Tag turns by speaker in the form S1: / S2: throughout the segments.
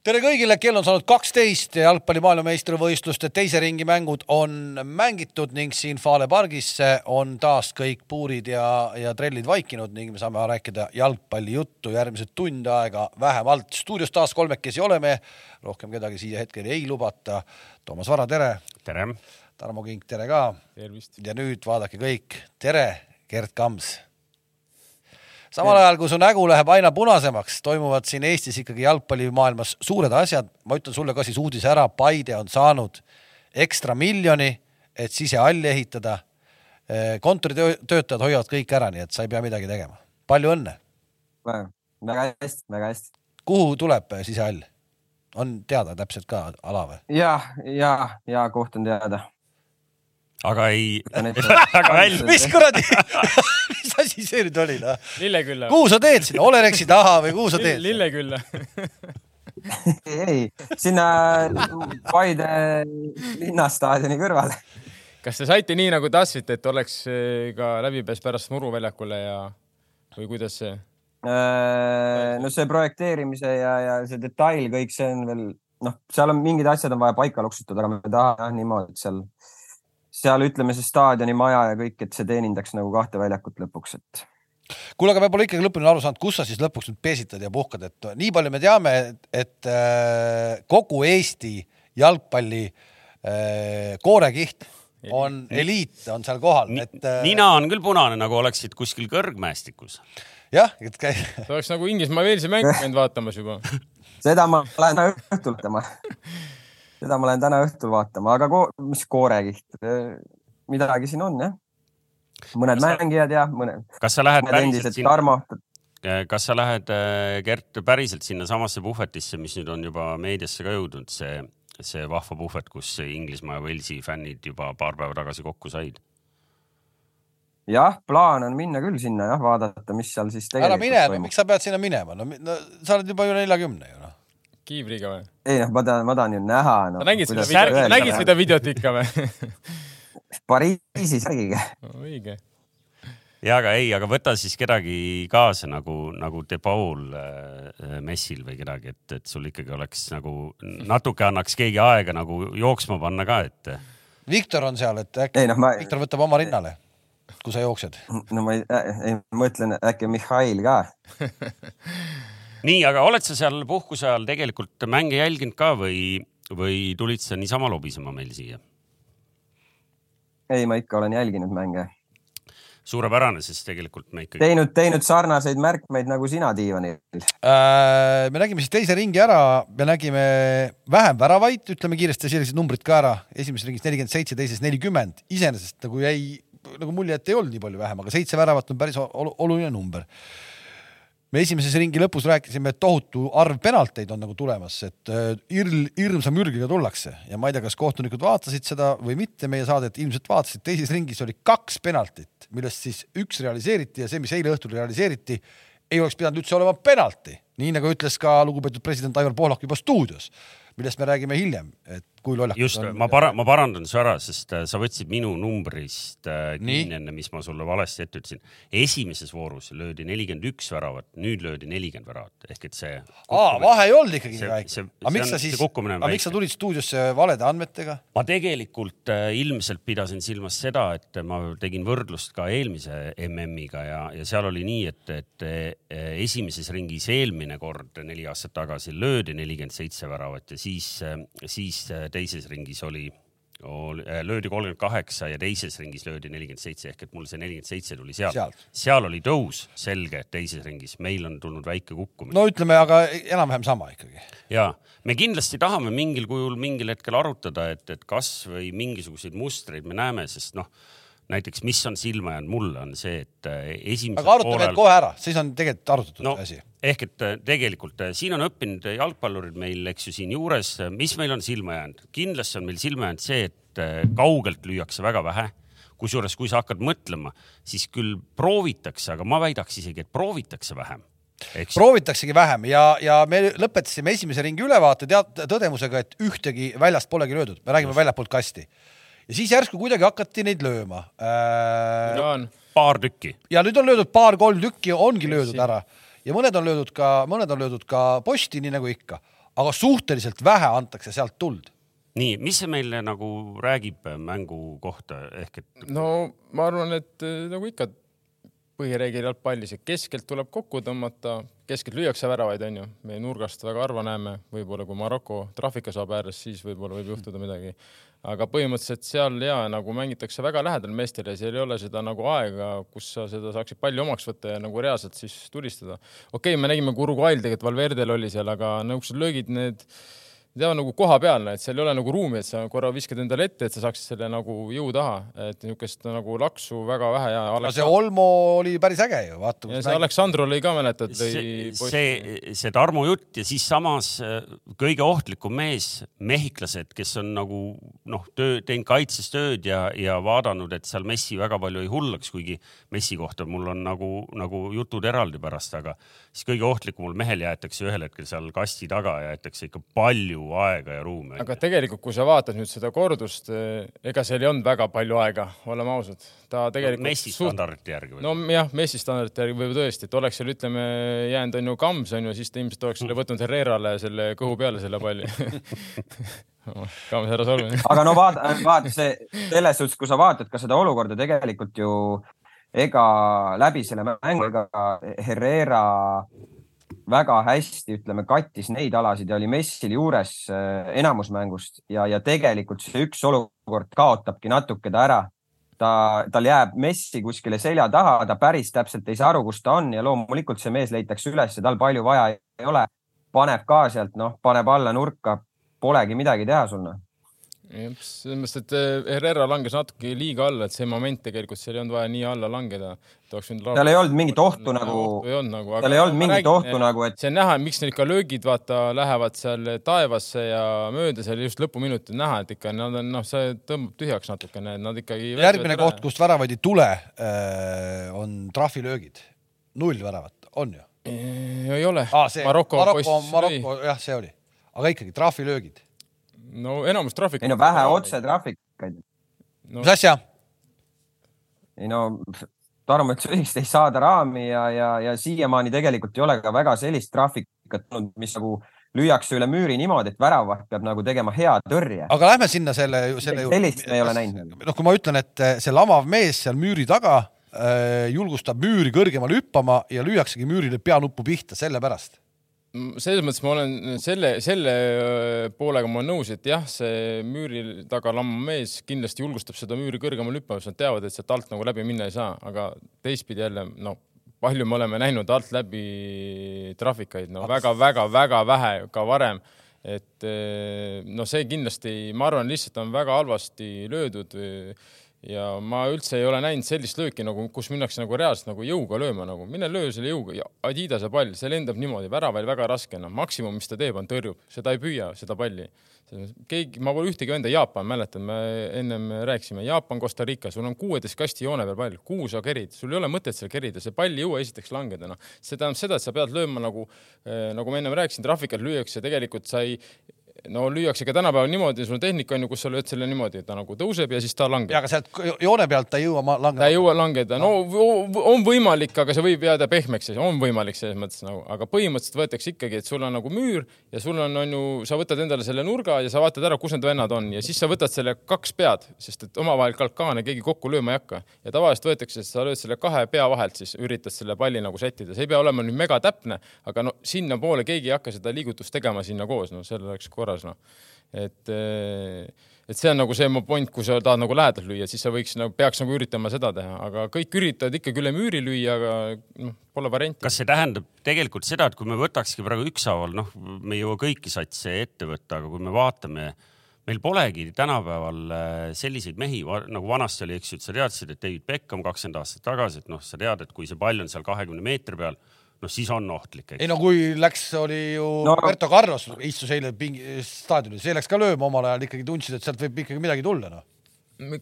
S1: tere kõigile, kell on saanud kaksteist ja jalgpalli maailmameistrivõistluste teise ringi mängud on mängitud ning siin Fale pargis on taas kõik puurid ja, ja trellid vaikinud ning me saame rääkida jalgpallijuttu järgmised tund aega vähemalt. stuudios taas kolmekesi oleme, rohkem kedagi siia hetkel ei lubata. Toomas Vara, tere.
S2: tere.
S1: Tarmo Kink, tere ka. ja nüüd vaadake kõik, tere, Gerd Kams samal ajal, kui su nägu läheb aina punasemaks, toimuvad siin Eestis ikkagi jalgpallimaailmas suured asjad. ma ütlen sulle ka siis uudise ära, Paide on saanud ekstra miljoni, et sisehalli ehitada. kontoritöötajad hoiavad kõik ära, nii et sa ei pea midagi tegema. palju õnne.
S3: väga hästi, väga hästi.
S1: kuhu tuleb sisehall? on teada täpselt ka ala või?
S3: ja, ja, ja koht on teada
S2: aga ei
S1: aga välja. mis kuradi mis asi see nüüd oli noh?
S4: Lillekülla.
S1: kuhu sa teed sinna, Olerexi taha või kuhu sa teed?
S4: Lillekülla
S3: ei, sinna Paide linnastaadioni kõrvale.
S4: kas te saite nii nagu tahtsite, et oleks eh, ka läbipääs pärast Muru väljakule ja või kuidas see?
S3: Äh, no see projekteerimise ja, ja see detail, kõik see on veel noh, seal on mingid asjad on vaja paika loksutada, aga me tahame jah niimoodi, et seal seal ütleme see staadioni maja ja kõik, et see teenindaks nagu kahte väljakut lõpuks, et.
S1: kuule, aga me pole ikkagi lõpuni aru saanud, kus sa siis lõpuks nüüd peesitad ja puhkad, et nii palju me teame, et, et äh, kogu Eesti jalgpalli äh, koorekiht on eliit, on seal kohal, et
S2: äh.... nina on küll punane, nagu oleksid kuskil kõrgmäestikus.
S1: jah, et käi-.
S4: see oleks nagu Inglismaa Walesi mäng käinud vaatamas juba
S3: seda ma lähen õhtul vaatama seda ma lähen täna õhtul vaatama, aga ko mis koorekiht, midagi siin on jah. mõned kas mängijad ja mõned.
S2: kas sa lähed
S3: päriselt sinna?
S2: Kas sa lähed, äh, Gert, päriselt sinnasamasse puhvetisse, mis nüüd on juba meediasse ka jõudnud, see, see vahva puhvet, kus Inglismaa ja Walesi fännid juba paar päeva tagasi kokku said?
S3: jah, plaan on minna küll sinna jah, vaadata, mis seal siis
S1: tegelikult ära mine, no miks sa pead sinna minema, no, sa oled juba üle neljakümne ju
S4: kiivriga või?
S3: ei noh, ma tahan, ma tahan ju näha no,.
S4: nägid seda videot, nägid seda videot ikka või
S3: Pariisi särgiga
S4: no,. õige.
S2: ja aga ei, aga võta siis kedagi kaasa nagu, nagu De Paul äh, messil või kedagi, et, et sul ikkagi oleks nagu natuke annaks keegi aega nagu jooksma panna ka, et.
S1: Viktor on seal, et äkki ei, no, ma... Viktor võtab oma rinnale, kui sa jooksed.
S3: no ma ei, ei, ma mõtlen äkki Mihhail ka
S2: nii, aga oled sa seal puhkuse ajal tegelikult mänge jälginud ka või, või tulid sa niisama lobisema meil siia?
S3: ei, ma ikka olen jälginud mänge.
S2: suurepärane, sest tegelikult me ikkagi.
S3: teinud, teinud sarnaseid märkmeid nagu sina diivanil
S1: äh,. me nägime siis teise ringi ära, me nägime vähem väravaid, ütleme kiiresti sellised numbrid ka ära. esimeses ringis nelikümmend seitse, teises nelikümmend. iseenesest nagu jäi nagu mulje, et ei olnud nii palju vähem, aga seitse väravat on päris oluline number me esimeses ringi lõpus rääkisime, et tohutu arv penalteid on nagu tulemas, et äh, irl, hirmsa mürgiga tullakse. Ja ma ei tea, kas kohtunikud vaatasid seda või mitte, meie saadet ilmselt vaatasid, teises ringis oli kaks penaltit, millest siis üks realiseeriti ja see, mis eile õhtul realiseeriti, ei oleks pidanud üldse olema penalti, nii nagu ütles ka lugupeetud president Aivar Pohlak juba stuudios, millest me räägime hiljem, et kui lollakas
S2: just, ma para-, ma parandan su ära, sest äh, sa võtsid minu numbrist äh, kinni enne, mis ma sulle valesti ette ütlesin. esimeses voorus löödi nelikümmend üks väravat, nüüd löödi nelikümmend väravat ehk et see.
S1: aa, vahe ei olnud ikkagi nii väike. aga miks sa siis, aga miks sa tulid stuudiosse valede andmetega?
S2: ma tegelikult äh, ilmselt pidasin silmas seda, et ma tegin võrdlust ka eelmise MM-iga ja, ja seal oli nii, et, et esimeses ringis eelmine kord neli aastat tagasi löödi nelikümmend seitse väravat ja siis, siis teises ringis oli, oli, äh, löödi kolmkümmend kaheksa ja teises ringis löödi nelikümmend seitse ehk et mul see nelikümmend seitse tuli sealt seal. seal oli tõus selge teises ringis, meil on tulnud väike kukkumine.
S1: no ütleme, aga enam-vähem sama ikkagi.
S2: ja me kindlasti tahame mingil kujul mingil hetkel arutada, et, et kas või mingisuguseid mustreid me näeme, sest noh näiteks, mis on silma jäänud mulle, on see, et äh, esimesel
S1: aga arutame poolel... kohe ära, siis on tegelikult arutatud no, asi.
S2: ehk et äh, tegelikult äh, siin on õppinud jalgpallurid meil, eks ju, siinjuures, mis meil on silma jäänud, kindlasti on meil silma jäänud see, et kaugelt lüüakse väga vähe. Kusjuures, kui sa hakkad mõtlema, siis küll proovitakse, aga ma väidaks isegi, et proovitakse vähem.
S1: Eks... proovitaksegi vähem. Ja, ja me lõpetasime esimese ringi ülevaate tead tõdemusega, et ühtegi väljast polegi löödud, me räägime väljapoolt kasti ja siis järsku kuidagi hakati neid lööma
S2: äh,. No, paar tükki.
S1: ja nüüd on löödud paar-kolm tükki, ongi löödud ära ja mõned on löödud ka, mõned on löödud ka posti, nii nagu ikka. aga suhteliselt vähe antakse sealt tuld
S2: nii, mis see meile nagu räägib mängu kohta ehk et?
S4: no ma arvan, et äh, nagu ikka põhireegel jalgpallis, et keskelt tuleb kokku tõmmata, keskelt lüüakse väravaid, onju. me nurgast väga harva näeme, võib-olla kui Maroko trahvika saab ääres, siis võib-olla võib juhtuda midagi. Aga põhimõtteliselt seal ja nagu mängitakse väga lähedal meestele, seal ei ole seda nagu aega, kus sa seda saaksid palli omaks võtta ja nagu reaalselt siis tulistada. okei okay,, me nägime, kui Uruguayl tegelikult Valverdel oli seal, aga niisugused löögid, need teha nagu kohapealne, et seal ei ole nagu ruumi, et sa korra viskad endale ette, et sa saaksid selle nagu jõu taha, et niisugust nagu laksu väga vähe ja
S1: Aleks.... no see Olmo oli päris äge ju, vaata.
S4: ja see Aleksandro lõi ka, mäletad, lõi.
S2: see, see, see Tarmo jutt ja siis samas äh, kõige ohtlikum mees, mehhiklased, kes on nagu noh, töö, teinud kaitses tööd ja, ja vaadanud, et seal Messi väga palju ei hullaks, kuigi Messi kohta mul on nagu, nagu jutud eraldi pärast, aga siis kõige ohtlikumul mehel jäetakse ühel hetkel seal kasti taga, jäetakse ikka palju palju aega ja ruumi.
S4: aga tegelikult, kui sa vaatad nüüd seda kordust, eh, ega seal ei olnud väga palju aega, oleme ausad. ta tegelikult
S2: no,. Messi standardite järgi
S4: või? nojah, Messi standardite järgi võib tõesti, et oleks seal ütleme jäänud on ju Kams on ju, siis ta ilmselt oleks selle võtnud Herrerale selle kõhu peale selle palli Kams ära solvi.
S3: aga no vaata, vaata see selles suhtes, kui sa vaatad ka seda olukorda tegelikult ju ega läbi selle mängu ega Herrera väga hästi, ütleme, kattis neid alasid ja oli messil juures äh, enamus mängust ja, ja tegelikult see üks olukord kaotabki natuke ta ära. ta, tal jääb messi kuskile selja taha, ta päris täpselt ei saa aru, kus ta on ja loomulikult see mees leitakse üles ja tal palju vaja ei ole. paneb ka sealt, noh, paneb alla nurka, polegi midagi teha sul noh
S4: jah, selles mõttes, et eh, Herrera langes natuke liiga alla, et see moment tegelikult seal ei olnud vaja nii alla langeda.
S3: seal ei olnud mingit ohtu nagu, nagu, seal ei olnud mingit ohtu eh, nagu, et.
S4: see on näha, miks need ikka löögid, vaata, lähevad seal taevasse ja mööda seal just lõpuminutil näha, et ikka nad on, noh, see tõmbab tühjaks natukene, nad ikkagi.
S1: järgmine koht, kust väravaid ei tule, eh, on trahvilöögid. null väravat, on ju?
S4: ei ole
S1: ah,. Maroko, Maroko, Maroko, jah, see oli, aga ikkagi trahvilöögid
S4: no enamus trahvikuid.
S3: ei no vähe otsetraafikaid
S1: no.. mis asja?
S3: ei no Tarmo ütles õigesti, ei saada raami ja, ja, ja siiamaani tegelikult ei ole ka väga sellist traafikat olnud, mis nagu lüüakse üle müüri niimoodi, et väravaht peab nagu tegema hea tõrje.
S1: aga lähme sinna selle, selle
S3: juurde. sellist me ei ole näinud.
S1: noh, kui ma ütlen, et see lamav mees seal müüri taga äh, julgustab müüri kõrgemale hüppama ja lüüaksegi müürile peanuppu pihta sellepärast
S4: selles mõttes ma olen selle, selle äh, poolega ma olen nõus, et jah, see müüri taga lamma mees kindlasti julgustab seda müüri kõrgemale hüppama, sest nad teavad, et sealt alt nagu läbi minna ei saa, aga teistpidi jälle no palju me oleme näinud alt läbi trahvikaid, no väga-väga-väga vähe ka varem. et äh, no see kindlasti, ma arvan, lihtsalt on väga halvasti löödud ja ma üldse ei ole näinud sellist lööki nagu, kus minnakse nagu reaalselt nagu jõuga lööma, nagu. Mine löö selle jõuga. Ja Adidase pall, see lendab niimoodi, väraval väga raske, noh, maksimum, mis ta teeb, on tõrjub, seda ei püüa, seda palli. keegi, ma pole ühtegi venda, Jaapan, mäletan, me ennem rääkisime, Jaapan, Costa Rica, sul on kuueteist kasti joone peal pall, kuhu sa kerid, sul ei ole mõtet seal kerida, see pall ei jõua esiteks langeda, noh. see tähendab seda, et sa pead lööma nagu, eh, nagu ma ennem rääkisin, trahvikalt lüüakse, tegelikult sa ei no lüüakse ka tänapäeval niimoodi, sul on tehnika on ju, kus sa lööd selle niimoodi, et ta nagu tõuseb ja siis ta langeb.
S1: ja aga sealt joone pealt ta ei jõua langeda.
S4: ta ei jõua langeda, no on võimalik, aga see võib jääda pehmeks, on võimalik selles mõttes nagu, aga põhimõtteliselt võetakse ikkagi, et sul on nagu müür ja sul on, on ju, sa võtad endale selle nurga ja sa vaatad ära, kus need vennad on. Ja siis sa võtad selle kaks pead, sest et omavahel kalkaane keegi kokku lööma ei hakka. Ja tavaliselt võetakse, sa lööd selle kahe pea vahelt, siis üritad selle palli nagu sättida, see ei pea olema nüüd megatäpne, aga no sinnapoole keegi ei hakka seda liigutust tegema sinna koos, no see oleks korras noh et, eh, et see on nagu see point, kui sa tahad nagu lähedalt lüüa, siis sa võiks nagu, peaks nagu üritama seda teha, aga kõik üritavad ikkagi üle müüri lüüa, aga noh, pole varianti.
S2: kas see tähendab tegelikult seda, et kui me võtakski praegu ükshaaval, noh, me ei jõua kõiki satse ette võtta, aga kui me vaatame, meil polegi tänapäeval eh, selliseid mehi nagu vanasti oli, eks ju, et sa teadsid, et David Beckham kakskümmend aastat tagasi, et noh, sa tead, et kui see pall on seal kahekümne meetri peal noh, siis on ohtlik.
S1: ei no kui läks, oli ju no. Roberto Carlos istus eile pingi staadionil, see läks ka lööma omal ajal ikkagi tundsid, et sealt võib ikkagi midagi tulla noh.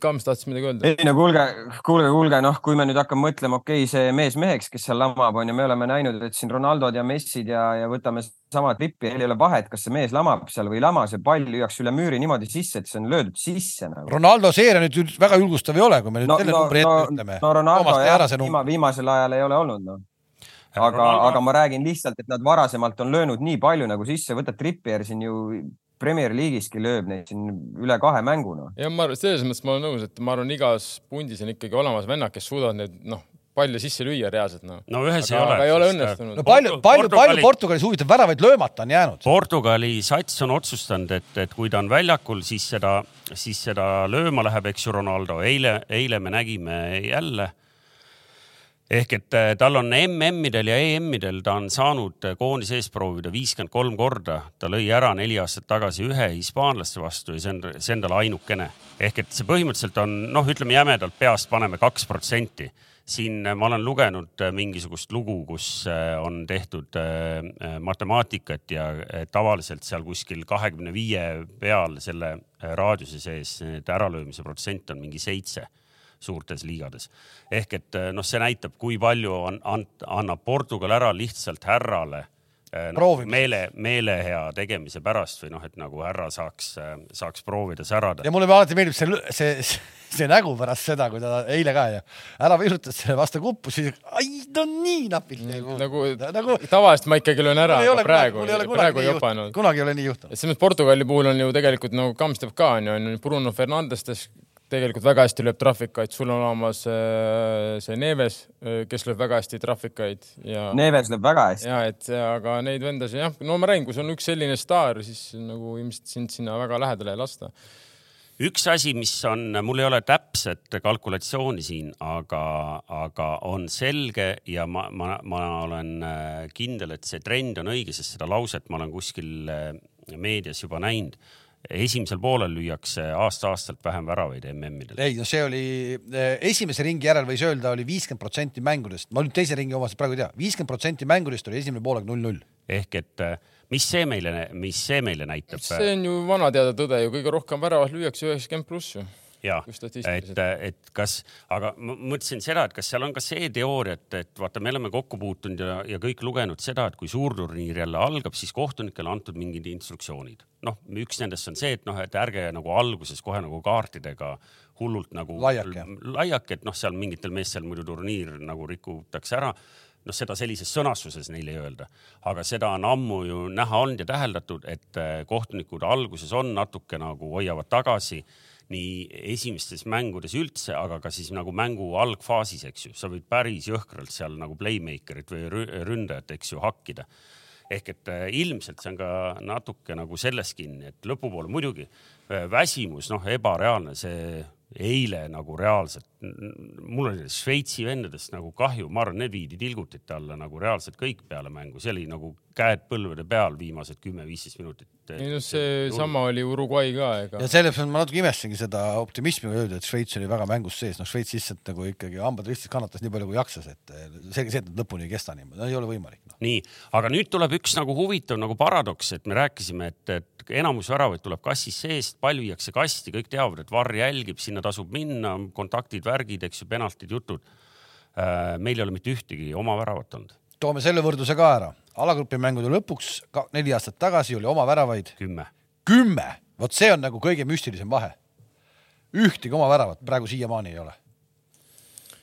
S4: Kams tahtis midagi öelda.
S3: ei no kuulge, kuulge, kuulge, noh, kui me nüüd hakkame mõtlema, okei okay,, see mees meheks, kes seal lamab, on ju, me oleme näinud, et siin Ronaldod ja Messid ja, ja võtame sama trippi, ei ole vahet, kas see mees lamab seal või ei lama, see pall lüüakse üle müüri niimoodi sisse, et see on löödud sisse nagu.
S1: Ronaldo seeria nüüd väga julgustav ei ole, kui me nüüd no, selle no, numbri ette
S3: no, ütleme. no Ronaldo jah, viimasel ajal ei ole olnud noh aga, aga ma räägin lihtsalt, et nad varasemalt on löönud nii palju nagu sisse, võta Trippier siin ju Premier League'iski lööb neid siin üle kahe mänguna.
S4: ja ma selles mõttes ma olen nõus, et ma arvan, igas pundis on ikkagi olemas vennad, kes suudavad neid noh, palle sisse lüüa reaalselt noh.
S2: no ühes
S4: aga,
S2: ei ole.
S4: aga ei ole õnnestunud.
S1: no palju, palju, palju Portugalis huvitav väravaid löömata on jäänud.
S2: Portugali sats on otsustanud, et, et kui ta on väljakul, siis seda, siis seda lööma läheb, eks ju, Ronaldo. eile, eile me nägime jälle ehk et äh, tal on MM-idel ja EM-idel, ta on saanud koondise ees proovida viiskümmend kolm korda. ta lõi ära neli aastat tagasi ühe hispaanlaste vastu ja see on, see on tal ainukene. ehk et see põhimõtteliselt on, noh, ütleme jämedalt peast paneme kaks protsenti. siin ma olen lugenud mingisugust lugu, kus äh, on tehtud äh, matemaatikat ja tavaliselt seal kuskil kahekümne viie peal selle raadiuse sees äralöömise protsent on mingi seitse suurtes liigades. ehk et noh, see näitab, kui palju on, annab Portugal ära lihtsalt härrale no, meele, meelehea tegemise pärast või noh, et nagu härra saaks, saaks proovida särada.
S1: ja mulle alati meeldib see, see, see nägu pärast seda, kui ta eile ka ju ära virutas selle vastu kuppu, siis ai, no nii napilt
S4: nagu, nagu, nagu tavaliselt ma ikkagi löön ära, aga praegu, praegu ei jopanud.
S1: kunagi ei ole nii juhtunud.
S4: selles mõttes Portugali puhul on ju tegelikult nagu Kams teeb ka on ju, Bruno Fernandes tegelikult väga hästi lööb trahvikaid, sul on olemas äh, see Neves, äh, kes lööb väga hästi trahvikaid ja.
S3: Neves lööb väga hästi.
S4: ja et aga neid vendasid jah, no ma räägin, kui sul on üks selline staar, siis nagu ilmselt sind sinna väga lähedale ei lasta.
S2: üks asi, mis on, mul ei ole täpset kalkulatsiooni siin, aga, aga on selge ja ma, ma, ma olen äh, kindel, et see trend on õige, sest seda lauset ma olen kuskil meedias juba näinud esimesel poolel lüüakse aasta-aastalt vähem väravaid MM-idel.
S1: ei, no see oli eh, esimese ringi järel võis öelda oli viiskümmend protsenti mängudest, ma nüüd teise ringi omasid praegu ei tea, viiskümmend protsenti mängudest oli esimene poolaeg null-null.
S2: ehk et eh, mis see meile, mis see meile näitab?
S4: see on ju vana teada tõde ju, kõige rohkem väravat lüüakse üheksakümmend pluss ju
S2: ja, et, et kas, aga ma mõtlesin seda, et kas seal on ka see teooria, et, et vaata, me oleme kokku puutunud ja, ja kõik lugenud seda, et kui suurturniir jälle algab, siis kohtunikele antud mingid instruktsioonid. noh, üks nendest on see, et noh, et ärge nagu alguses kohe nagu kaartidega hullult nagu
S1: laiake,
S2: laiake, et noh, seal mingitel meestel muidu turniir nagu rikutakse ära. Noh, seda sellises sõnastuses neile ei öelda, aga seda on ammu ju näha olnud ja täheldatud, et kohtunikud alguses on natuke nagu hoiavad tagasi nii esimestes mängudes üldse, aga ka siis nagu mängu algfaasis, eks ju, sa võid päris jõhkralt seal nagu playmaker'it või ründajat, eks ju, hakkida. ehk et äh, ilmselt see on ka natuke nagu selles kinni, et lõpupoole muidugi äh, väsimus, noh, ebareaalne, see eile nagu reaalselt, mul oli Šveitsi vendadest nagu kahju, ma arvan, need viidi tilgutite alla nagu reaalselt kõik peale mängu, see oli nagu käed põlvede peal viimased kümme-viisteist minutit.
S4: ei no seesama oli Uruguay ka, ega.
S1: ja selles mõttes ma natuke imestasingi seda optimismi öelda, et Šveits oli väga mängus sees, noh, Šveits lihtsalt nagu ikkagi hambad ristis kannatas nii palju kui jaksas, et selge see, et nad lõpuni ei kesta niimoodi, no ei ole võimalik no..
S2: nii, aga nüüd tuleb üks nagu huvitav nagu paradoks, et me rääkisime, et, et enamus väravaid tuleb kassis seest, pall viiakse kasti, kõik teavad, et varr jälgib, sinna tasub minna, kontaktid, värgid, eks ju, penaltid, jutud. Äh, meil ei ole mitte ühtegi oma väravat olnud.
S1: toome selle võrdluse ka ära, alagrupi mängude lõpuks ka neli aastat tagasi oli oma väravaid
S2: kümme.
S1: kümme, vot see on nagu kõige müstilisem vahe. ühtegi oma väravat praegu siiamaani ei ole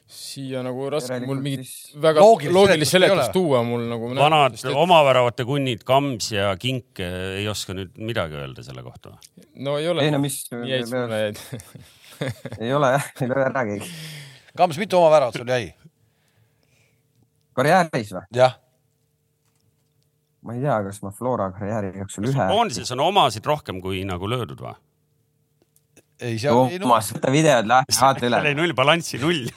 S4: siia nagu raske mul mingit väga loogilist, loogilist seletust tuua mul nagu.
S2: vanad et... omaväravate kunnid Kams ja Kink eh, ei oska nüüd midagi öelda selle kohta?
S4: no ei ole.
S3: ei no mis.
S4: jäid mulle jäid
S3: ei ole jah, ei ole ära keegi.
S1: Kams, mitu omaväravat sul jäi?
S3: karjääris või?
S1: jah.
S3: ma ei tea, kas ma Flora karjääri jooksul ühe.
S2: koondises on omasid rohkem kui nagu löödud või?
S1: Ei, seal
S3: oli null. võta videod lahti, vaata üle.
S2: seal oli null balanssi, null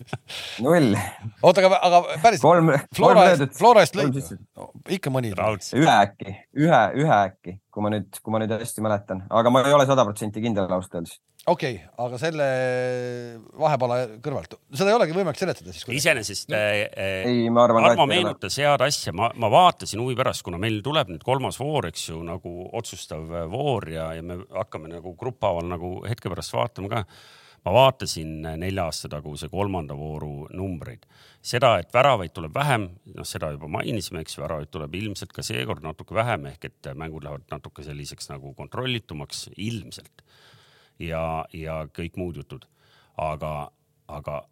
S3: null.
S1: oota, aga, aga päris.
S3: kolm,
S1: Flora eest, Flora eest lõid no,? ikka mõni.
S3: ühe äkki, ühe, ühe äkki, kui ma nüüd, kui ma nüüd hästi mäletan, aga ma ei ole sada protsenti kindel ausalt öeldes
S1: okei okay,, aga selle vahepala kõrvalt, seda ei olegi võimalik seletada siis?
S2: iseenesest no. äh,
S3: ei, ma arvan.
S2: Armo meenutas head asja, ma, ma vaatasin huvi pärast, kuna meil tuleb nüüd kolmas voor, eks ju, nagu otsustav voor ja, ja me hakkame nagu grupphaaval nagu hetke pärast vaatama ka. ma vaatasin nelja aasta taguse kolmanda vooru numbreid, seda, et väravaid tuleb vähem, noh, seda juba mainisime, eks ju, väravaid tuleb ilmselt ka seekord natuke vähem ehk et mängud lähevad natuke selliseks nagu kontrollitumaks ilmselt ja, ja kõik muud jutud. aga, aga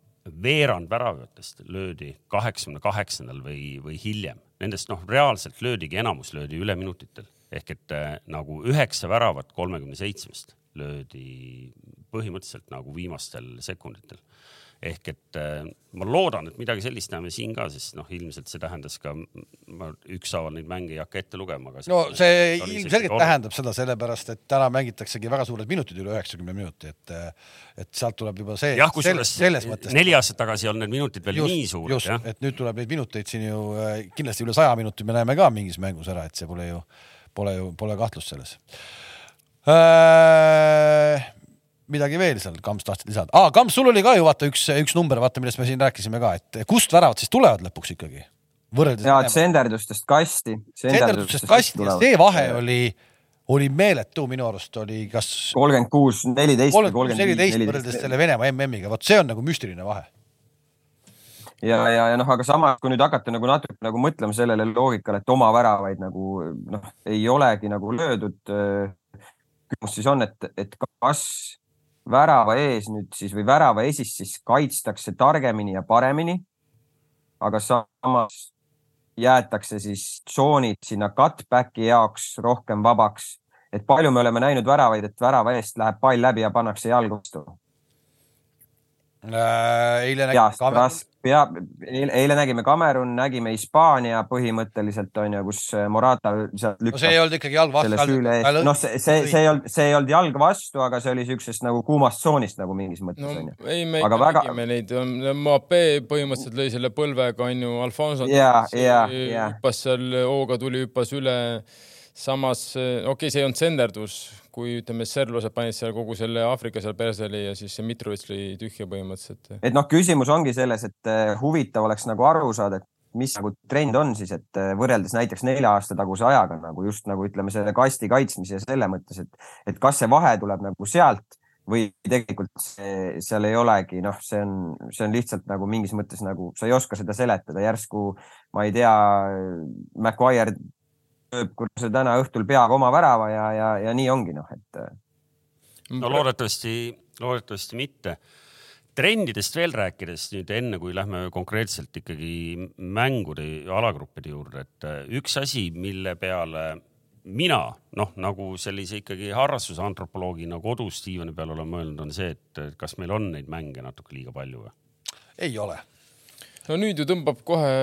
S2: veerand väravatest löödi kaheksakümne kaheksandal või, või hiljem. Nendest noh, reaalselt löödigi, enamus löödi üle minutitel ehk et äh, nagu üheksa väravat kolmekümne seitsmest löödi põhimõtteliselt nagu viimastel sekunditel ehk et äh, ma loodan, et midagi sellist näeme siin ka, sest noh, ilmselt see tähendas ka, ma ükshaaval neid mänge ei hakka ette lugema, aga.
S1: no see ilmselgelt tähendab seda sellepärast, et täna mängitaksegi väga suured minutid üle üheksakümne minuti, et, et sealt tuleb juba see.
S2: jah, kusjuures neli aastat tagasi ei olnud need minutid veel just, nii suured.
S1: just, et nüüd tuleb neid minuteid siin ju äh, kindlasti üle saja minuti me näeme ka mingis mängus ära, et see pole ju, pole ju, pole kahtlust selles äh, midagi veel seal Kams tahtsid lisada ah,? Kams, sul oli ka ju vaata üks, üks number, vaata, millest me siin rääkisime ka, et kust väravad siis tulevad lõpuks ikkagi?
S3: võrreldes. ja, senderdustest kasti.
S1: senderdustest kasti ja see vahe oli, oli meeletu, minu arust oli kas.
S3: kolmkümmend kuus, neliteist kolmkümmend
S1: viis. võrreldes selle Venemaa MM-iga, vot see on nagu müstiline vahe
S3: ja, ja, ja noh, aga samas, kui nüüd hakata nagu natuke nagu mõtlema sellele loogikale, et oma väravaid nagu noh, ei olegi nagu löödud. küsimus siis on, et, et kas värava ees nüüd siis või värava esist siis kaitstakse targemini ja paremini. aga samas jäetakse siis tsoonid sinna cutback'i jaoks rohkem vabaks. et palju me oleme näinud väravaid, et värava eest läheb pall läbi ja pannakse jalg vastu
S1: Äh, eile nägime
S3: Pea, eile, eile nägime Kamerun, nägime Hispaania põhimõtteliselt on ju, kus Morata sealt
S1: lükkas. no see ei olnud ikkagi jalg vastu.
S3: noh, see, see, see ei olnud, see ei olnud jalg vastu, aga see oli siuksest nagu kuumast tsoonist nagu mingis mõttes
S4: no, on ju. ei, me aga väga... nägime neid, Mbappe põhimõtteliselt lõi selle põlvega on ju, Alfonso
S3: yeah, yeah, yeah.
S4: hüppas seal, hooga tuli, hüppas üle. Samas okei okay,, see ei olnud senderdus kui ütleme, servlased panid seal kogu selle Aafrika seal perseli ja siis see Mitrovic lõi tühja põhimõtteliselt.
S3: et noh, küsimus ongi selles, et eh, huvitav oleks nagu aru saada, et mis nagu trend on siis, et eh, võrreldes näiteks nelja aasta taguse ajaga nagu just nagu ütleme, selle kasti kaitsmise ja selle mõttes, et, et kas see vahe tuleb nagu sealt või tegelikult see, seal ei olegi, noh, see on, see on lihtsalt nagu mingis mõttes nagu sa ei oska seda seletada, järsku ma ei tea, Maguire lööb kurat täna õhtul peaga oma värava ja, ja, ja nii ongi noh, et. Äh.
S2: no loodetavasti, loodetavasti mitte. trendidest veel rääkides nüüd enne, kui lähme konkreetselt ikkagi mängude alagruppide juurde, et äh, üks asi, mille peale mina noh, nagu sellise ikkagi harrastusantropoloogina kodus diivani peal olen mõelnud, on see, et kas meil on neid mänge natuke liiga palju või?
S1: ei ole.
S4: No nüüd ju tõmbab kohe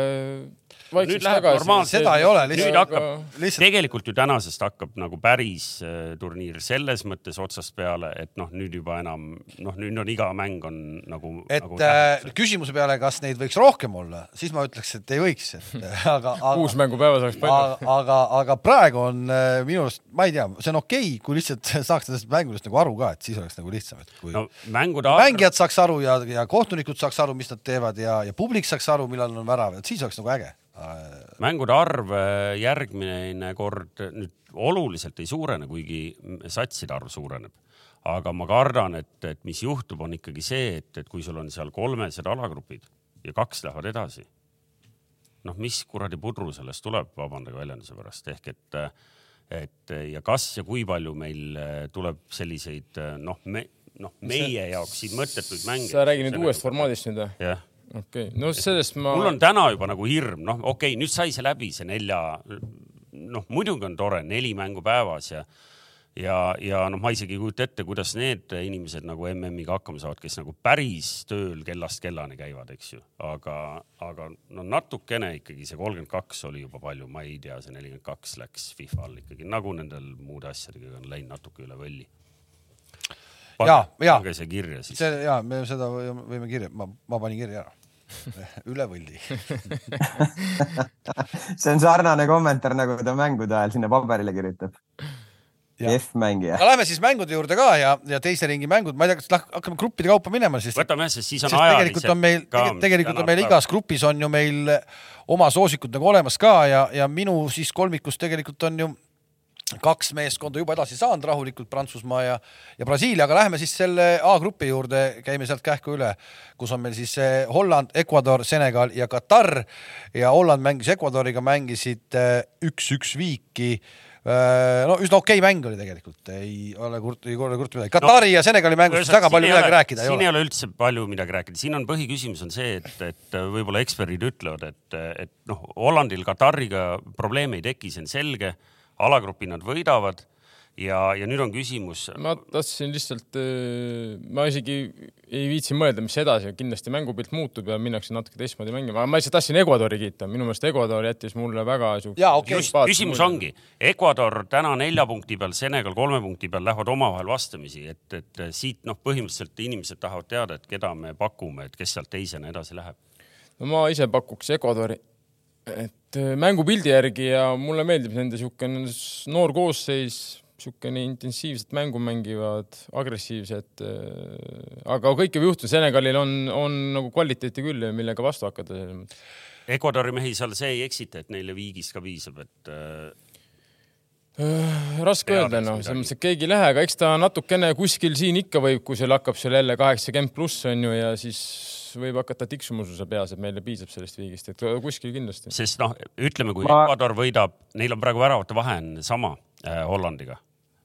S2: nüüd läheb normaalselt,
S1: seda ei ole,
S2: lihtsalt. nüüd hakkab lihtsalt..., tegelikult ju tänasest hakkab nagu päris äh, turniir selles mõttes otsast peale, et noh, nüüd juba enam noh, nüüd on iga mäng on nagu.
S1: et nagu äh, küsimuse peale, kas neid võiks rohkem olla, siis ma ütleks, et ei võiks, et aga, aga.
S4: kuus mängu päevas oleks palju.
S1: aga, aga, aga praegu on äh, minu arust, ma ei tea, see on okei okay,, kui lihtsalt saaks nendest mängudest nagu aru ka, et siis oleks nagu lihtsam, et kui
S2: no, mängude
S1: mängijad saaks aru ja, ja kohtunikud saaks aru, mis nad teevad ja, ja publik saaks aru, millal on värav, et siis oleks nagu äge
S2: mängude arv äh, järgmine kord nüüd oluliselt ei suurene, kuigi satside arv suureneb. aga ma kardan, et, et mis juhtub, on ikkagi see, et, et kui sul on seal kolmesed alagrupid ja kaks lähevad edasi, noh, mis kuradi pudru sellest tuleb, vabandage väljenduse pärast, ehk et, et ja kas ja kui palju meil tuleb selliseid noh, me noh, meie jaoks siin mõttetuid mänge.
S4: sa räägid nüüd uuest formaadist nüüd või?
S2: jah
S4: okei okay., no sellest ma.
S2: mul on täna juba nagu hirm, noh, okei okay,, nüüd sai see läbi, see nelja, noh, muidugi on tore, neli mängu päevas ja ja, ja noh, ma isegi ei kujuta ette, kuidas need inimesed nagu MM-iga hakkama saavad, kes nagu päris tööl kellast kellani käivad, eks ju, aga, aga no natukene ikkagi see kolmkümmend kaks oli juba palju, ma ei tea, see nelikümmend kaks läks FIFA all ikkagi nagu nendel muude asjadega on läinud natuke üle võlli
S1: ja, ja.
S2: pange see kirja siis.
S1: see ja me seda võime kirja, ma, ma panin kirja ära üle võlli
S3: see on sarnane kommentaar, nagu ta mängude ajal sinna paberile kirjutab. F-mängija.
S1: aga lähme siis mängude juurde ka ja, ja teise ringi mängud, ma ei tea, kas hakkame gruppide kaupa minema, siis.
S2: võtame jah, sest siis on ajaliselt.
S1: tegelikult on meil, tegelikult on meil igas grupis on ju meil oma soosikud nagu olemas ka ja, ja minu siis kolmikus tegelikult on ju kaks meeskonda juba edasi saanud rahulikult, Prantsusmaa ja, ja Brasiilia, aga läheme siis selle A-grupi juurde, käime sealt kähku üle, kus on meil siis Holland, Ecuador, Senegal ja Katar ja Holland mängis Ecuadoriga, mängisid üks-üks viiki. no üsna okei mäng oli tegelikult, ei ole kurt-, ei ole kurta midagi. Katari no, ja Senegali mängust väga palju midagi rääkida
S2: ei ole. siin ei ole üldse palju midagi rääkida, siin on põhiküsimus on see, et, et võib-olla eksperdid ütlevad, et, et noh, Hollandil Katariga probleeme ei teki, see on selge. Alagrupi nad võidavad ja, ja nüüd on küsimus.
S4: ma tahtsin lihtsalt, äh, ma isegi ei viitsi mõelda, mis edasi, kindlasti mängupilt muutub ja minnakse natuke teistmoodi mängima, ma lihtsalt tahtsin Ecuadori kiita, minu meelest Ecuador jättis mulle väga siukse.
S2: Okay. küsimus ongi, Ecuador täna nelja punkti peal, Senegal kolme punkti peal lähevad omavahel vastamisi, et, et siit noh, põhimõtteliselt inimesed tahavad teada, et keda me pakume, et kes sealt teisena edasi läheb.
S4: no ma ise pakuks Ecuadori et mängupildi järgi ja mulle meeldib nende niisugune noor koosseis, niisugune intensiivset mängu mängivad, agressiivsed. Äh, aga kõik võib juhtuda, Senegalil on, on nagu kvaliteeti küll, millega vastu hakata.
S2: Ecuadori mehi seal see ei eksita, et neile viigist ka piisab, et äh,
S4: äh raske öelda, noh, selles mõttes, et keegi ei lähe, aga eks ta natukene kuskil siin ikka võib, kui seal hakkab seal jälle kaheksakümmend pluss on ju ja siis võib hakata tiksuma su peas, et meile piisab sellest viigist, et kuskil kindlasti.
S2: sest noh, ütleme, kui Ma... Ecuador võidab, neil on praegu väravate vahe on sama äh, Hollandiga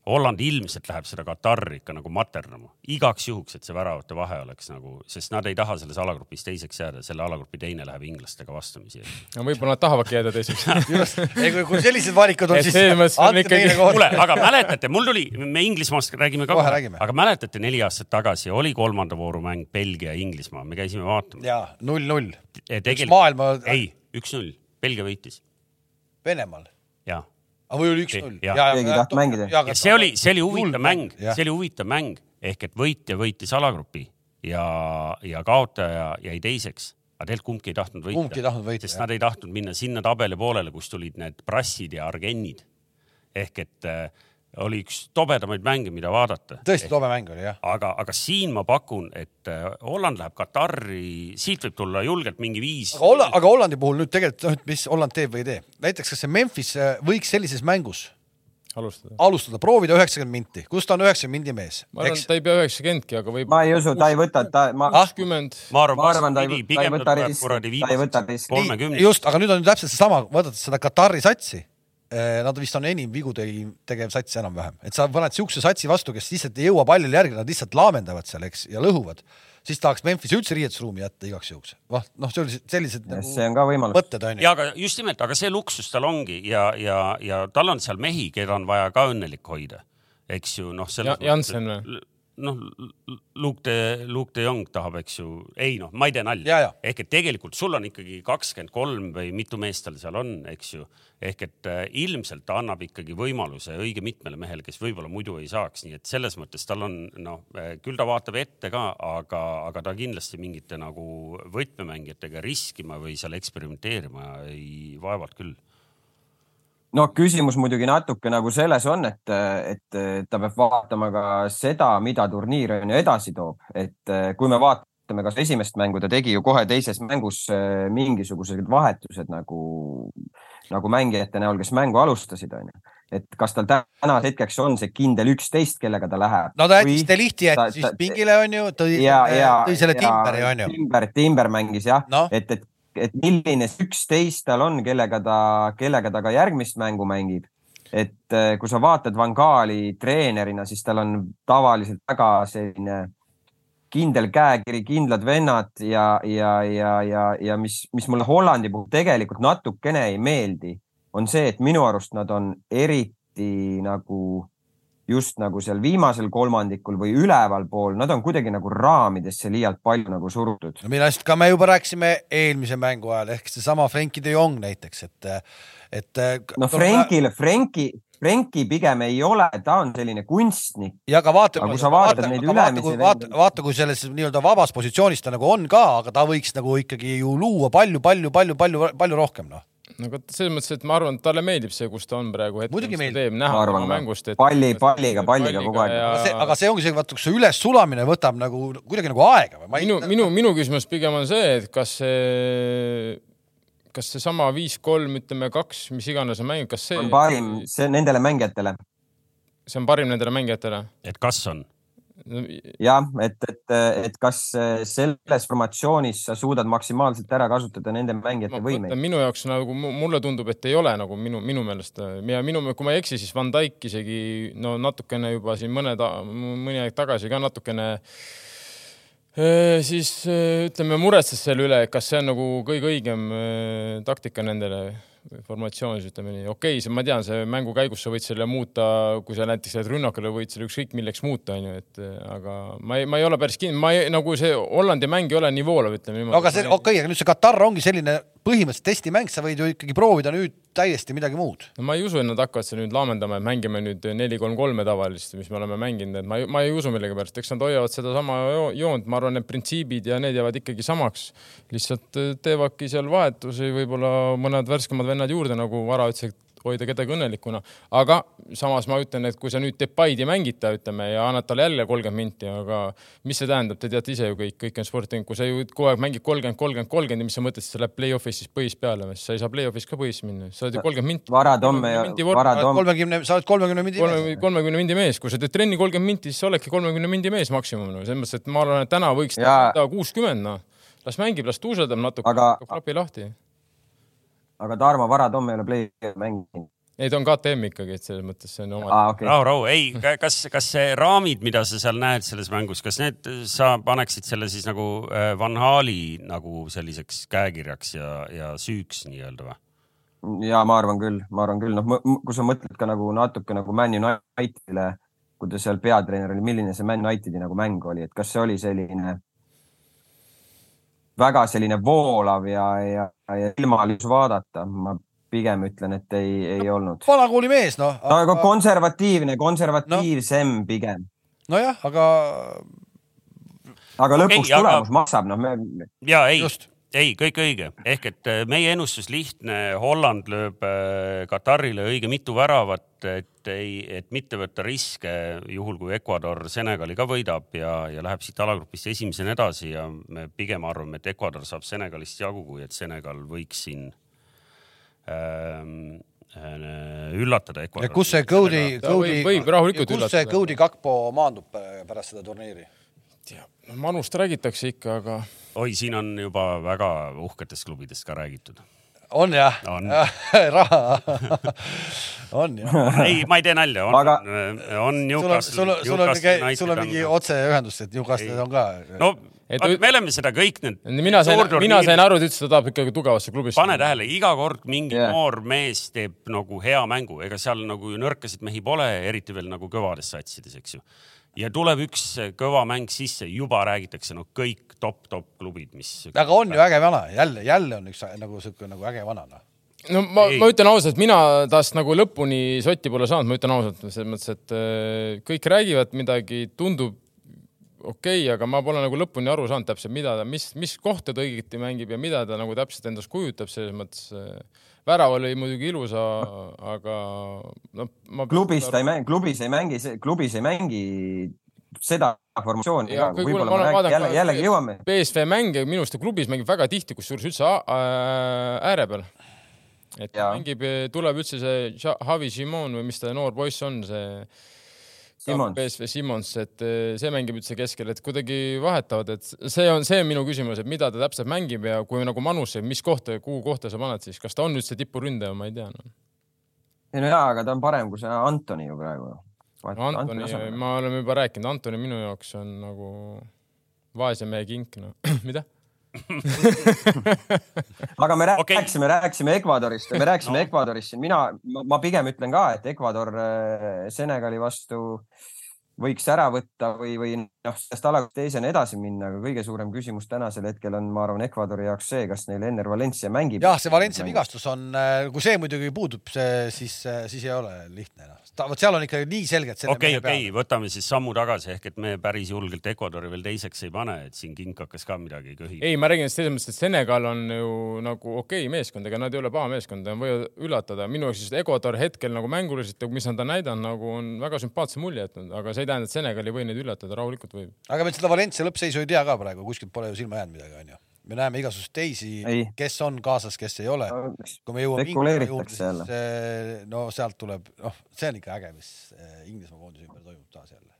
S2: Holland ilmselt läheb seda Katari ikka nagu materdama, igaks juhuks, et see väravate vahe oleks nagu, sest nad ei taha selles alagrupis teiseks jääda, selle alagrupi teine läheb inglastega vastamisi.
S4: no võib-olla nad tahavadki jääda teiseks
S1: just, ei kui, kui sellised valikud on, siis
S2: andke ikkagi... meile kohe. kuule, aga mäletate, mul tuli, me Inglismaast räägime ka, aga mäletate neli aastat tagasi oli kolmanda vooru mäng Belgia ja Inglismaa, me käisime vaatamas.
S1: jaa, null-null.
S2: tegelikult, maailma... ei, üks-null, Belgia võitis.
S1: Venemaal? Aga või oli üks-null?
S3: keegi ei tahtnud mängida.
S2: see oli, see oli huvitav mäng, see oli huvitav mäng ehk et võitja võitis alagrupi ja, ja kaotaja jäi teiseks aga tegelikult kumbki ei tahtnud võita.
S1: kumbki ei tahtnud võita.
S2: sest jah. nad ei tahtnud minna sinna tabeli poolele, kus tulid need brassid ja argennid. ehk et äh, oli üks tobedamaid mänge, mida vaadata.
S1: tõesti tobe mäng oli jah.
S2: aga, aga siin ma pakun, et äh, Holland läheb Katari, siit võib tulla julgelt mingi viis.
S1: aga Hollandi, aga Hollandi puhul nüüd tegelikult noh, et mis Holland teeb või ei tee, näiteks kas see Memphis äh, võiks sellises mängus
S4: alustada,
S1: alustada, proovida üheksakümmend minti, kus ta on üheksakümne mindi mees.
S4: ma arvan, et ta ei pea üheksakümmendki, aga võib.
S3: ma ei usu, ta ei võta, ta,
S4: ma. kakskümmend.
S2: ma arvan,
S3: ma arvan, ta ei, ta ei võta riski, ta ei võta riski.
S1: just, aga nüüd on täpselt seesama, vaadates seda Katari satsi nad vist on enim vigu tegev sats enam-vähem, et sa paned siukse satsi vastu, kes lihtsalt ei jõua pallile järgi, nad lihtsalt laamendavad seal, eks, ja lõhuvad, siis tahaks Memphis üldse riietusruumi jätta igaks juhuks. noh, noh, see oli sellised
S3: ja, see on ka võimalus.
S1: mõtted on
S2: ju. ja aga just nimelt, aga see luksus tal ongi ja, ja, ja tal on seal mehi, keda on vaja ka õnnelik hoida, eks ju, noh.
S4: Ja, Jansen või?
S2: Noh, Luke de, Luke de Jong tahab, eks ju, ei noh, ma ei tee nalja. ehk et tegelikult sul on ikkagi kakskümmend kolm või mitu meest tal seal on, eks ju. ehk et äh, ilmselt ta annab ikkagi võimaluse õige mitmele mehele, kes võib-olla muidu ei saaks, nii et selles mõttes tal on noh, äh, küll ta vaatab ette ka, aga, aga ta kindlasti mingite nagu võtmemängijatega riskima või seal eksperimenteerima ei, vaevalt küll
S3: no küsimus muidugi natuke nagu selles on, et, et ta peab vaatama ka seda, mida turniir on ju edasi toob, et kui me vaatame kas esimest mängu, ta tegi ju kohe teises mängus äh, mingisugused vahetused nagu, nagu mängijate näol, kes mängu alustasid, on ju et kas tal tänase hetkeks on see kindel üksteist, kellega ta läheb?
S1: no ta jättis Delihti jättis vist pingile onju, tõi, tõi selle Timberi onju.
S3: Timber, Timber mängis jah no., et, et et milline see üksteist tal on, kellega ta, kellega ta ka järgmist mängu mängib. et eh, kui sa vaatad Van Gaali treenerina, siis tal on tavaliselt väga selline kindel käekiri, kindlad vennad ja, ja, ja, ja, ja mis, mis mulle Hollandi puhul tegelikult natukene ei meeldi, on see, et minu arust nad on eriti nagu just nagu seal viimasel kolmandikul või ülevalpool, nad on kuidagi nagu raamidesse liialt palju nagu surutud.
S1: no millest ka me juba rääkisime eelmise mängu ajal ehk seesama Frenkie de Jong näiteks, et, et.
S3: no Frenkile, Frenki, Frenki pigem ei ole, ta on selline kunstnik.
S1: ja aga vaata, aga kui sa vaatad neid ülemisi. vaata, vaata, kui selles nii-öelda vabas positsioonis ta nagu on ka, aga ta võiks nagu ikkagi ju luua palju, palju, palju, palju, palju rohkem, noh
S4: no vot selles mõttes, et ma arvan, et talle meeldib see, kus ta on praegu.
S1: muidugi meeldib.
S4: näha tema mängust, et.
S3: palli, palliga, palliga kogu aeg
S1: ja.... aga see, aga see ongi see, vaata, kus see ülessulamine võtab nagu kuidagi nagu aega või?
S4: minu, minu, minu küsimus pigem on see, et kas see, kas seesama viis-kolm, ütleme kaks, mis iganes on mäng, kas see.
S3: on parim, see nendele mängijatele.
S4: see on parim nendele mängijatele.
S2: et kas on?
S3: Jah, et, et, et kas selles formatsioonis sa suudad maksimaalselt ära kasutada nende mängijate võimeid?
S4: minu jaoks nagu mulle tundub, et ei ole nagu minu, minu meelest ja minu, kui ma ei eksi, siis Van Dijk isegi no natukene juba siin mõned, mõni aeg tagasi ka natukene siis ütleme, muretses selle üle, kas see on nagu kõige õigem taktika nendele formatsioonis, ütleme nii, okei okay,, ma tean, see mängu käigus sa võid selle muuta, kui sa näiteks lähed rünnakule, võid selle ükskõik milleks muuta, onju, et aga ma ei, ma ei ole päris kindel, ma ei, nagu see Hollandi mäng ei ole nii voolav, ütleme niimoodi.
S1: aga see, okei okay,, aga nüüd see Katar ongi selline põhimõtteliselt testimäng, sa võid ju ikkagi proovida nüüd täiesti midagi muud.
S4: no ma ei usu, et nad hakkavad seal nüüd laamendama, et mängime nüüd neli-kolm-kolme tavalist, mis me oleme mänginud, et ma ei, ma ei usu millegipärast, eks nad hoiavad sedasama joont, ma arvan, need printsiibid ja need jäävad ikkagi samaks. lihtsalt teevadki seal vahetusi, võib-olla mõned värskemad vennad juurde, nagu Vara ütles, et hoida kedagi õnnelikuna. aga samas ma ütlen, et kui sa nüüd Depay'd ei mängita, ütleme, ja annad talle jälle kolmkümmend minti, aga mis see tähendab, te teate ise ju kõik, kõik on sportting, kui sa ju kogu aeg mängid kolmkümmend, kolmkümmend, kolmkümmend ja mis sa mõtled, siis sa lähed play-off'is siis põhis peale või, sa ei saa play-off'is ka põhis minna, sa oled ju kolmkümmend minti.
S3: varatomme ja varatomme.
S1: kolmekümne, sa oled kolmekümne mindi
S4: mees. kolmekümne mindi mees, kui sa teed trenni kolmkümmend minti, siis sa oledki kolmekümne mindi mees maksimum, no selles mõttes, et ma arvan, et täna võiks ta kuuskümmend, noh. las mängib, las tuuseldab natuke, klapi lahti.
S3: Aga Tarmo Varatomm ei ole play-off'i mänginud
S4: ei, ta on KTM ikkagi, et selles mõttes see on oma
S2: ah,. Okay. rahu, rahu, ei, kas, kas see raamid, mida sa seal näed selles mängus, kas need, sa paneksid selle siis nagu äh, Van Hali nagu selliseks käekirjaks ja, ja süüks nii-öelda või?
S3: ja ma arvan küll, ma arvan küll, noh, kui sa mõtled ka nagu natuke nagu Man Unitedile, kui ta seal peatreener oli, milline see Man Unitedi nagu mäng oli, et kas see oli selline väga selline voolav ja, ja, ja ilmalus vaadata, ma pigem ütlen, et ei, ei olnud.
S1: vanakooli mees, noh.
S3: aga konservatiivne, konservatiivsem no. pigem.
S1: nojah, aga.
S3: aga lõpuks okay, tulemus aga... maksab, noh me.
S2: ja ei, ei, kõik õige, ehk et äh, meie ennustus lihtne, Holland lööb äh, Katarile õige mitu väravat, et ei, et mitte võtta riske, juhul kui Ecuador Senegali ka võidab ja, ja läheb siit alagrupist esimesena edasi ja me pigem arvame, et Ecuador saab Senegalist jagu, kui et Senegal võiks siin Ähm, äh, üllatada Ecuadori.
S1: kus see Cody, Cody,
S4: võib rahulikult
S1: kus
S4: üllatada.
S1: see Cody Kakpo maandub pärast seda turniiri?
S4: tea, no Manust räägitakse ikka, aga.
S2: oi, siin on juba väga uhketest klubidest ka räägitud.
S1: on jah? raha on jah?
S2: ei, ma ei tee nalja, on aga..., on Newcastle.
S1: sul on, sul on, sul on, sul on mingi otseühendus, et Newcastle on ka.
S2: no et Vaat, me oleme seda kõik need.
S4: mina sain, mina sain aru, ta ütles, et ta tahab ikkagi tugevasse klubisse.
S2: pane tähele, iga kord mingi yeah. noor mees teeb nagu hea mängu, ega seal nagu nõrkasid mehi pole, eriti veel nagu kõvades satsides, eks ju. Ja tuleb üks kõva mäng sisse, juba räägitakse, no kõik top-top klubid, mis.
S1: aga on ju äge vana, jälle, jälle on üks nagu sihuke nagu äge vana noh.
S4: No ma, ma ütlen ausalt, mina tast nagu lõpuni sotti pole saanud, ma ütlen ausalt, selles mõttes, et äh, kõik räägivad midagi, tundub okei okay,, aga ma pole nagu lõpuni aru saanud täpselt, mida ta, mis, mis kohta ta õigeti mängib ja mida ta nagu täpselt endast kujutab, selles mõttes äh, värav oli muidugi ilus, aga noh,
S3: ma. klubis ta ei mängi, klubis ei mängi, klubis ei mängi seda formatsiooni ka, võib-olla me räägime, jälle, jällegi jõuame.
S4: BSV mänge minu arust ta klubis mängib väga tihti, kusjuures üldse ääre peal. et ja. mängib, tuleb üldse see Javi Simon või mis ta noor poiss on, see
S3: Simmons.
S4: BSV Simmons, et eh, see mängib üldse keskel, et kuidagi vahetavad, et see on, see on minu küsimus, et mida ta täpselt mängib ja kui nagu Manus, mis kohta, kuhu kohta sa paned siis, kas ta on üldse tipuründaja, ma ei tea no..
S3: ei no jaa, aga ta on parem kui see Antoni ju praegu.
S4: Antoni, ma oleme juba rääkinud, Antoni minu jaoks on nagu vaese mehe kink, noh mida?
S3: aga me rääkisime okay., rääkisime Ecuadorist, me rääkisime no. Ecuadorist siin, mina, ma pigem ütlen ka, et Ecuador äh, Senegali vastu võiks ära võtta või, või noh, sellest alagust teisena edasi minna, aga kõige suurem küsimus tänasel hetkel on, ma arvan, Ecuadori jaoks see, kas neil Enner Valencia mängib.
S1: jah, see Valencia vigastus on, äh, kui see muidugi puudub, see siis, äh, siis ei ole lihtne noh vot seal on ikka nii selgelt.
S2: okei, okei, võtame siis sammu tagasi, ehk et me päris julgelt Ecuadori veel teiseks ei pane, et siin kink hakkas ka midagi köhima.
S4: ei, ma räägin selles mõttes, et Senegal on ju nagu okei okay meeskond, ega nad ei ole paha meeskond, nad võivad üllatada. minu jaoks siis Ecuador hetkel nagu mänguliselt, mis nad on näidanud, nagu on väga sümpaatse mulje jätnud, aga see ei tähenda, et Senegal ei või neid üllatada, rahulikult võib.
S1: aga me seda Valencia lõppseisu ei tea ka praegu, kuskilt pole ju silma jäänud midagi, onju me näeme igasuguseid teisi, kes on kaasas, kes ei ole. kui me jõuame Inglismaa juurde, siis eh, no sealt tuleb, noh, see on ikka äge, mis eh, Inglismaa koondise ümber toimub taas jälle.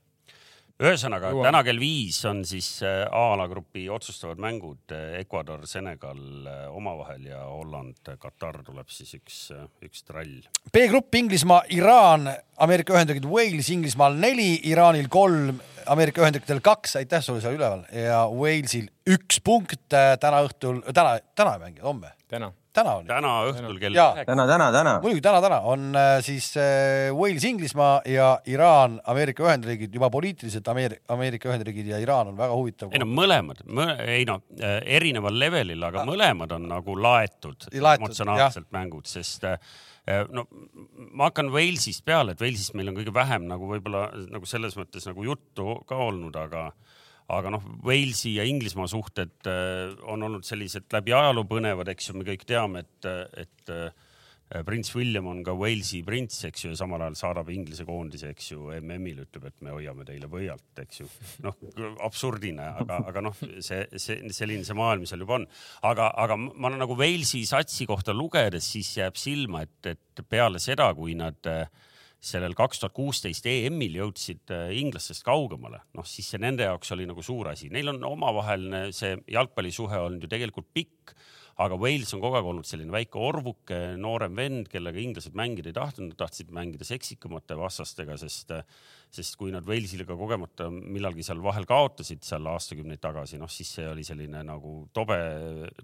S2: Ühesõnaga
S4: Jõuame.
S2: täna kell viis on siis äh, A-alagrupi otsustavad mängud äh, Ecuador, Senegal äh, omavahel ja Holland, Katar tuleb siis üks, üks trall.
S1: B-grupp Inglismaa, Iraan, Ameerika Ühendriigid, Wales, Inglismaal neli, Iraanil kolm, Ameerika Ühendriikidel kaks, aitäh sulle seal üleval ja Walesil üks punkt äh, täna õhtul, täna, täna ei mängi, homme,
S4: täna.
S1: Täna on.
S2: täna õhtul kell üheksa.
S3: täna, täna, täna.
S1: muidugi täna, täna on äh, siis äh, Wales, Inglismaa ja Iraan, Ameerika Ühendriigid juba poliitiliselt Ameerika, Ameerika Ühendriigid ja Iraan on väga huvitav.
S2: ei no mõlemad, ei no äh, erineval levelil, aga mõlemad on nagu laetud,
S1: Laetud,
S2: emotsionaalselt mängud, sest no ma hakkan Walesist peale, et Walesist meil on kõige vähem nagu võib-olla nagu selles mõttes nagu juttu ka olnud, aga aga noh, Walesi ja Inglismaa suhted äh, on olnud sellised läbi ajaloo põnevad, eks ju, me kõik teame, et, et äh, prints William on ka Walesi prints, eks ju, ja samal ajal saadab Inglise koondise, eks ju, MM-il ütleb, et me hoiame teile võialt, eks ju. noh, absurdine, aga, aga noh, see, see selline see maailm seal juba on. aga, aga ma nagu Walesi satsi kohta lugedes, siis jääb silma, et, et peale seda, kui nad äh, sellel kaks tuhat kuusteist EM-il jõudsid äh, inglastest kaugemale, noh siis see nende jaoks oli nagu suur asi, neil on omavaheline see jalgpallisuhe olnud ju tegelikult pikk, aga Wales on kogu aeg olnud selline väike orvuke noorem vend, kellega inglased mängida ei tahtnud, tahtsid mängida seksikamate vastastega, sest, sest kui nad Walesile ka kogemata millalgi seal vahel kaotasid seal aastakümneid tagasi, noh siis see oli selline nagu tobe,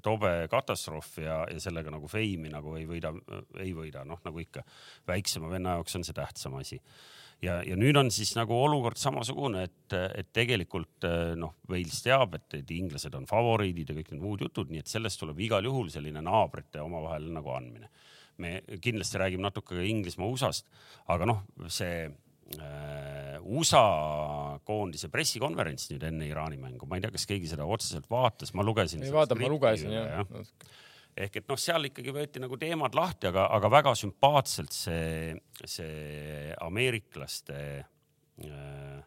S2: tobe katastroof ja, ja sellega nagu feimi nagu ei võida, ei võida, noh nagu ikka väiksema venna jaoks on see tähtsam asi ja, ja nüüd on siis nagu olukord samasugune, et, et tegelikult noh, Wales teab, et, et inglased on favoriidid ja kõik need muud jutud, nii et sellest tuleb igal juhul selline naabrite omavahel nagu andmine. me kindlasti räägime natuke ka Inglismaa USA-st, aga noh, see USA koondise pressikonverents nüüd enne Iraani mängu, ma ei tea, kas keegi seda otseselt vaatas, ma lugesin.
S4: ei vaata, ma lugesin jah.
S2: ehk et noh, seal ikkagi võeti nagu teemad lahti, aga, aga väga sümpaatselt see, see ameeriklaste äh,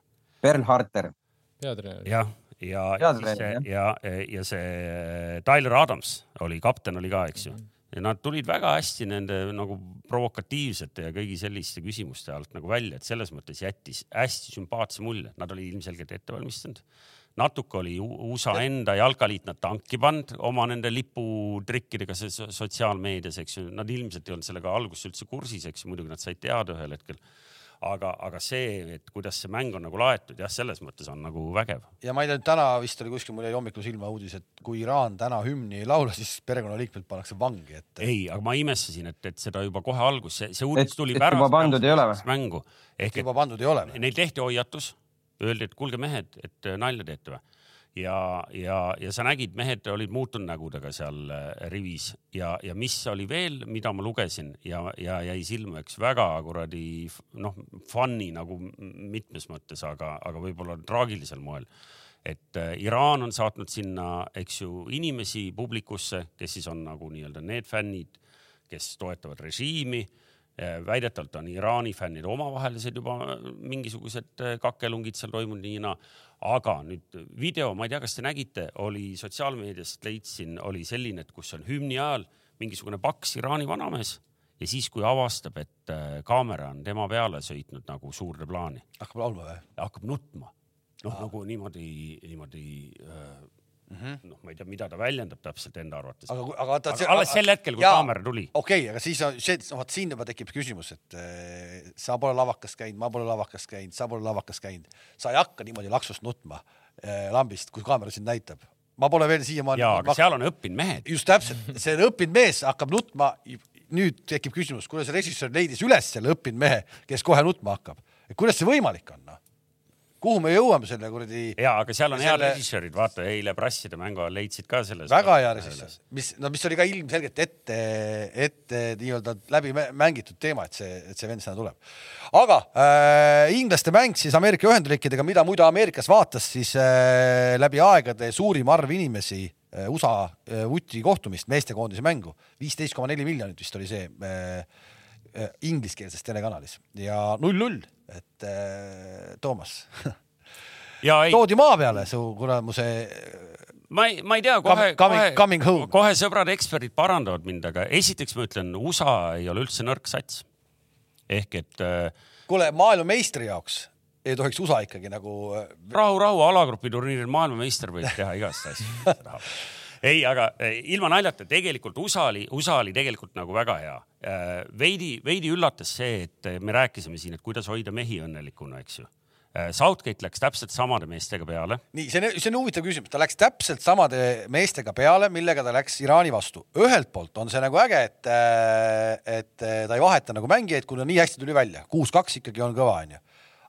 S3: Berl Harter.
S4: peatreener.
S2: jah, ja, ja, ja, ja, ja see Tyler Adams oli kapten oli ka, eks ju. ja nad tulid väga hästi nende nagu provokatiivsete ja kõigi selliste küsimuste alt nagu välja, et selles mõttes jättis hästi sümpaatse mulje, nad olid ilmselgelt ette valmistanud. natuke oli USA enda jalkaliit nad tanki pannud oma nende liputrikkidega sotsiaalmeedias, eks ju, nad ilmselt ei olnud sellega alguses üldse kursis, eks ju, muidugi nad said teada ühel hetkel aga, aga see, et kuidas see mäng on nagu laetud, jah, selles mõttes on nagu vägev.
S1: ja ma ei tea, täna vist oli kuskil, mul jäi hommikul silma uudis, et kui Iraan täna hümni ei laula, siis perekonnaliikmed pannakse vangi, et
S2: ei, aga ma imestasin, et, et seda juba kohe algus, see, see uudis tuli pärast
S3: juba pandud ei ole või?
S2: mängu ehk et
S1: juba pandud ei ole.
S2: neil tehti hoiatus, öeldi, et kuulge mehed, et nalja teete või ja, ja, ja sa nägid, mehed olid muutunud nägudega seal äh, rivis ja, ja mis oli veel, mida ma lugesin ja, ja jäi silma üks väga kuradi noh, funny nagu mitmes mõttes, aga, aga võib-olla traagilisel moel. et äh, Iraan on saatnud sinna, eks ju, inimesi publikusse, kes siis on nagu nii-öelda need fännid, kes toetavad režiimi väidetavalt on Iraani fännid omavahelised juba mingisugused äh, kakkelungid seal toimunud nii ja naa. Aga nüüd video, ma ei tea, kas te nägite, oli sotsiaalmeediast leidsin, oli selline, et kus on hümni ajal mingisugune paks Iraani vanamees ja siis, kui avastab, et äh, kaamera on tema peale sõitnud nagu suurde plaani
S1: hakkab laulma või?
S2: hakkab nutma. noh, nagu niimoodi, niimoodi äh, noh, ma ei tea, mida ta väljendab täpselt enda arvates.
S1: aga, aga vaata.
S2: aga alles sel hetkel, kui kaamera tuli.
S1: okei okay,, aga siis on see, vaat siin juba tekib küsimus, et äh, sa pole lavakas käinud, ma pole lavakas käinud, sa pole lavakas käinud, sa ei hakka niimoodi laksust nutma äh, lambist, kui kaamera sind näitab. ma pole veel siiamaani.
S2: ja, aga seal on õppinud mehed.
S1: just täpselt, see õppinud mees hakkab nutma. nüüd tekib küsimus, kuidas režissöör leidis üles selle õppinud mehe, kes kohe nutma hakkab, kuidas see võimalik on, noh? Kuhu me jõuame selle kuradi
S2: ja, aga seal on head
S1: Selle-
S2: režissöörid, vaata eile Brasside mängu ajal leidsid ka selles.
S1: väga hea režissöör, mis, no mis oli ka ilmselgelt ette, ette nii-öelda läbi mä- mängitud teema, et see, et see vend sinna tuleb. aga äh, inglaste mäng siis Ameerika Ühendriikidega, mida muide Ameerikas vaatas siis äh, läbi aegade suurim arv inimesi äh, USA äh, vuti kohtumist, meestekoondise mängu, viisteist koma neli miljonit vist oli see äh, äh, ingliskeelses telekanalis. Ja null-null, et äh, Toomas.
S2: Ja ei,
S1: toodi maa peale su kuramuse
S2: ma ei, ma ei tea, kohe, kohe, kohe sõbrad eksperdid parandavad mind, aga esiteks ma ütlen, USA ei ole üldse nõrk sats. ehk et äh,
S1: kuule, maailmameistri jaoks ei tohiks USA ikkagi nagu
S2: rahu, rahu, alagrupi turniiril maailmameister võib teha igast asju ei, aga eh, ilma naljata, tegelikult USA oli, USA oli tegelikult nagu väga hea. Eh, veidi, veidi üllatas see, et me rääkisime siin, et kuidas hoida mehi õnnelikuna, eks ju Southgate läks täpselt samade meestega peale.
S1: nii, see on, see on huvitav küsimus, ta läks täpselt samade meestega peale, millega ta läks Iraani vastu. ühelt poolt on see nagu äge, et, et ta ei vaheta nagu mängijaid, kuna nii hästi tuli välja, kuus-kaks ikkagi on kõva, onju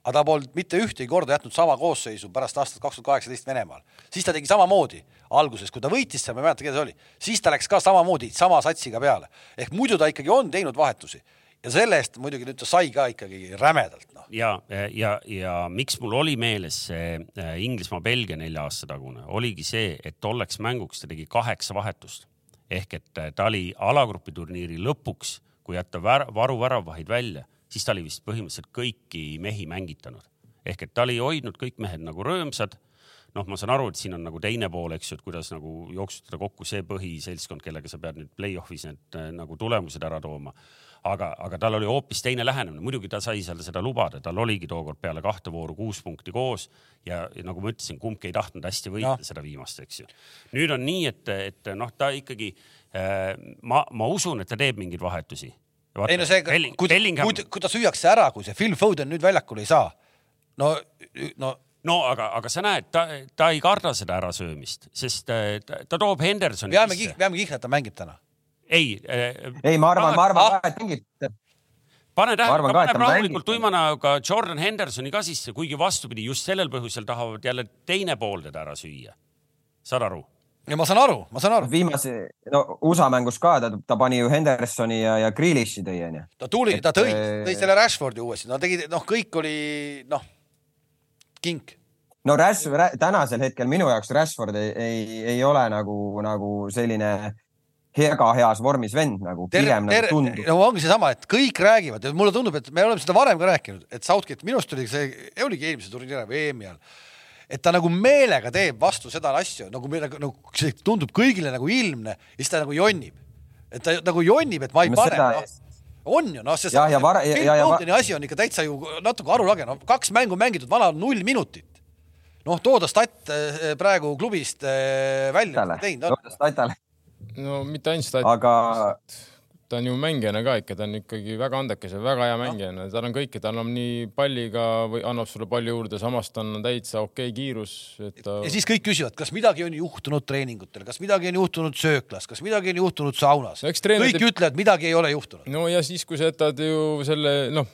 S1: aga ta polnud mitte ühtegi korda jätnud sama koosseisu pärast aastat kaks tuhat kaheksateist Venemaal. siis ta tegi samamoodi alguses, kui ta võitis seal, ma ei mäleta, keda see oli, siis ta läks ka samamoodi sama satsiga peale. ehk muidu ta ikkagi on teinud vahetusi ja selle eest muidugi nüüd ta sai ka ikkagi rämedalt noh.
S2: ja, ja, ja miks mul oli meeles see äh, Inglismaa-Belgia nelja aasta tagune, oligi see, et tolleks mänguks ta tegi kaheksa vahetust ehk et äh, ta oli alagrupi turniiri lõpuks, kui jätta vär, varu väravahid välja, siis ta oli vist põhimõtteliselt kõiki mehi mängitanud ehk et ta oli hoidnud kõik mehed nagu rõõmsad noh, ma saan aru, et siin on nagu teine pool, eks ju, et kuidas nagu jooksutada kokku see põhiseltskond, kellega sa pead nüüd play-off'is need äh, nagu tulemused ära tooma aga, aga tal oli hoopis teine lähenemine, muidugi ta sai seal seda lubada, tal oligi tookord peale kahte vooru kuus punkti koos ja, ja nagu ma ütlesin, kumbki ei tahtnud hästi võita no. seda viimast, eks ju. nüüd on nii, et, et noh, ta ikkagi äh,, ma, ma usun, et ta teeb mingeid vahetusi.
S1: Ei no see, kui, kui, kui ta süüakse ära, kui see Phil Foden nüüd väljakule ei saa, no, no
S2: no aga, aga sa näed, ta, ta ei karda seda ärasöömist, sest äh, ta, ta toob Hendersoni.
S1: peame, peame kihla, et ta mängib täna
S2: ei
S3: äh,. ei, ma arvan, ma arvan ka, et mängib
S2: pane tähele, paneb rahulikult tuima näoga Jordan Hendersoni ka sisse, kuigi vastupidi, just sellel põhjusel tahavad jälle teine pool teda ära süüa. saad aru?
S1: Ja ma saan aru, ma saan aru.
S3: viimase, no USA mängus ka ta, ta pani ju Hendersoni ja, ja Grealishi tõi onju.
S1: ta tuli, ta tõi, tõi selle Rashfordi uuesti, no tegid, noh, kõik oli noh, kink
S3: no Rashford, tänasel hetkel minu jaoks Rashford ei, ei, ei ole nagu, nagu selline väga heas vormis vend nagu pigem ter, nagu tundub.
S1: no ongi seesama, et kõik räägivad ja mulle tundub, et me oleme seda varem ka rääkinud, et Southgate minu arust oli see, oligi eelmise turniiri või EM-i ajal, et ta nagu meelega teeb vastu seda asju nagu, nagu, nagu see tundub kõigile nagu ilmne ja siis ta nagu jonnib. et ta nagu jonnib, et ma ei no, pane seda... no, on ju, noh, see
S3: ja, ja, vara, ja, ja, ja,
S1: asi on ikka täitsa ju natuke arulage, no kaks mängu mängitud, vana null minutit. noh, too ta stat eh, praegu klubist eh, välja
S3: teinud on.
S4: no mitte ainult stat-.
S3: aga
S4: ta on ju mängijana ka ikka, ta on ikkagi väga andekas ja väga hea mängijana, tal on kõike, ta annab nii palliga või annab sulle palju juurde, samas ta on täitsa okei okay kiirus, et ta.
S1: ja siis kõik küsivad, kas midagi on juhtunud treeningutel, kas midagi on juhtunud sööklas, kas midagi on juhtunud saunas no,. kõik teeb... ütlevad, midagi ei ole juhtunud.
S4: no ja siis, kui sa jätad ju selle, noh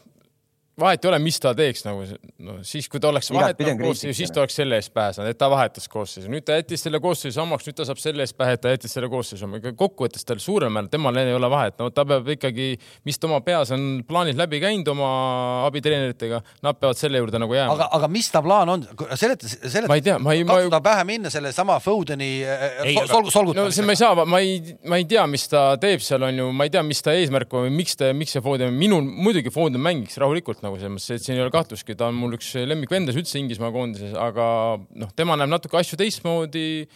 S4: vahet ei ole, mis ta teeks nagu no siis, kui ta oleks vahetanud koosseisu, siis ta oleks selle eest pääsenud, et ta vahetas koosseisu. nüüd ta jättis selle koosseisu samaks, nüüd ta saab selle eest pähe, et ta jättis selle koosseisu. kokkuvõttes tal suurel määral, temal ei ole vahet, no ta peab ikkagi, mis ta oma peas on plaanid läbi käinud oma abitreeneritega, nad peavad selle juurde nagu jääma.
S1: aga, aga mis ta plaan on? seleta, seleta.
S4: ma ei tea, ma ei.
S1: katsuda pähe minna sellesama Fodeni sol, solgutamisega.
S4: no see ma ei saa, ma ei, ma ei tea, mis ta teeb seal on ju, ma ei tea, mis ta eesmärk on või miks ta, miks see Foden, minul muidugi Foden mängiks rahulikult nagu selles mõttes, et siin ei ole kahtlustki, ta on mul üks lemmikvendas üldse Inglismaa koondises, aga noh, tema näeb natuke asju teistmoodi.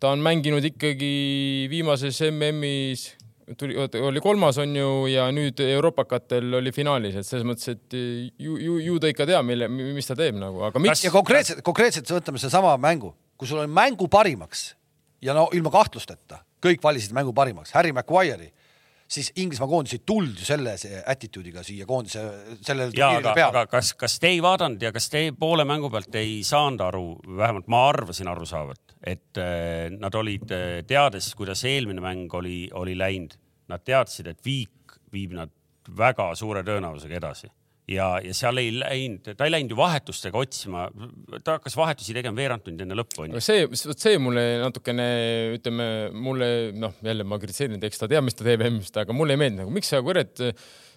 S4: ta on mänginud ikkagi viimases MM-is tuli, oli kolmas on ju ja nüüd Europakatel oli finaalis, et selles mõttes, et ju, ju, ju ta ikka teab, mille, mis ta teeb nagu, aga miks.
S1: ja konkreetselt, konkreetselt võtame sedasama mängu, kui sul on mängu parimaks ja no ilma kahtlusteta kõik valisid mängu parimaks, Harry Maguire'i siis Inglismaa koondis ei tulnud ju selle attitude'iga siia koondise sellele
S2: turniirile peale. aga kas, kas te ei vaadanud ja kas te poole mängu pealt ei saanud aru, vähemalt ma arvasin aru saavat, et äh, nad olid äh, teades, kuidas eelmine mäng oli, oli läinud, nad teadsid, et viik viib nad väga suure tõenäosusega edasi ja, ja seal ei läinud, ta ei läinud ju vahetustega otsima, ta hakkas vahetusi tegema veerand tundi enne lõppu onju.
S4: see, vot see mulle natukene, ütleme mulle noh, jälle ma kritiseerin, eks ta teab, mis ta teeb EM-ist, aga mulle ei meeldi nagu, miks sa kurat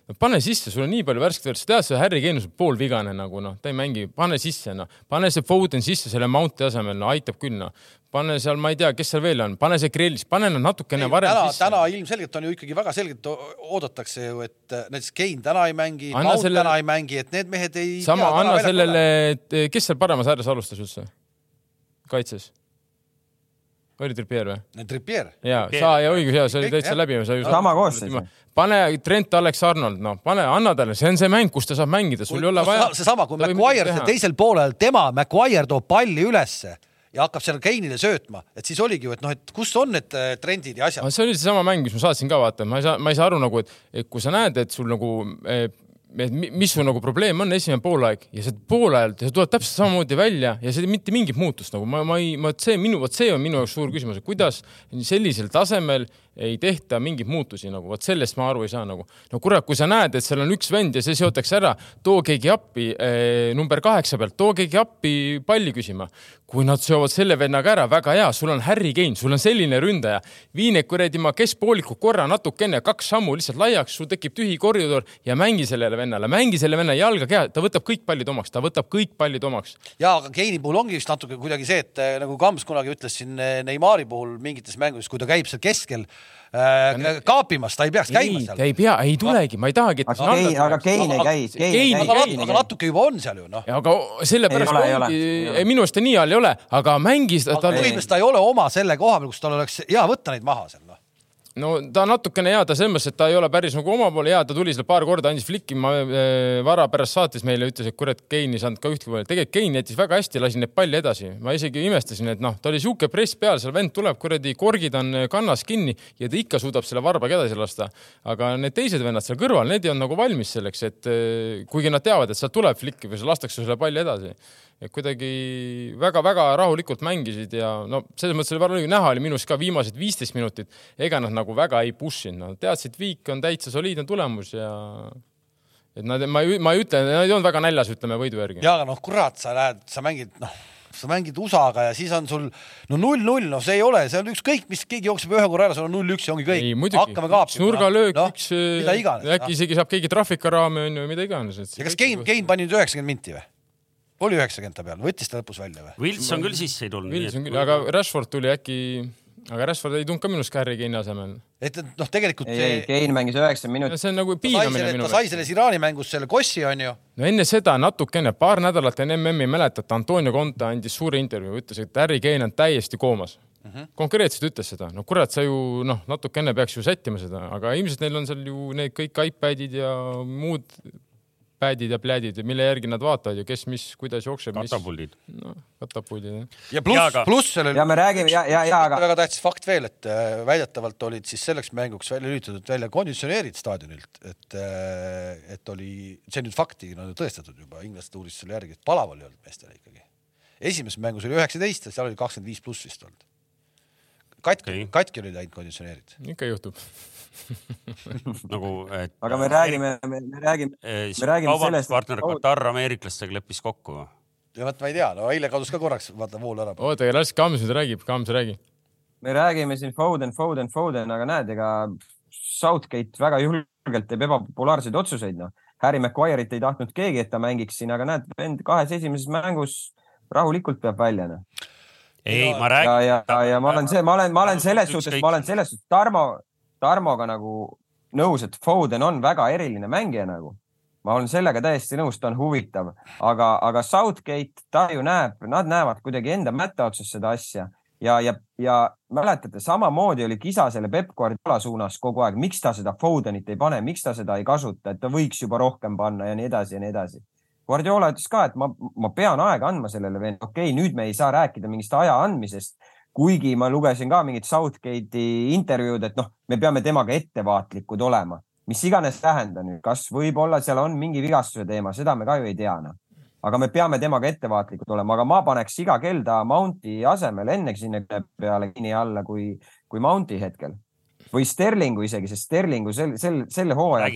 S4: no pane sisse, sul on nii palju värsket verd, sa tead, see Harry Kane on poolvigane nagu noh, ta ei mängi, pane sisse noh, pane see Foden sisse selle Mounti asemel, no aitab küll noh. pane seal, ma ei tea, kes seal veel on, pane see Grillis, pane nad natukene ei, varem
S1: täna,
S4: sisse.
S1: täna ilmselgelt on ju ikkagi väga selgelt oodatakse ju, et äh, näiteks Kane täna ei mängi, Mount selle... täna ei mängi, et need mehed ei.
S4: sama, anna sellele, kes seal paremas ääres alustas üldse? kaitses oli Trippier või?
S1: Trippier.
S4: ja
S2: Okei.
S4: sa ja õigus ja see oli täitsa läbi.
S3: Sama koosseis.
S4: pane Trent Alex-Arnold, noh, pane, anna talle, see on see mäng, kus ta saab mängida, sul ei ole vaja.
S1: seesama, kui Maguire teisel poolel, tema, Maguire toob palli ülesse ja hakkab seal Keinile söötma, et siis oligi ju, et noh, et kus on need äh, trendid ja asjad
S4: see oli seesama mäng, mis ma saatsin ka vaata, ma ei saa, ma ei saa aru nagu, et, et kui sa näed, et sul nagu, et mi- mis su nagu probleem on, esimene poolaeg. Ja see poolajal, see tuleb täpselt samamoodi välja ja see mitte mingit muutust nagu. Ma, ma ei, ma, see minu, vot see on minu jaoks suur küsimus, et kuidas sellisel tasemel ei tehta mingeid muutusi nagu, vot sellest ma aru ei saa nagu. no kurat, kui sa näed, et seal on üks vend ja see seotakse ära, too keegi appi eh, number kaheksa pealt, too keegi appi palli küsima. kui nad seovad selle vennaga ära, väga hea, sul on Harry Kane, sul on selline ründaja, vii need kuradi ma keskpooliku korra natukene, kaks sammu lihtsalt laiaks, sul tekib tühi koridor ja mängi sellele vennale, mängi selle venna jalga keha, ta võtab kõik pallid omaks, ta võtab kõik pallid omaks.
S1: ja aga Keini puhul ongi vist natuke kuidagi see, et äh, nagu Kams kunagi ütles siin äh, Neimari puhul mingites mängudes, kui ta käib seal keskel kaapimas, ta ei peaks käima
S4: ei,
S1: seal
S4: ei pea, ei tulegi, ma ei tahagi.
S3: aga Kein, aga Kein ei käi, Kein ei käi
S1: aga, natuke juba on seal ju noh.
S4: Ja aga sellepärast ongi minu arust ta nii all ei ole, aga mängis ta,
S1: põhimõtteliselt ta ei ole oma selle koha peal, kus tal oleks hea võtta neid maha seal noh.
S4: No ta natukene hea, ta selles mõttes, et ta ei ole päris nagu oma poole hea, ta tuli seal paar korda, andis flikki, ma äh, Vara pärast saatis meile, ütles, et kurat, Kein ei saanud ka ühtki palli, tegelikult Kein jättis väga hästi, lasi neid palli edasi, ma isegi imestasin, et noh, ta oli sihuke press peal, seal vend tuleb kuradi, korgid on kannas kinni ja ta ikka suudab selle varbaga edasi lasta. aga need teised vennad seal kõrval, need ei olnud nagu valmis selleks, et äh, kuigi nad teavad, et sealt tuleb flikk või lastakse selle palli edasi kuidagi väga-väga rahulikult mängisid ja no selles mõttes oli väga näha oli minust ka viimased viisteist minutit, ega nad nagu väga ei push inud, nad teadsid, viik on täitsa soliidne tulemus ja et nad, ma ei, ma ei ütle, nad ei olnud väga näljas, ütleme võidu järgi.
S1: ja aga noh, kurat, sa näed, sa mängid noh, sa mängid USA-ga ja siis on sul no null-null, no see ei ole, see on ükskõik, mis keegi jookseb ühe korra ära, sul on null-üks ja ongi kõik. hakkame kaapima.
S4: nurgalöök
S1: no,,
S4: üks äkki isegi saab keegi trahvikaraami onju, mida iganes.
S1: ja kas Kein, Kein pani nüüd üheksakümmend minti või? Oli üheksakümmend ta peal, võttis ta lõpus välja või?
S2: Wilson küll sisse ei tulnud.
S4: Wilson küll, aga Rashford tuli äkki, aga Rashford ei tulnud ka minust ka Harry Kane'i asemel.
S1: et et noh, tegelikult
S3: ei, ei, Kein mängis üheksakümmend minutit.
S4: see on nagu piinamine
S1: selle,
S4: minu
S1: ta sai selles Iraani mängus selle kossi onju.
S4: no enne seda natukene, paar nädalat enne MM-i mäletate, Antonio Conte andis suure intervjuu, ütles, et Harry Kane on täiesti koomas mm. -hmm. konkreetselt ütles seda, no kurat, sa ju noh, natukene peaks ju sättima seda, aga ilmselt neil on seal ju need kõik iPadid ja muud pad'id ja plädid, mille järgi nad vaatavad ju, kes mis, kuidas jookseb, mis
S2: katapuldid.
S4: no, katapuldid jah.
S1: ja pluss
S2: aga-,
S1: pluss sellel
S3: ja me räägime ja, ja, ja aga
S1: väga tähtis fakt veel, et äh, väidetavalt olid siis selleks mänguks välja lülitatud välja konditsioneerid staadionilt, et, et oli, see nüüd fakti no, tõestatud juba, inglased uurisid selle järgi, et palav oli olnud meestel ikkagi. esimeses mängus oli üheksateist ja seal oli kakskümmend viis pluss vist olnud. katki okay., katki olid läinud konditsioneerid.
S4: ikka juhtub.
S2: nagu, et.
S3: aga me räägime, me me räägime, me räägime sellest, et-
S2: partner Katar ameeriklastega leppis kokku.
S1: ja vot ma ei tea, no eile kadus ka korraks, vaata vool ära.
S4: oota, las Kams nüüd räägib, Kams räägi.
S3: me räägime siin Foden, Foden, Foden, aga näed, ega Southgate väga julgelt teeb ebapopulaarseid otsuseid, noh. Harry Maguire'it ei tahtnud keegi, et ta mängiks siin, aga näed, vend kahes esimeses mängus rahulikult peab välja, noh.
S2: ei, ma
S3: ja,
S2: räägin.
S3: ja, ja ma olen see, ma olen, ma olen selles suhtes, ma olen selles suhtes Tarmo, Tarmoga nagu nõus, et Foden on väga eriline mängija nagu. ma olen sellega täiesti nõus, ta on huvitav, aga, aga Southgate, ta ju näeb, nad näevad kuidagi enda mätta otsas seda asja. Ja, ja, ja mäletate, samamoodi oli kisa selle Peep Guardiola suunas kogu aeg, miks ta seda Fodenit ei pane, miks ta seda ei kasuta, et ta võiks juba rohkem panna ja nii edasi ja nii edasi. Guardiola ütles ka, et ma, ma pean aega andma sellele vend, okei okay,, nüüd me ei saa rääkida mingist aja andmisest, kuigi ma lugesin ka mingit Southgate'i intervjuud, et noh, me peame temaga ettevaatlikud olema, mis iganes tähenda nüüd, kas võib-olla seal on mingi vigastuse teema, seda me ka ju ei tea, noh. aga me peame temaga ettevaatlikud olema, aga ma paneks iga kell ta Mounti asemel enne sinna peale kinni alla kui, kui Mounti hetkel või Sterlingu isegi, sest Sterlingu sel, sel, sel hooajal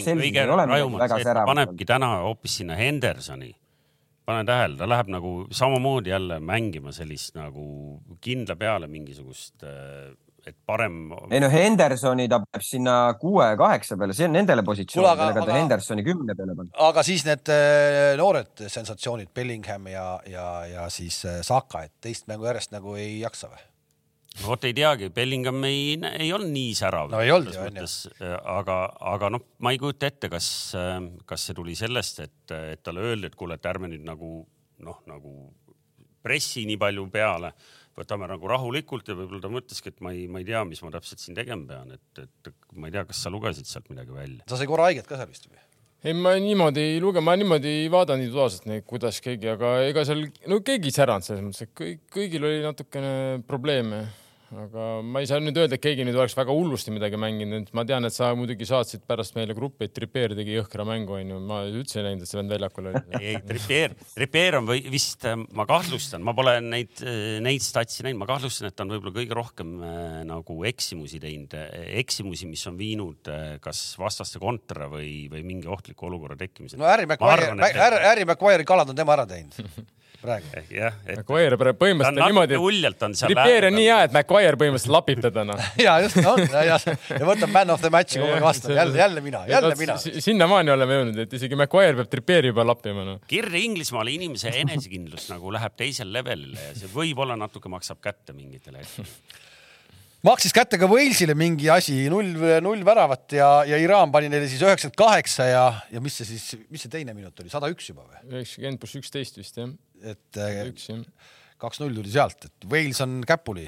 S2: panebki täna hoopis sinna Hendersoni. Pane tähele, ta läheb nagu samamoodi jälle mängima sellist nagu kindla peale mingisugust, et parem.
S3: ei no Hendersoni ta peab sinna kuue-kaheksa peale, see on nendele positsioonidele,
S1: aga-
S3: ta Hendersoni kümne peale panna.
S1: aga siis need äh, noored sensatsioonid, Bellingham ja, ja, ja siis äh, Saka, et teist mängu järjest nagu ei jaksa või?
S2: Vot ei teagi, Bellingham ei, ei olnud nii särav.
S1: No ei olnud ju, on ju.
S2: aga, aga noh, ma ei kujuta ette, kas, kas see tuli sellest, et, et talle öeldi, et kuule, et ärme nüüd nagu noh, nagu pressi nii palju peale võtame nagu rahulikult ja võib-olla ta mõtleski, et ma ei, ma ei tea, mis ma täpselt siin tegema pean, et, et ma ei tea, kas sa lugesid sealt midagi välja?
S1: sa sai korra haiget ka seal vist või?
S4: ei, ma niimoodi ei luge, ma niimoodi ei vaadanud individuaalselt neid, kuidas keegi, aga ega seal, no keegi ei säranud selles mõttes, et kõik, kõigil oli natukene probleeme aga ma ei saa nüüd öelda, et keegi nüüd oleks väga hullusti midagi mänginud, ma tean, et sa muidugi saatsid pärast meile gruppi, et Trippier tegi jõhkra mängu, onju, ma üldse ei näinud, et see vend väljakul oli.
S2: ei, ei, Trippier, Trippier on või vist, ma kahtlustan, ma pole neid, neid statsi näinud, ma kahtlustan, et ta on võib-olla kõige rohkem äh, nagu eksimusi teinud, eksimusi, mis on viinud äh, kas vastaste kontra või, või mingi ohtliku olukorra tekkimiseni.
S1: no Harry Maguire, Harry Maguire'i kalad on tema ära teinud praegu.
S2: jah,
S4: et. Maguire põhimõtteliselt niimoodi.
S2: uljalt on seal.
S4: Trippier on nii hea, et Maguire põhimõtteliselt lapib teda noh.
S1: ja just on ja, ja, ja võtab man of the match'i kogu aeg vastu, jälle, jälle mina, jälle mina.
S4: sinnamaani oleme jõudnud, et isegi Maguire peab Trippieri juba lappima noh.
S2: kirja Inglismaale inimese enesekindlus nagu läheb teisele levelile ja see võib-olla natuke maksab kätte mingitel hetkedel
S1: maksis kätte ka Walesile mingi asi, null, null väravat ja, ja Iraan pani neile siis üheksakümmend kaheksa ja, ja mis see siis, mis see teine minut oli, sada üks juba või?
S4: üheksakümmend pluss üksteist vist jah.
S1: et kaks-null tuli sealt, et Wales on käpuli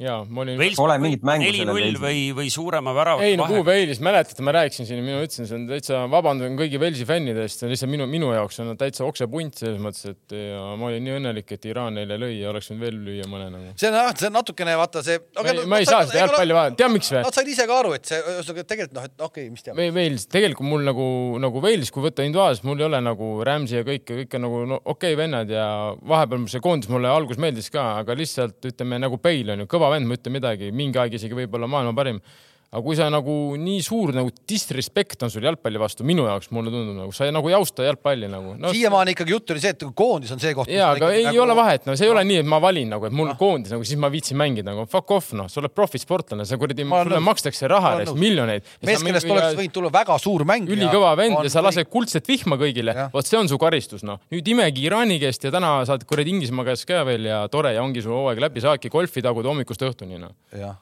S4: ja ma olin.
S3: Pole mingit mängu
S2: sellel Wales'il. või, või suurema värava.
S4: ei no kuhu Wales, mäletate, ma rääkisin siin, mina ütlesin, see on täitsa, vabandan kõigi Walesi fännide eest, see on lihtsalt minu, minu jaoks on täitsa oksepunt selles mõttes, et ja ma olin nii õnnelik, et Iraan neile lõi ja oleks võinud veel lüüa mõne nagu.
S1: see on jah, see on natukene vaata see
S4: okay,. ma, ma ei saa seda jalgpalli vaadata, tead miks või?
S1: Nad said ise ka aru, et see, ühesõnaga tegelikult noh, et okei okay,, mis teab.
S4: Wales, tegelikult mul nagu, nagu Wales, kui võtta individuaalselt, mul ei ole nagu Rams'i ja kõik, kõik on nagu no, okei okay, vennad ja vahepeal see koondis mulle alguses meeldis ka, aga lihtsalt ütleme nagu Bale on ju, kõva vend, ma ütlen midagi mingi aeg isegi võib-olla maailma parim aga kui sa nagu nii suur nagu disrespect on sul jalgpalli vastu, minu jaoks mulle tundub nagu sa ei, nagu ei austa jalgpalli nagu
S1: no,. siiamaani ikkagi jutt oli see, et koondis on see koht.
S4: ja, aga ei nagu... ole vahet, no see ei ole nii, et ma valin nagu, et mul no. koondis nagu siis ma viitsin mängida nagu fuck off noh, sa oled profisportlane, sa kuradi, sulle makstakse raha eest miljoneid.
S1: mees, kellest oleks võinud tulla väga suur mängija.
S4: ülikõva vend ja sa lased kuldset vihma kõigile, vot see on su karistus noh. nüüd imegi Iraani käest ja täna saad kuradi Inglismaa käest ka veel ja tore ja ongi su hooaeg läbi, saadki golfi taguda hommikust õhtuni noh.
S1: jah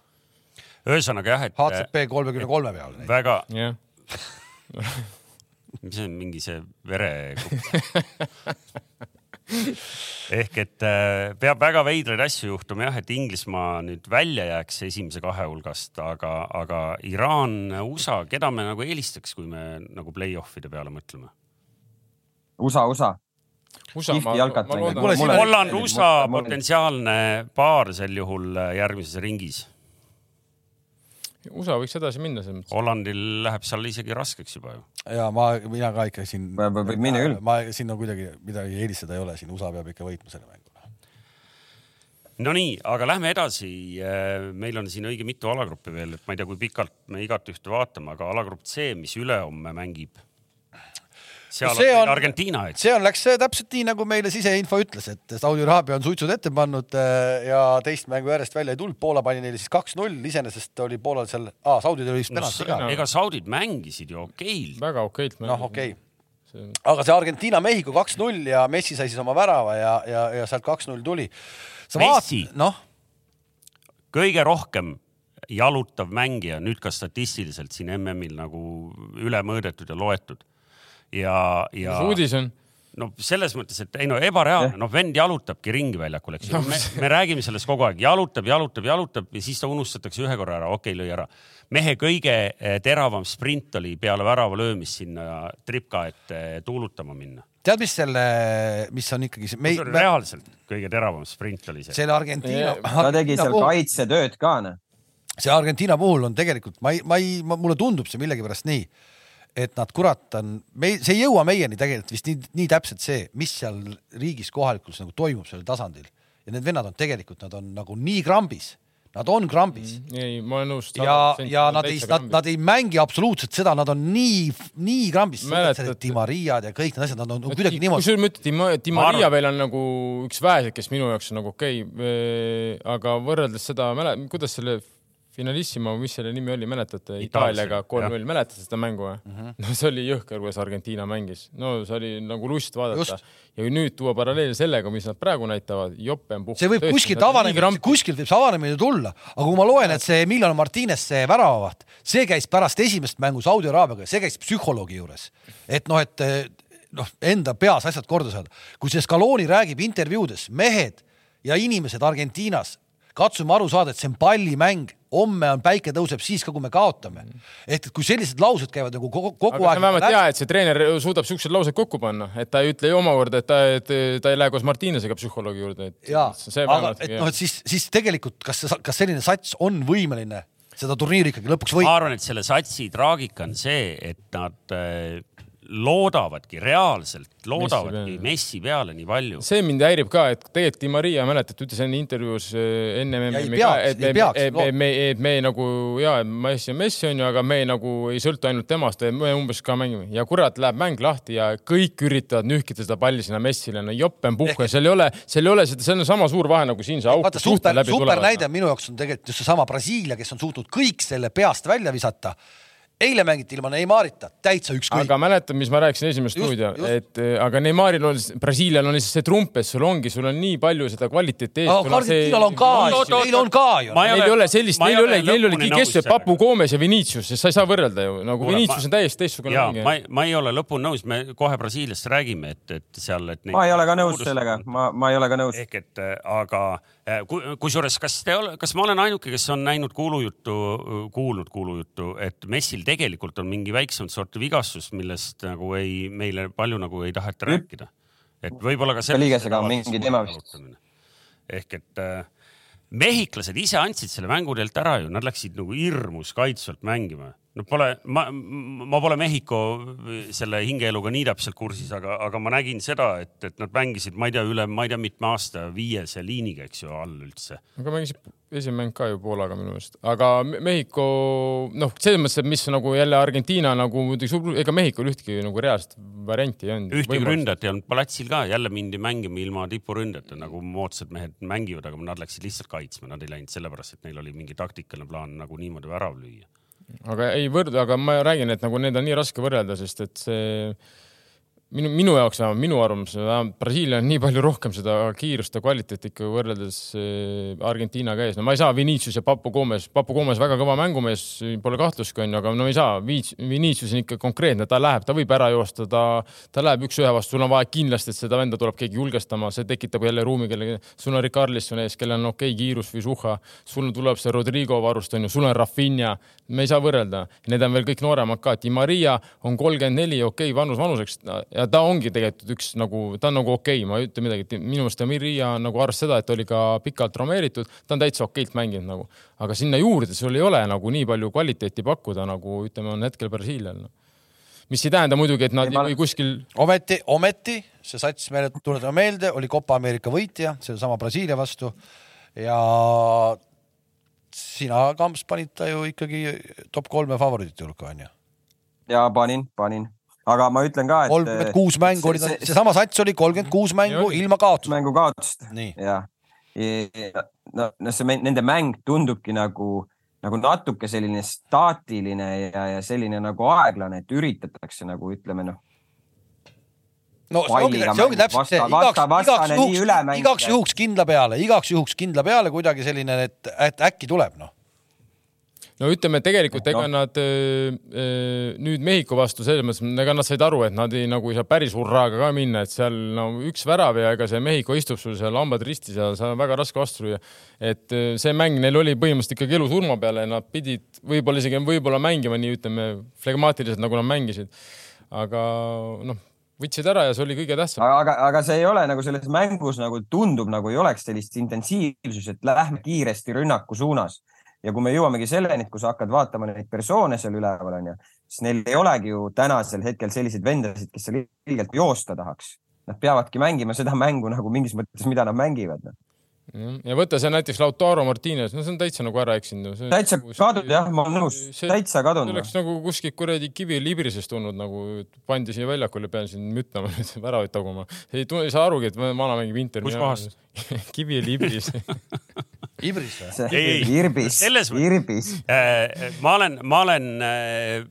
S2: ühesõnaga jah, et.
S1: HCP kolmekümne kolme peal.
S2: väga yeah. mis see on, mingi see verekupp ehk et äh, peab väga veidraid asju juhtuma jah, et Inglismaa nüüd välja jääks esimese kahe hulgast, aga, aga Iraan, USA, keda me nagu eelistaks, kui me nagu play-off'ide peale mõtleme?
S3: USA, USA.
S4: USA, ma, ma
S2: loodan. Holland, USA potentsiaalne paar sel juhul äh, järgmises ringis
S4: USA võiks edasi minna selles mõttes.
S2: Hollandil läheb seal isegi raskeks juba ju.
S1: ja ma, mina ka ikka siin.
S3: võib minna küll.
S1: ma siin on kuidagi midagi eelistada ei ole, siin USA peab ikka võitma selle mängu.
S2: Nonii, aga lähme edasi. meil on siin õige mitu alagruppi veel, et ma ei tea, kui pikalt me igat ühte vaatame, aga alagrupp C, mis ülehomme mängib seal see on, Argentiina, eks.
S1: see on, läks täpselt nii, nagu meile siseinfo ütles, et Saudi Araabia on suitsud ette pannud äh, ja teist mängu järjest välja ei tulnud. Poola pani neile siis kaks-null, iseenesest oli Poolal seal ah,, Saudil oli vist penalt
S2: no, ka. ega Saudid mängisid ju okeilt.
S4: väga okeilt
S1: mängisid. noh, okei okay. aga see Argentiina-Mehhiko kaks-null ja Messi sai siis oma värava ja, ja, ja sealt kaks-null tuli.
S2: Messi, noh, kõige rohkem jalutav mängija nüüd ka statistiliselt siin MM-il nagu üle mõõdetud ja loetud ja, ja.
S4: mis uudis on?
S2: no selles mõttes, et ei no ebareaalne, noh vend jalutabki ringi väljakul, eks ju. me, me räägime sellest kogu aeg, jalutab, jalutab, jalutab ja siis ta unustatakse ühe korra ära, okei okay,, lõi ära. mehe kõige eh, teravam sprint oli peale värava löömist sinna tripka ette tuulutama minna.
S1: tead, mis selle, mis on ikkagi see
S2: me... reaalselt kõige teravam sprint oli see.
S1: selle Argentiina.
S3: ta tegi seal kaitsetööd ka, noh.
S1: see Argentiina puhul on tegelikult, ma ei, ma ei, mulle tundub see millegipärast nii et nad kurat on, me, see ei jõua meieni tegelikult vist nii, nii täpselt see, mis seal riigis kohalikus nagu toimub sellel tasandil ja need vennad on tegelikult, nad on nagu nii krambis Nad on krambis
S4: mm,. ei, ma olen nõus.
S1: ja, ja nad ei, nad, nad ei mängi absoluutselt seda, nad on nii, nii krambis. Di Mariad ja kõik need asjad, nad on et, kuidagi niimoodi.
S4: kusjuures ma ütlen, Di, Maria veel on nagu üks väheseid, kes minu jaoks on nagu okei okay,, aga võrreldes seda, kuidas selle Finalissimo, mis selle nimi oli, mäletate? Itaaliaga kolm-null, mäletate seda mängu või mm? -hmm. no see oli jõhker, kuidas Argentiina mängis. no see oli nagu lust vaadata. ja nüüd tuua paralleel sellega, mis nad praegu näitavad, jope on puhk.
S1: see võib kuskilt avanemine, kuskilt võib see avanemine tulla, aga kui ma loen, et see Milano Martinez, see väravavaht, see käis pärast esimest mängu Saudi Araabiaga, see käis psühholoogi juures. et noh, et noh, enda peas asjad korda saada. kui see Scaloni räägib intervjuudes, mehed ja inimesed Argentiinas, katsume aru saada, et see on pallimäng, homme on päike tõuseb siis ka, kui me kaotame. ehk et kui sellised laused käivad nagu kogu, kogu
S4: aga see
S1: aeg
S4: vähemalt hea, et see treener suudab siuksed laused kokku panna, et ta ei ütle ju omakorda, et ta, et ta ei lähe koos Martinesega psühholoogi juurde, et
S1: jaa,
S4: see
S1: aga et noh, et siis, siis tegelikult, kas, kas selline sats on võimeline seda turniiri ikkagi lõpuks
S2: ma
S1: võitma?
S2: arvan, et selle satsi traagika on see, et nad äh, loodavadki reaalselt, loodavadki
S4: peale.
S2: Messi peale nii palju.
S4: see mind häirib ka, et tegelikult Di Maria, mäletad, ütles enne intervjuus äh, enne MM-i
S1: peaks,
S4: ka, et
S1: ei
S4: me,
S1: peaks,
S4: et me, me, et me nagu ja Messi on Messi onju, aga me nagu ei sõltu ainult temast, me umbes ka mängime ja kurat, läheb mäng lahti ja kõik üritavad nühkida seda palli sinna Messile, no jopp on puhku ja seal ei ole, seal ei ole seda, see on sama suur vahe nagu siin see auk,
S1: vaata, super, super näide minu jaoks on tegelikult just seesama Brasiilia, kes on suutnud kõik selle peast välja visata. Eile mängiti ilma Neymarita, täitsa ükskõik.
S4: aga mäletad, mis ma rääkisin esimest stuudio, et äh, aga Neymaril on, Brasiilial on lihtsalt see trump, et sul ongi, sul on nii palju seda kvaliteeti ees.
S1: aga Argentiinal on ka, neil on ka ju.
S2: Ma ei
S4: Neil
S2: ole-
S4: ei ole sellist,
S2: ei
S4: neil ei
S2: ole
S4: ole, neil oligi
S2: nõus
S4: kes see. Papu Gomes ja Vinicius, sest sa ei saa võrrelda ju, nagu
S2: Kuule,
S4: Vinicius
S2: ma-
S4: on täiesti teistsugune
S2: ja ma
S4: mängija.,
S2: ma ei ole lõpuni nõus, me kohe Brasiiliast räägime, et, et seal, et.
S3: ma ei ole ka nõus sellega, ma, ma ei ole ka nõus.
S2: ehk et äh, aga äh, kusjuures, kas te kas ma olen ainuke, kes on näinud kuulujuttu, kuulnud kuulujuttu, et Messil tegelikult on mingi väiksemat sorti vigastus, millest nagu ei, meile palju nagu ei taheta
S3: Jep.
S2: rääkida. et võib-olla ka
S3: liigesega on mingi teema vist..
S2: ehk et äh, mehhiklased ise andsid selle mängu teilt ära ju, nad läksid nagu hirmus kaitsvalt mängima. No pole, ma, ma pole Mehhiko selle hingeeluga nii täpselt kursis, aga, aga ma nägin seda, et, et nad mängisid, ma ei tea, üle, ma ei tea, mitme aasta viiese liiniga, eks ju, all üldse.
S4: aga mängisid esimene mäng ka ju Poolaga minu meelest, aga Me- Mehhiko noh, selles mõttes, et mis nagu jälle Argentiina nagu muidugi, ega Mehhikul ühtki nagu reaalset varianti ei olnud.
S2: ühtegi ründajat ei olnud platsil ka, jälle mindi mängima ilma tipuründajata, nagu moodsad mehed mängivad, aga nad läksid lihtsalt kaitsma, nad ei läinud sellepärast, et neil oli mingi taktikaline plaan nagu niimoodi värav lüüa.
S4: Aga ei võrdle, aga ma räägin, et nagu need on nii raske võrrelda, sest et see minu, minu jaoks vähemalt, minu arvamus, Brasiilia on nii palju rohkem seda kiirust ja kvaliteeti ikka võrreldes eh, Argentiinaga ees. no ma ei saa Vinicius ja Papu Gomes, Papu Gomes väga kõva mängumees, pole kahtlustki onju, aga no ei saa, Vinicius on ikka konkreetne, ta läheb, ta võib ära joosta, ta, ta läheb üks-ühe vastu, sul on vaja kindlasti, et seda venda tuleb keegi julgestama, see tekitab jälle ruumi, kelle, sul on Ricarlison ees, kellel on okei okay, kiirus või suhha, sul tuleb see Rodrigo varust onju, sul on Rafinha, me ei saa võrrelda, need on veel kõik nooremad ka, Di Maria on kolmkümmend neli, okei okay, vanus vanuseks ja ta ongi tegelikult üks nagu, ta on nagu okei okay,, ma ei ütle midagi, minu meelest Di Maria on nagu arvestades seda, et oli ka pikalt traumeeritud, ta on täitsa okeilt mänginud nagu, aga sinna juurde sul ei ole nagu nii palju kvaliteeti pakkuda, nagu ütleme, on hetkel Brasiilial no.. mis ei tähenda muidugi, et nad
S3: Ei,
S4: ei,
S3: ma-
S4: või kuskil
S1: ometi, ometi see sats meile tuletame meelde, oli Copa Ameerika võitja sellesama Brasiilia vastu ja sina, Kamps, panid ta ju ikkagi top kolme favoriidide hulka onju.
S3: ja panin, panin, aga ma ütlen ka, et.
S1: kolmkümmend kuus mängu oli,
S3: see-
S1: seesama sats oli kolmkümmend kuus mängu ilma kaotuseta.
S3: mängu kaotust
S1: nii,
S3: ja, no, no see, nende mäng tundubki nagu, nagu natuke selline staatiline ja, ja selline nagu aeglane, et üritatakse nagu ütleme noh,
S1: no see ongi, see ongi täpselt see, igaks, igaks juhuks, igaks juhuks kindla peale, igaks juhuks kindla peale kuidagi selline, et, et äkki tuleb noh.
S4: No ütleme, tegelikult ega
S3: Noh.
S4: nad öö, öö, nüüd Mehhiko vastu selles mõttes, ega nad said aru, et nad ei nagu ei saa päris hurraaga ka minna, et seal no üks värav ja ega see Mehhiko istub sul seal hambad ristis ja seal on väga raske vastu lüüa. et see mäng neil oli põhimõtteliselt ikkagi elu-surma peale ja nad pidid võib-olla isegi võib-olla mängima nii, ütleme flegmaatiliselt, nagu nad mängisid. aga noh, võtsid ära ja see oli kõige tähtsam.
S3: aga, aga, aga see ei ole nagu selles mängus nagu tundub nagu ei oleks sellist intensiivsust, et lähme kiiresti rünnaku suunas. Ja kui me jõuamegi selleni, et kui sa hakkad vaatama neid persoone seal üleval onju, siis neil ei olegi ju tänasel hetkel selliseid vendasid, kes seal ilgelt joosta tahaks. Nad peavadki mängima seda mängu nagu mingis mõttes, mida nad mängivad no..
S4: Ja võtta see näiteks Lautaro Martinez, no see on täitsa nagu ära eksinud.
S3: täitsa kadunud jah, ma olen nõus,
S4: see-
S3: täitsa
S4: see
S3: kadunud
S4: oleks. nagu kuskilt kuradi kivi librisest tulnud nagu, pandi siia väljakule, pean siin mütnama nüüd väravaid taguma. ei ei saa arugi, et vana mängib Inter.
S2: Kus kohas?
S4: kivi libris.
S1: Ibris või?
S2: Ei, ei,
S3: Irbis,
S2: selles mõttes-
S3: Irbis.
S2: Äh, ma olen, ma olen äh,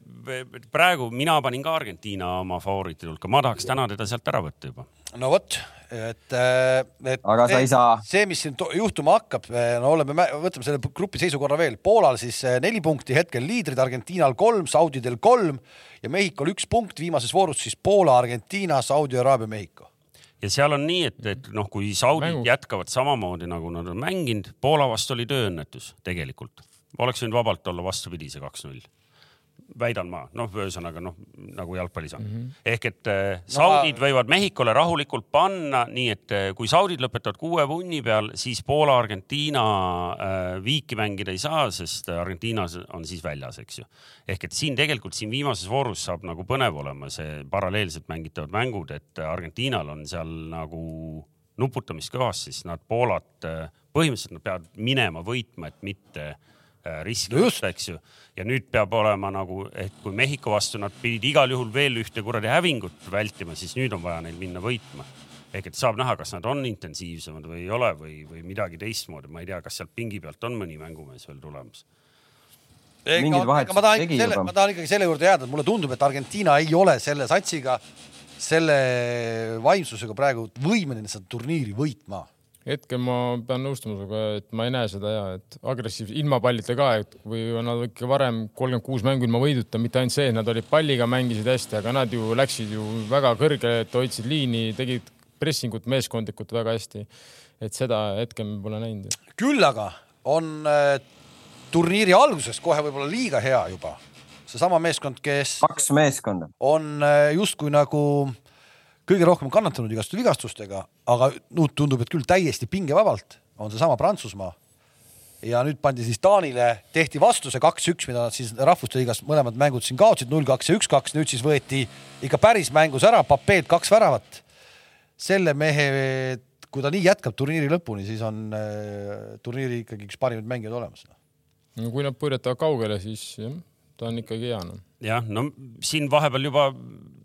S2: praegu, mina panin ka Argentiina oma favoriitide hulka, ma tahaks täna teda sealt ära võtta juba.
S1: no vot, et, et.
S3: Aga sa ei saa.
S1: see, mis siin juhtuma hakkab, no oleme, võtame selle grupi seisukorra veel, Poolal siis eh, neli punkti hetkel liidrid, Argentiinal kolm, Saudidel kolm ja Mehhikol üks punkt, viimases voorus siis Poola, Argentiina, Saudi Araabia, Mehhiko.
S2: ja seal on nii, et, et noh, kui saudid
S4: Mängu.
S2: jätkavad samamoodi nagu nad on mänginud, Poola vastu oli tööõnnetus tegelikult. oleks võinud vabalt olla vastupidi see kaks-null väidan ma, noh, ühesõnaga noh, nagu jalgpallis on mm. -hmm. ehk et äh, saudid võivad Mehhikole rahulikult panna, nii et äh, kui saudid lõpetavad kuue punni peal, siis Poola-Argentiina äh, viiki mängida ei saa, sest Argentiina on siis väljas, eks ju. ehk et siin tegelikult siin viimases voorus saab nagu põnev olema see paralleelselt mängitavad mängud, et Argentiinal on seal nagu nuputamist kõvasti, siis nad Poolat äh, põhimõtteliselt nad peavad minema võitma, et mitte äh, riski
S1: No just.
S2: võtta, eks ju. ja nüüd peab olema nagu, et kui Mehhiko vastu nad pidid igal juhul veel ühte kuradi hävingut vältima, siis nüüd on vaja neil minna võitma. ehk et saab näha, kas nad on intensiivsemad või ei ole või, või midagi teistmoodi, ma ei tea, kas sealt pingi pealt on mõni mängumees veel tulemas.
S1: Ma tahan,
S3: tegi
S1: selle,
S3: juba.
S1: ma tahan ikkagi selle juurde jääda, et mulle tundub, et Argentiina ei ole selle satsiga, selle vaimsusega praegu võimeline seda turniiri võitma.
S4: Hetkel ma pean nõustuma sinuga, et ma ei näe seda ja et agressiivse ilma pallita ka, et või nad ikka varem kolmkümmend kuus mängu ilma võiduta, mitte ainult see, et nad olid palliga, mängisid hästi, aga nad ju läksid ju väga kõrgele, et hoidsid liini, tegid pressingut meeskondlikult väga hästi. et seda hetkel pole näinud.
S1: küll aga on äh, turniiri alguses kohe võib-olla liiga hea juba. seesama meeskond, kes
S3: kaks meeskonda.
S1: on äh, justkui nagu kõige rohkem kannatanud igaste vigastustega, aga nüüd tundub, et küll täiesti pingevabalt on seesama Prantsusmaa. ja nüüd pandi siis Taanile, tehti vastu see kaks-üks, mida nad siis rahvuste liigas mõlemad mängud siin kaotsid, null kaks ja üks kaks, nüüd siis võeti ikka päris mängus ära, Papeed kaks väravat. selle mehe, kui ta nii jätkab turniiri lõpuni, siis on äh, turniiri ikkagi üks parimaid mängijaid olemas.
S4: no kui nad purjetavad kaugele, siis jah, ta on ikkagi hea noh.
S2: jah, no siin vahepeal juba,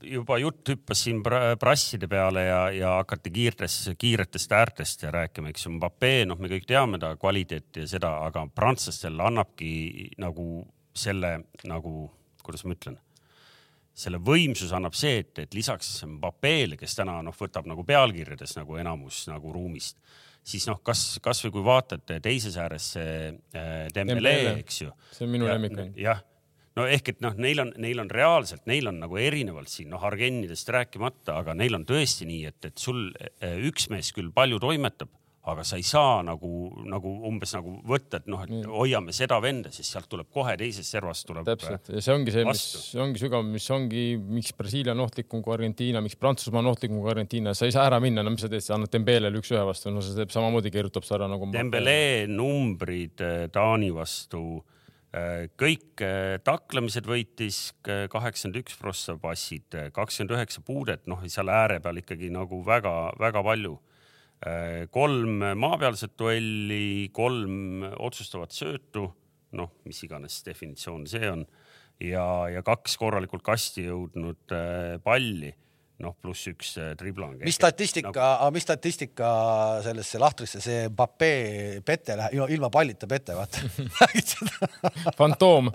S2: juba jutt hüppas siin pra- prasside peale ja, ja hakati kiirtes, kiiretest äärtest ja rääkima, eks ju, Mbappé, noh, me kõik teame ta kvaliteeti ja seda, aga prantslastel annabki nagu selle nagu, kuidas ma ütlen, selle võimsuse annab see, et, et lisaks Mbappé'le, kes täna noh, võtab nagu pealkirjades nagu enamus nagu ruumist, siis noh, kas, kasvõi kui vaatate teises ääres see äh, Dembele, eks ju.
S4: See on minu lemmik
S2: jah, no ehk et noh, neil on, neil on reaalselt, neil on nagu erinevalt siin noh, Argennidest rääkimata, aga neil on tõesti nii, et, et sul eh, üks mees küll palju toimetab, aga sa ei saa nagu, nagu umbes nagu võtta, et noh, et hoiame seda venda, siis sealt tuleb kohe teisest servast tuleb.
S4: täpselt ja see ongi see, mis ongi sügav, mis ongi, miks Brasiilia on ohtlikum kui Argentiina, miks Prantsusmaa on ohtlikum kui Argentiina, sa ei saa ära minna, no mis sa teed, sa annad Dembelele üks-ühe vastu, no see teeb samamoodi, keerutab sa ära nagu.
S2: Dembele numbrid eh, Taani vastu, kõik eh, taklemised võitis, kaheksakümmend üks prossa passid, kakskümmend üheksa puudet, noh, seal ääre peal ikkagi nagu väga-väga palju. kolm maapealset duelli, kolm otsustavat söötu, noh, mis iganes definitsioon see on ja, ja kaks korralikult kasti jõudnud eh, palli, noh, pluss üks eh, driblang.
S1: mis statistika, mis statistika sellesse lahtrisse see Mbappé pete läheb, ilma pallita pete, vaata.
S4: fantoom.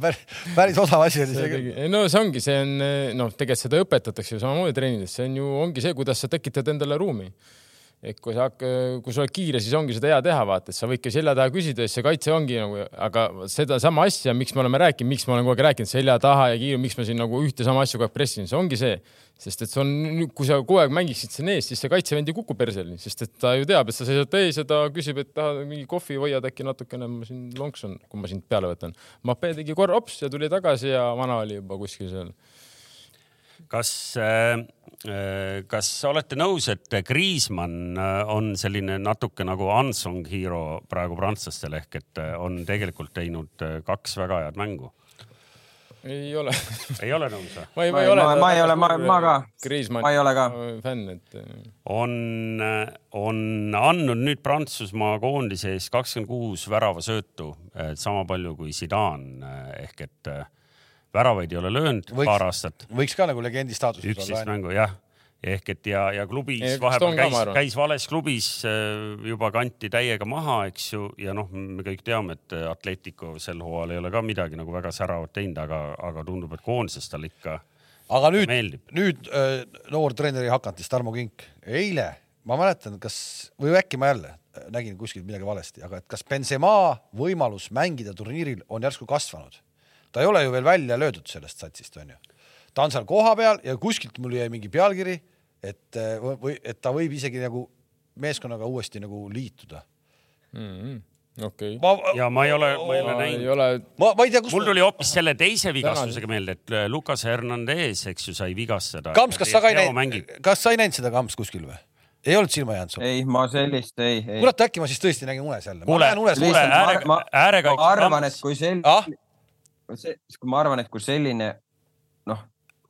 S1: päris, päris osav asi oli see küll.
S4: no see ongi, see on noh, tegelikult seda õpetatakse ju samamoodi treenides, see on ju, ongi see, kuidas sa tekitad endale ruumi. Et kui sa, kui sa oled kiire, siis ongi seda hea teha, vaata, et sa võidki selja taha küsida, siis see kaitse ongi nagu, aga sedasama asja, miks me oleme rääkinud, miks ma olen kogu aeg rääkinud selja taha ja kiire, miks ma siin nagu ühte sama asja kogu aeg pressin, see ongi see. sest et see on, kui sa kogu aeg mängiksid siin ees, siis see kaitsevend ju kukub perseni, sest et ta ju teab, et sa seisad ees ja ta küsib, et tahad mingi kohvi, hoiad äkki natukene, ma siin lonksun, kui ma sind peale võtan. Mape tegi korra hops ja tuli tagasi ja vana oli juba kuskil seal.
S2: Kas äh,, kas olete nõus, et Kriismann äh, on selline natuke nagu unsung hero praegu prantslastel ehk et äh, on tegelikult teinud äh, kaks väga head mängu?
S4: ei ole.
S2: ei ole nõus või?
S4: ma ei,
S3: Ma ei-
S4: ole.
S3: ma- ma ei ole- ma- ma ka.
S4: Kriismann.
S3: Ma ei ole ka.
S4: fänn, et
S2: on, on andnud nüüd Prantsusmaa koondise ees kakskümmend kuus väravasöötu, sama palju kui Zidane ehk et äh, väravaid ei ole löönud
S1: Võiks-
S2: paar aastat,
S1: võiks ka nagu legendi staatuses
S2: üksteist
S1: olla.
S2: mängu jah, ehk et ja, ja klubis
S4: Ja
S2: vahepeal käis käis vales klubis äh, juba kanti täiega maha, eks ju, ja noh, me kõik teame, et Atletico sel hooajal ei ole ka midagi nagu väga säravat teinud, aga, aga tundub, et koondises tal ikka
S1: aga nüüd nüüd äh, noor treeneri hakatis Tarmo Kink, eile ma mäletan, kas või äkki ma jälle nägin kuskilt midagi valesti, aga et kas Benzema võimalus mängida turniiril on järsku kasvanud? Ta ei ole ju veel välja löödud sellest satsist, onju. ta on seal kohapeal ja kuskilt mul jäi mingi pealkiri, et või et ta võib isegi nagu meeskonnaga uuesti nagu liituda.
S4: okei.
S1: ma,
S2: ja ma ei ole, ma ei ole näinud.
S4: ole,
S1: ma, ma ei tea, kus
S2: mul tuli hoopis selle teise vigastusega meelde, et äh, Lucas Hernandez, eks ju, sai vigastada.
S1: Kams, kas sa ka ei näinud, kas sa ei näinud seda Kams kuskil või? ei olnud silma jäänud sul?
S3: ei, ma sellist ei, ei.
S1: kurat, äkki ma siis tõesti nägin unes jälle.
S2: kuule, kuule, äärekaitse
S3: ma arvan, et kui sel-
S1: ah,
S3: see, ma arvan, et kui selline noh,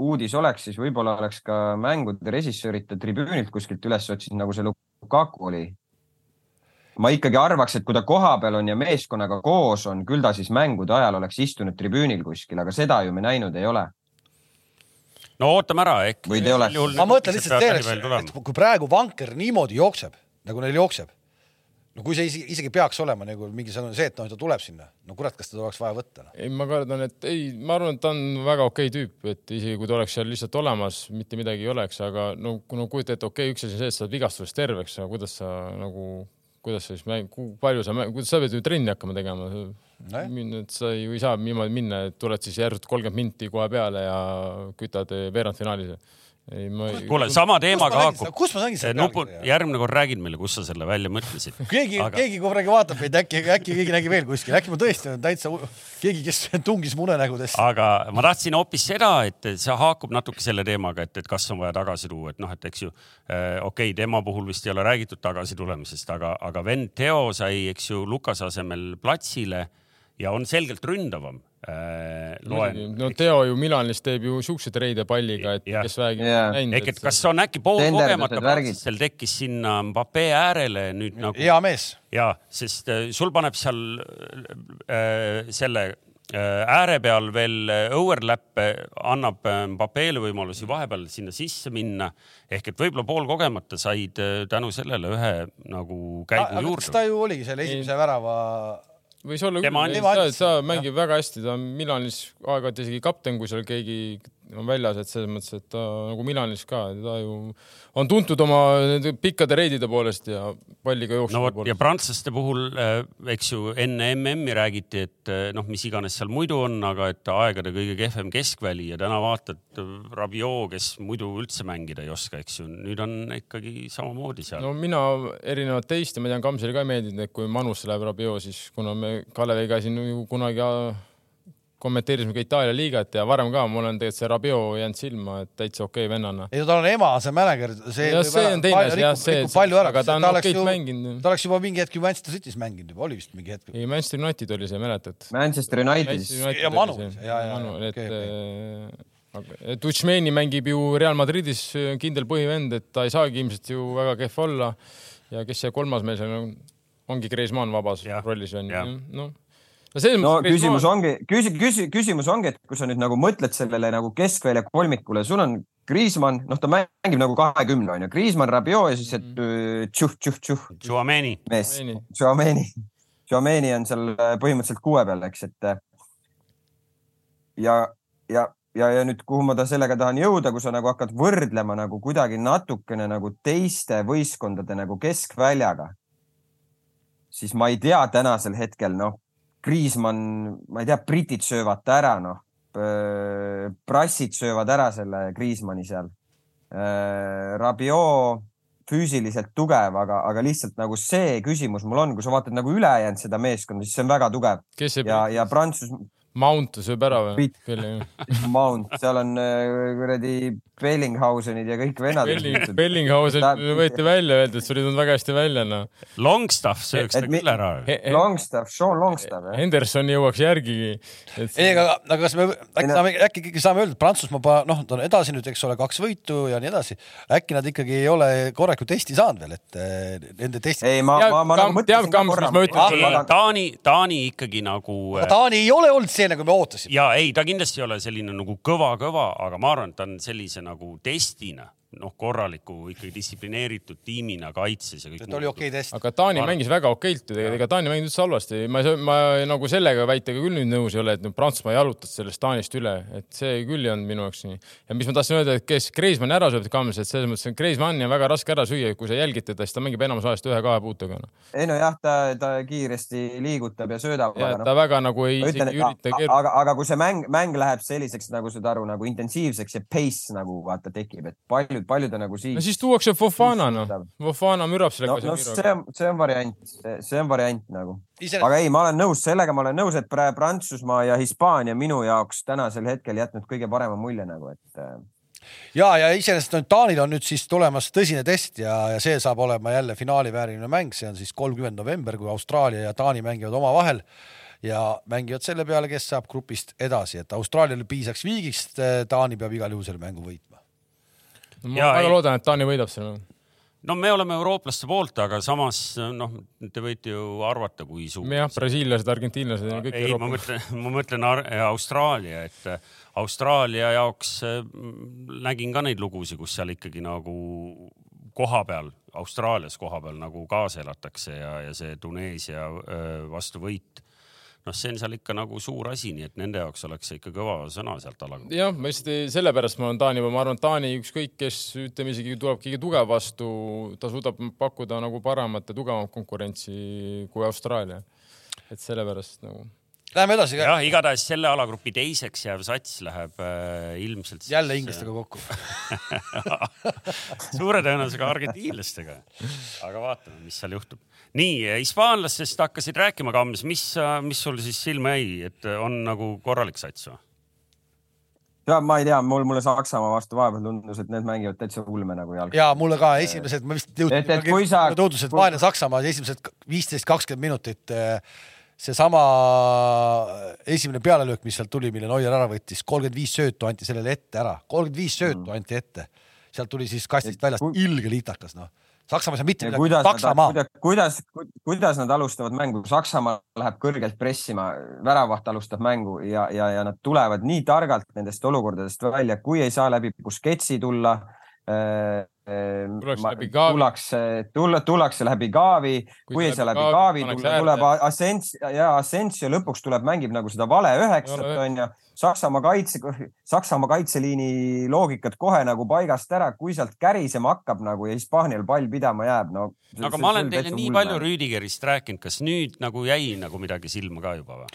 S3: uudis oleks, siis võib-olla oleks ka mängude režissöörid ta tribüünilt kuskilt üles otsinud, nagu see Lukaku oli. ma ikkagi arvaks, et kui ta kohapeal on ja meeskonnaga koos on, küll ta siis mängude ajal oleks istunud tribüünil kuskil, aga seda ju me näinud ei ole.
S2: no ootame ära, ehk.
S3: Või te oleks-
S1: ma mõtlen lihtsalt selleks, et kui praegu vanker niimoodi jookseb, nagu neil jookseb, no kui see isegi, peaks olema nagu mingisugune see, et noh, ta tuleb sinna, no kurat, kas teda oleks vaja võtta no??
S4: ei, ma kardan, et ei, ma arvan, et ta on väga okei tüüp, et isegi kui ta oleks seal lihtsalt olemas, mitte midagi ei oleks, aga no kui no kujuta ette, okei, üks asi on see, et sa oled vigastusest terveks, aga kuidas sa nagu, kuidas sa siis mäng, palju sa, kuidas sa pead ju trenni hakkama tegema no,. et sa ju ei saa niimoodi minna, et tuled siis järsult kolmkümmend minti kohe peale ja kütad veerandfinaalis. ei, ma ei.
S2: kuule, sama teemaga haakub.
S1: kus ma nägin seda
S2: nupu,
S1: pealkirja?
S2: järgmine kord räägid meile, kus sa selle välja mõtlesid.
S1: keegi
S2: Aga-
S1: keegi kuradi vaatab meid, äkki, äkki keegi nägi veel kuskil, äkki ma tõesti olen täitsa keegi, kes tungis mu unenägudesse.
S2: aga ma tahtsin hoopis seda, et see haakub natuke selle teemaga, et, et kas on vaja tagasi tuua, et noh, et eks ju äh, okei okay,, tema puhul vist ei ole räägitud tagasitulemisest, aga, aga vend Teo sai, eks ju, Lukase asemel platsile ja on selgelt ründavam. loen.
S4: no Teo ju Milanis teeb ju siukseid reide palliga, et
S2: Jah.
S4: kes vähegi
S3: Jaa.
S4: näinud.
S2: ehk et kas on äkki
S3: värgid.
S2: protsessil tekkis sinna Mbappe äärele nüüd nagu
S1: hea mees,
S2: ja sest äh, sul paneb seal äh, selle äh, ääre peal veel äh, overlap'e, annab äh, Mbappele võimalusi vahepeal sinna sisse minna ehk et võib-olla poolkogemata said äh, tänu sellele ühe nagu käigu
S1: kas
S2: juurde.
S1: ta ju oligi selle esimese värava,
S4: võis olla küll, ta, ta mängib väga hästi, ta on Milanis aeg-ajalt isegi kapten, kui seal keegi on väljas, et selles mõttes, et ta nagu Milanis ka, ta ju on tuntud oma pikkade reidide poolest ja palliga
S2: no
S4: jooksmise
S2: vot ja
S4: poolest.
S2: prantslaste puhul, eks ju enne MM-i räägiti, et äh, noh, mis iganes seal muidu on, aga et aegade kõige kehvem keskväli ja täna vaatad äh, Rabiot, kes muidu üldse mängida ei oska, eks ju, nüüd on ikkagi samamoodi seal
S4: no mina erinevalt teist ja ma tean, Kamsile ka ei meeldinud, et kui Manusse läheb Rabiot, siis kuna me Kaleviga siin kunagi äh, kommenteerisime ka Itaalia liigat ja varem ka, mul on tegelikult see Rabiot jäänud silma, et täitsa okei vennana.
S1: ei no tal on ema, see mänedžer, see
S4: jah, see on teine asi jah, see,
S1: palju ära,
S4: aga ta on okeilt mänginud.
S1: ta oleks juba mingi hetk ju Manchester City's mänginud juba, oli vist mingi hetk.
S4: ei, Manchester United oli see, mäletad?
S3: Manchester Unitedis.
S1: Ja Manu, ja, ja,
S4: et
S1: okei,
S4: okay,, et Utšmeni mängib ju Real Madridis kindel põhivend, et ta ei saagi ilmselt ju väga kehv olla. ja kes see kolmas mees on, ongi Kreismann vabas
S2: Jah,
S4: rollis on ju, noh. No
S3: küsimus ongi, küsi-, küsi-, küsimus ongi, et kui sa nüüd nagu mõtled sellele nagu keskvälja kolmikule, sul on Kriismann, noh, ta mängib nagu kahekümne on ju, Kriismann, Rabiot ja siis, et öö, tšuh, tšuh, tšuh.
S2: Tšuameni,
S3: mees. Tšuameni, Tšuameni on seal äh, põhimõtteliselt kuue peal, eks, et äh, ja, ja, ja, ja nüüd, kuhu ma ta sellega tahan jõuda, kui sa nagu hakkad võrdlema nagu kuidagi natukene nagu teiste võistkondade nagu keskväljaga, siis ma ei tea tänasel hetkel, noh, Kriismann, ma ei tea, britid söövad ta ära, noh, prassid söövad ära selle Kriismanni seal. Rabiot füüsiliselt tugev, aga, aga lihtsalt nagu see küsimus mul on, kui sa vaatad nagu ülejäänud seda meeskonda, siis see on väga tugev ja, ja Prantsus,
S4: Mount sööb ära või?
S3: Mount, seal on äh, kuradi Bellinghausenid ja kõik vennad.
S4: Belling, Bellinghausen võeti välja, öeldi, et ei tulnud väga hästi välja, noh.
S2: Longstaff sööks ta
S3: Et
S2: küll ära.
S3: Longstaff, Sean Longstaff, jah.
S4: Henderson jõuaks järgigi.
S1: ei, aga, aga kas me äkki
S3: no-
S1: saame, äkki ikkagi saame öelda, et Prantsusmaa, noh, ta on edasi nüüd, eks ole, kaks võitu ja nii edasi. äkki nad ikkagi ei ole korralikku testi saanud veel, et eh, nende testid.
S3: ei, ma, ma, ma nagu mõtlesin ka korra
S4: ütlen sulle?.
S2: Taani, Taani ikkagi nagu äh,
S1: Taani ei ole olnud see, nagu me ootasime.
S2: ja ei, ta kindlasti ei ole selline nagu kõva-kõva, aga ma arvan, et ta on sellise nagu testina, noh, korraliku ikkagi distsiplineeritud tiimina kaitses ja kõik.
S1: et oli okei test.
S4: aga Taani
S2: Ma arvan-
S4: mängis väga okeilt ju tegelikult, ega Taani ei mänginud üldse halvasti, ma ma nagu sellega väitega küll nüüd nõus ei ole, et Prantsusmaa jalutas sellest Taanist üle, et see küll ei olnud minu jaoks nii. ja mis ma tahtsin öelda, et kes Kreismanni ära sööb et selles mõttes, et Kreismanni on väga raske ära süüa, kui sa jälgid teda, siis ta mängib enamus ajast ühe-kahe puutega no..
S3: ei nojah, ta, ta kiiresti liigutab ja söödab,
S4: ja
S3: aga
S4: ta
S3: noh,
S4: väga nagu ei
S3: ütlen,
S4: ürita keerutada.
S3: aga, aga kui see mäng, mäng läheb selliseks, nagu saad aru, nagu intensiivseks ja pace nagu vaata tekib, et palju palju, palju ta nagu siis.
S4: no siis tuuakse Fofana noh Fofana mürab selle
S3: no, no see on, see on variant, see on variant nagu. aga ei, ma olen nõus sellega, ma olen nõus, et praegu Prantsusmaa ja Hispaania minu jaoks tänasel hetkel jätnud kõige parema mulje nagu, et äh,
S1: ja, ja iseenesest on Taanil on nüüd siis tulemas tõsine test ja, ja see saab olema jälle finaalivääriline mäng, see on siis kolmkümmend november, kui Austraalia ja Taani mängivad omavahel ja mängivad selle peale, kes saab grupist edasi, et Austraaliale piisaks viigist, Taani peab igal juhul selle mängu võitma.
S4: Ma
S2: Jaa,
S4: väga
S2: ei-
S4: loodan, et Taani võidab selle.
S2: no me oleme eurooplaste poolt, aga samas noh, te võite ju arvata, kui suur.
S4: jah, brasiillased, argentiinlased ja kõik
S2: ei, ma mõtlen, ma mõtlen Austraalia, et äh, Austraalia jaoks äh, nägin ka neid lugusid, kus seal ikkagi nagu kohapeal, Austraalias kohapeal nagu kaasa elatakse ja, ja see Tuneesia äh, vastu võit. noh, see on seal ikka nagu suur asi, nii et nende jaoks oleks see ikka kõva sõna sealt alagruppist.
S4: jah, ma ei- sellepärast ma olen Taani, ma arvan, et Taani ükskõik kes, ütleme isegi tuleb keegi tugev vastu, ta suudab pakkuda nagu paremat ja tugevamat konkurentsi kui Austraalia. et sellepärast nagu.
S1: Läheme edasi,
S2: jah, igatahes selle alagrupi teiseks jääv sats läheb äh, ilmselt.
S1: jälle inglastega kokku.
S2: suure tõenäosusega argentiinlastega. aga vaatame, mis seal juhtub. nii, hispaanlastest hakkasid rääkima, Kams, mis, mis sul siis silma jäi, et on nagu korralik sats või?
S3: ja ma ei tea, mul, mulle Saksamaa vastu vahepeal tundus, et need mängivad täitsa ulme nagu jalg.
S1: ja mulle ka esimesed, ma vist
S3: sa-
S1: mulle tundus, et vaene Saksamaa esimesed viisteist, kakskümmend minutit eh, seesama esimene pealelöök, mis sealt tuli, mille Neuer ära võttis, kolmkümmend viis söötu anti sellele ette ära, kolmkümmend viis söötu anti ette. sealt tuli siis kastist väljast ilge liitakas, noh. Saksamaal ei saa mitte
S3: ja
S1: midagi,
S3: kuidas
S1: Saksamaa
S3: nad, kuidas, kuidas, nad alustavad mängu, Saksamaa läheb kõrgelt pressima, väravaht alustab mängu ja, ja, ja nad tulevad nii targalt nendest olukordadest välja, kui ei saa läbi Busquetsi tulla äh,.
S4: Tullakse läbi Gaavi.
S3: tullakse, tulla, tullakse läbi Gaavi, kui ei saa läbi Gaavi tulla, tuleb Asensio ja Asensio lõpuks tuleb, mängib nagu seda vale üheksat onju. Saksamaa kaitse, Saksamaa kaitseliini loogikat kohe nagu paigast ära, kui sealt kärisema hakkab nagu ja Hispaanial pall pidama jääb, no.
S2: aga ma olen teile nii palju. Rüüdigerist rääkinud, kas nüüd nagu jäi nagu midagi silma ka juba või?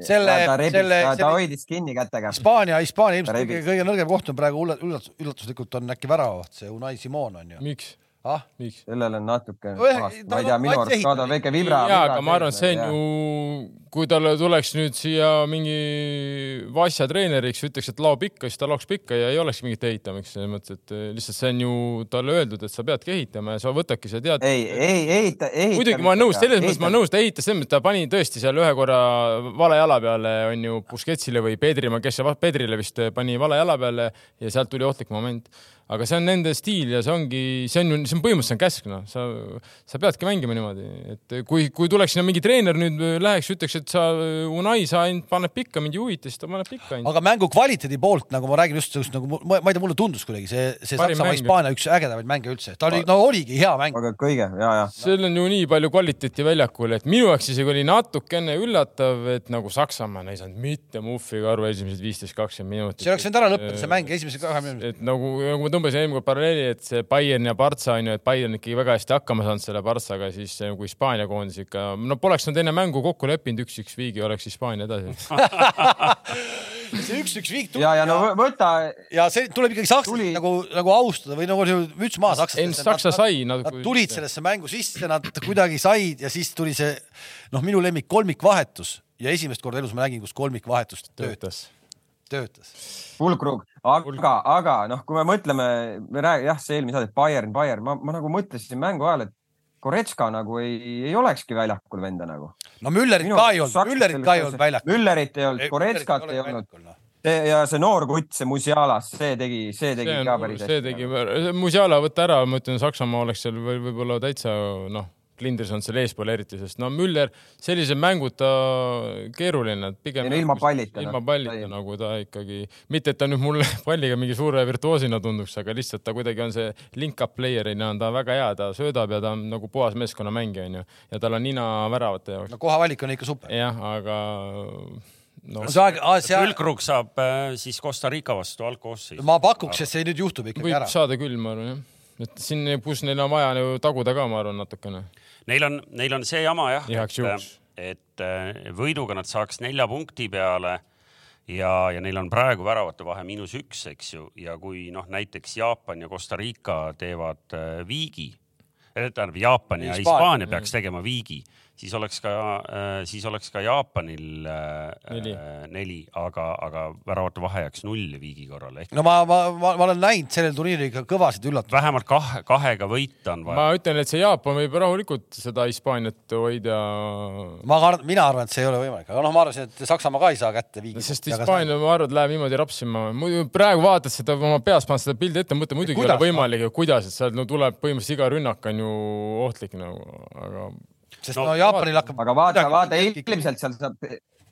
S1: selle selle,
S3: ta, ta hoidis kinni kätega.
S1: Hispaania, Hispaania ilmselt kõige, kõige nõrgem koht on praegu üllatus, üllatuslikult on äkki väravaht, see Unai Simon on ju.
S4: miks,
S1: ah,
S4: miks?
S3: sellel on natuke, ma ei tea,
S1: on
S3: minu arust ka ta
S1: ehitaja.
S3: väike vibra.
S4: jaa, aga ma arvan, et see on ju, kui talle tuleks nüüd siia mingi Vasja treeneriks, ütleks, et lao pikka, siis ta laoks pikka ja ei olekski mingit ehitamist selles mõttes, et eh, lihtsalt see on ju talle öeldud, et sa peadki ehitama ja sa võtadki, sa tead.
S3: ei, ei, ehita, ehita.
S4: muidugi ma olen nõus, selles mõttes ma olen nõus, ta ehitas, selles mõttes ta pani tõesti seal ühe korra vale jala peale, on ju, Busquetsile või Pedrile, kes see Pedrile vist pani vale jala peale ja sealt tuli ohtlik moment. Aga see on nende stiil ja see ongi, see on ju, see on põhimõtteliselt on käsk, noh, sa, sa peadki mängima niimoodi, et kui, kui tuleks sinna mingi treener nüüd läheks, ütleks, et sa, Unai, sa ainult paned pikka, mind ei huvita, siis ta paneb pikka ainult.
S1: aga mängu kvaliteedi poolt, nagu ma räägin just, just nagu ma, ma ei tea, mulle tundus kuidagi see, see
S4: Parim
S1: Saksamaa,
S4: mäng.
S1: Hispaania üks ägedamaid mänge üldse, ta oli, no oligi hea mäng.
S3: aga kõige ja, ja.
S4: seal on ju nii palju kvaliteeti väljakul, et minu jaoks isegi oli natukene üllatav, et nagu Saksamaa ei saanud mitte muhviga aru esimesed viisteist, kakskümmend minutit.
S1: see oleks võinud ära lõppeda, see mäng esimese kahe minuti.
S4: et nagu, nagu ma tõmbasin eelmine kord paralleeli, et see Bayern ja Partsa on ju, et Bayern ikkagi väga hästi hakkama saanud selle Partsaga, siis see nagu Hispaania koondis ikka, no poleks nad enne mängu kokku leppinud üks-üks viigi, oleks Hispaania edasi.
S1: see üks-üks viik tuli
S3: ja, ja no võ- võta,
S1: ja see tuleb ikkagi sakslasi
S3: Tuli-
S1: nagu, nagu austada või nagu müts maha sakslastele.
S4: Saksa sai natuke-
S1: nad tulid sellesse mängu sisse, nad kuidagi said ja siis tuli see noh, minu lemmik kolmikvahetus ja esimest korda elus ma nägin, kus kolmikvahetus töötas,
S4: töötas.
S1: töötas.
S3: pulkrug, aga, aga noh, kui me mõtleme, me räägime jah, see eelmine saade Bayern, Bayern, ma, ma nagu mõtlesin mängu ajal, et Goretska nagu ei, ei olekski väljakul venda nagu.
S1: no Müllerit ka ei olnud, Müllerit ka ei olnud väljakul.
S3: Müllerit ei olnud, Goretskat ei olnud. see ja see noor kutt, see Musialas, see tegi, see tegi
S4: see
S3: ka päris
S4: see tegi, Musiala võtta ära, ma ütlen, Saksamaa oleks seal või võib-olla täitsa noh, Klindris on seal eespool eriti, sest no Müller sellise mänguta keeruline, et pigem.
S3: No ilma pallita,
S4: ilma
S3: noh.
S4: pallita
S3: Täiesti.
S4: nagu ta ikkagi, mitte et ta nüüd mulle palliga mingi suure virtuoosina tunduks, aga lihtsalt ta kuidagi on see link-up player'ina on ta väga hea, ta söödab ja ta on nagu puhas meeskonnamängija onju ja tal on nina väravate jaoks.
S1: no kohavalik on ikka super.
S4: jah, aga no
S1: see aeg, see aeg,
S2: Külkrug saab äh, siis Costa Rica vastu algkoosseisu.
S1: ma pakuks, et see nüüd juhtub ikkagi
S4: võib
S1: ära.
S4: saada küll, ma arvan jah. et siin, kus neil on vaja ju taguda ka, ma arvan natukene.
S2: Neil on, neil on see jama jah, et, et äh, võiduga nad saaks nelja punkti peale ja, ja neil on praegu väravate vahe miinus üks, eks ju, ja kui noh, näiteks Jaapan ja Costa Rica teevad äh, viigi, tähendab Jaapan ja
S1: Hispaania.
S2: Hispaania peaks tegema viigi, siis oleks ka, siis oleks ka Jaapanil äh,
S4: Neli.
S2: äh, neli, aga, aga väravate vahe jääks nulli viigi korral ehk
S1: no ma, ma, ma, ma olen näinud sellel turniiril ikka kõvasid üllatusi.
S2: vähemalt kahe, kahega võita on vaja.
S4: ma ütlen, et see Jaapan võib rahulikult seda Hispaaniat hoida.
S1: ma kardan, mina arvan, et see ei ole võimalik, aga noh, ma arvasin, et Saksamaa ka ei saa kätte viigi.
S4: sest Hispaania, ma arvan, et läheb niimoodi rapsima. muidu praegu vaatad seda oma peas, paned seda pildi ette, mõtle muidugi ei ole
S1: Kuidas?
S4: võimalik, kuidas, et sealt no tuleb põhimõtteliselt iga rünnak on ju ohtlik nagu, aga
S1: sest
S2: No
S1: no, no Jaapanil hakkab.
S3: aga vaata, vaata ilmselt seal saab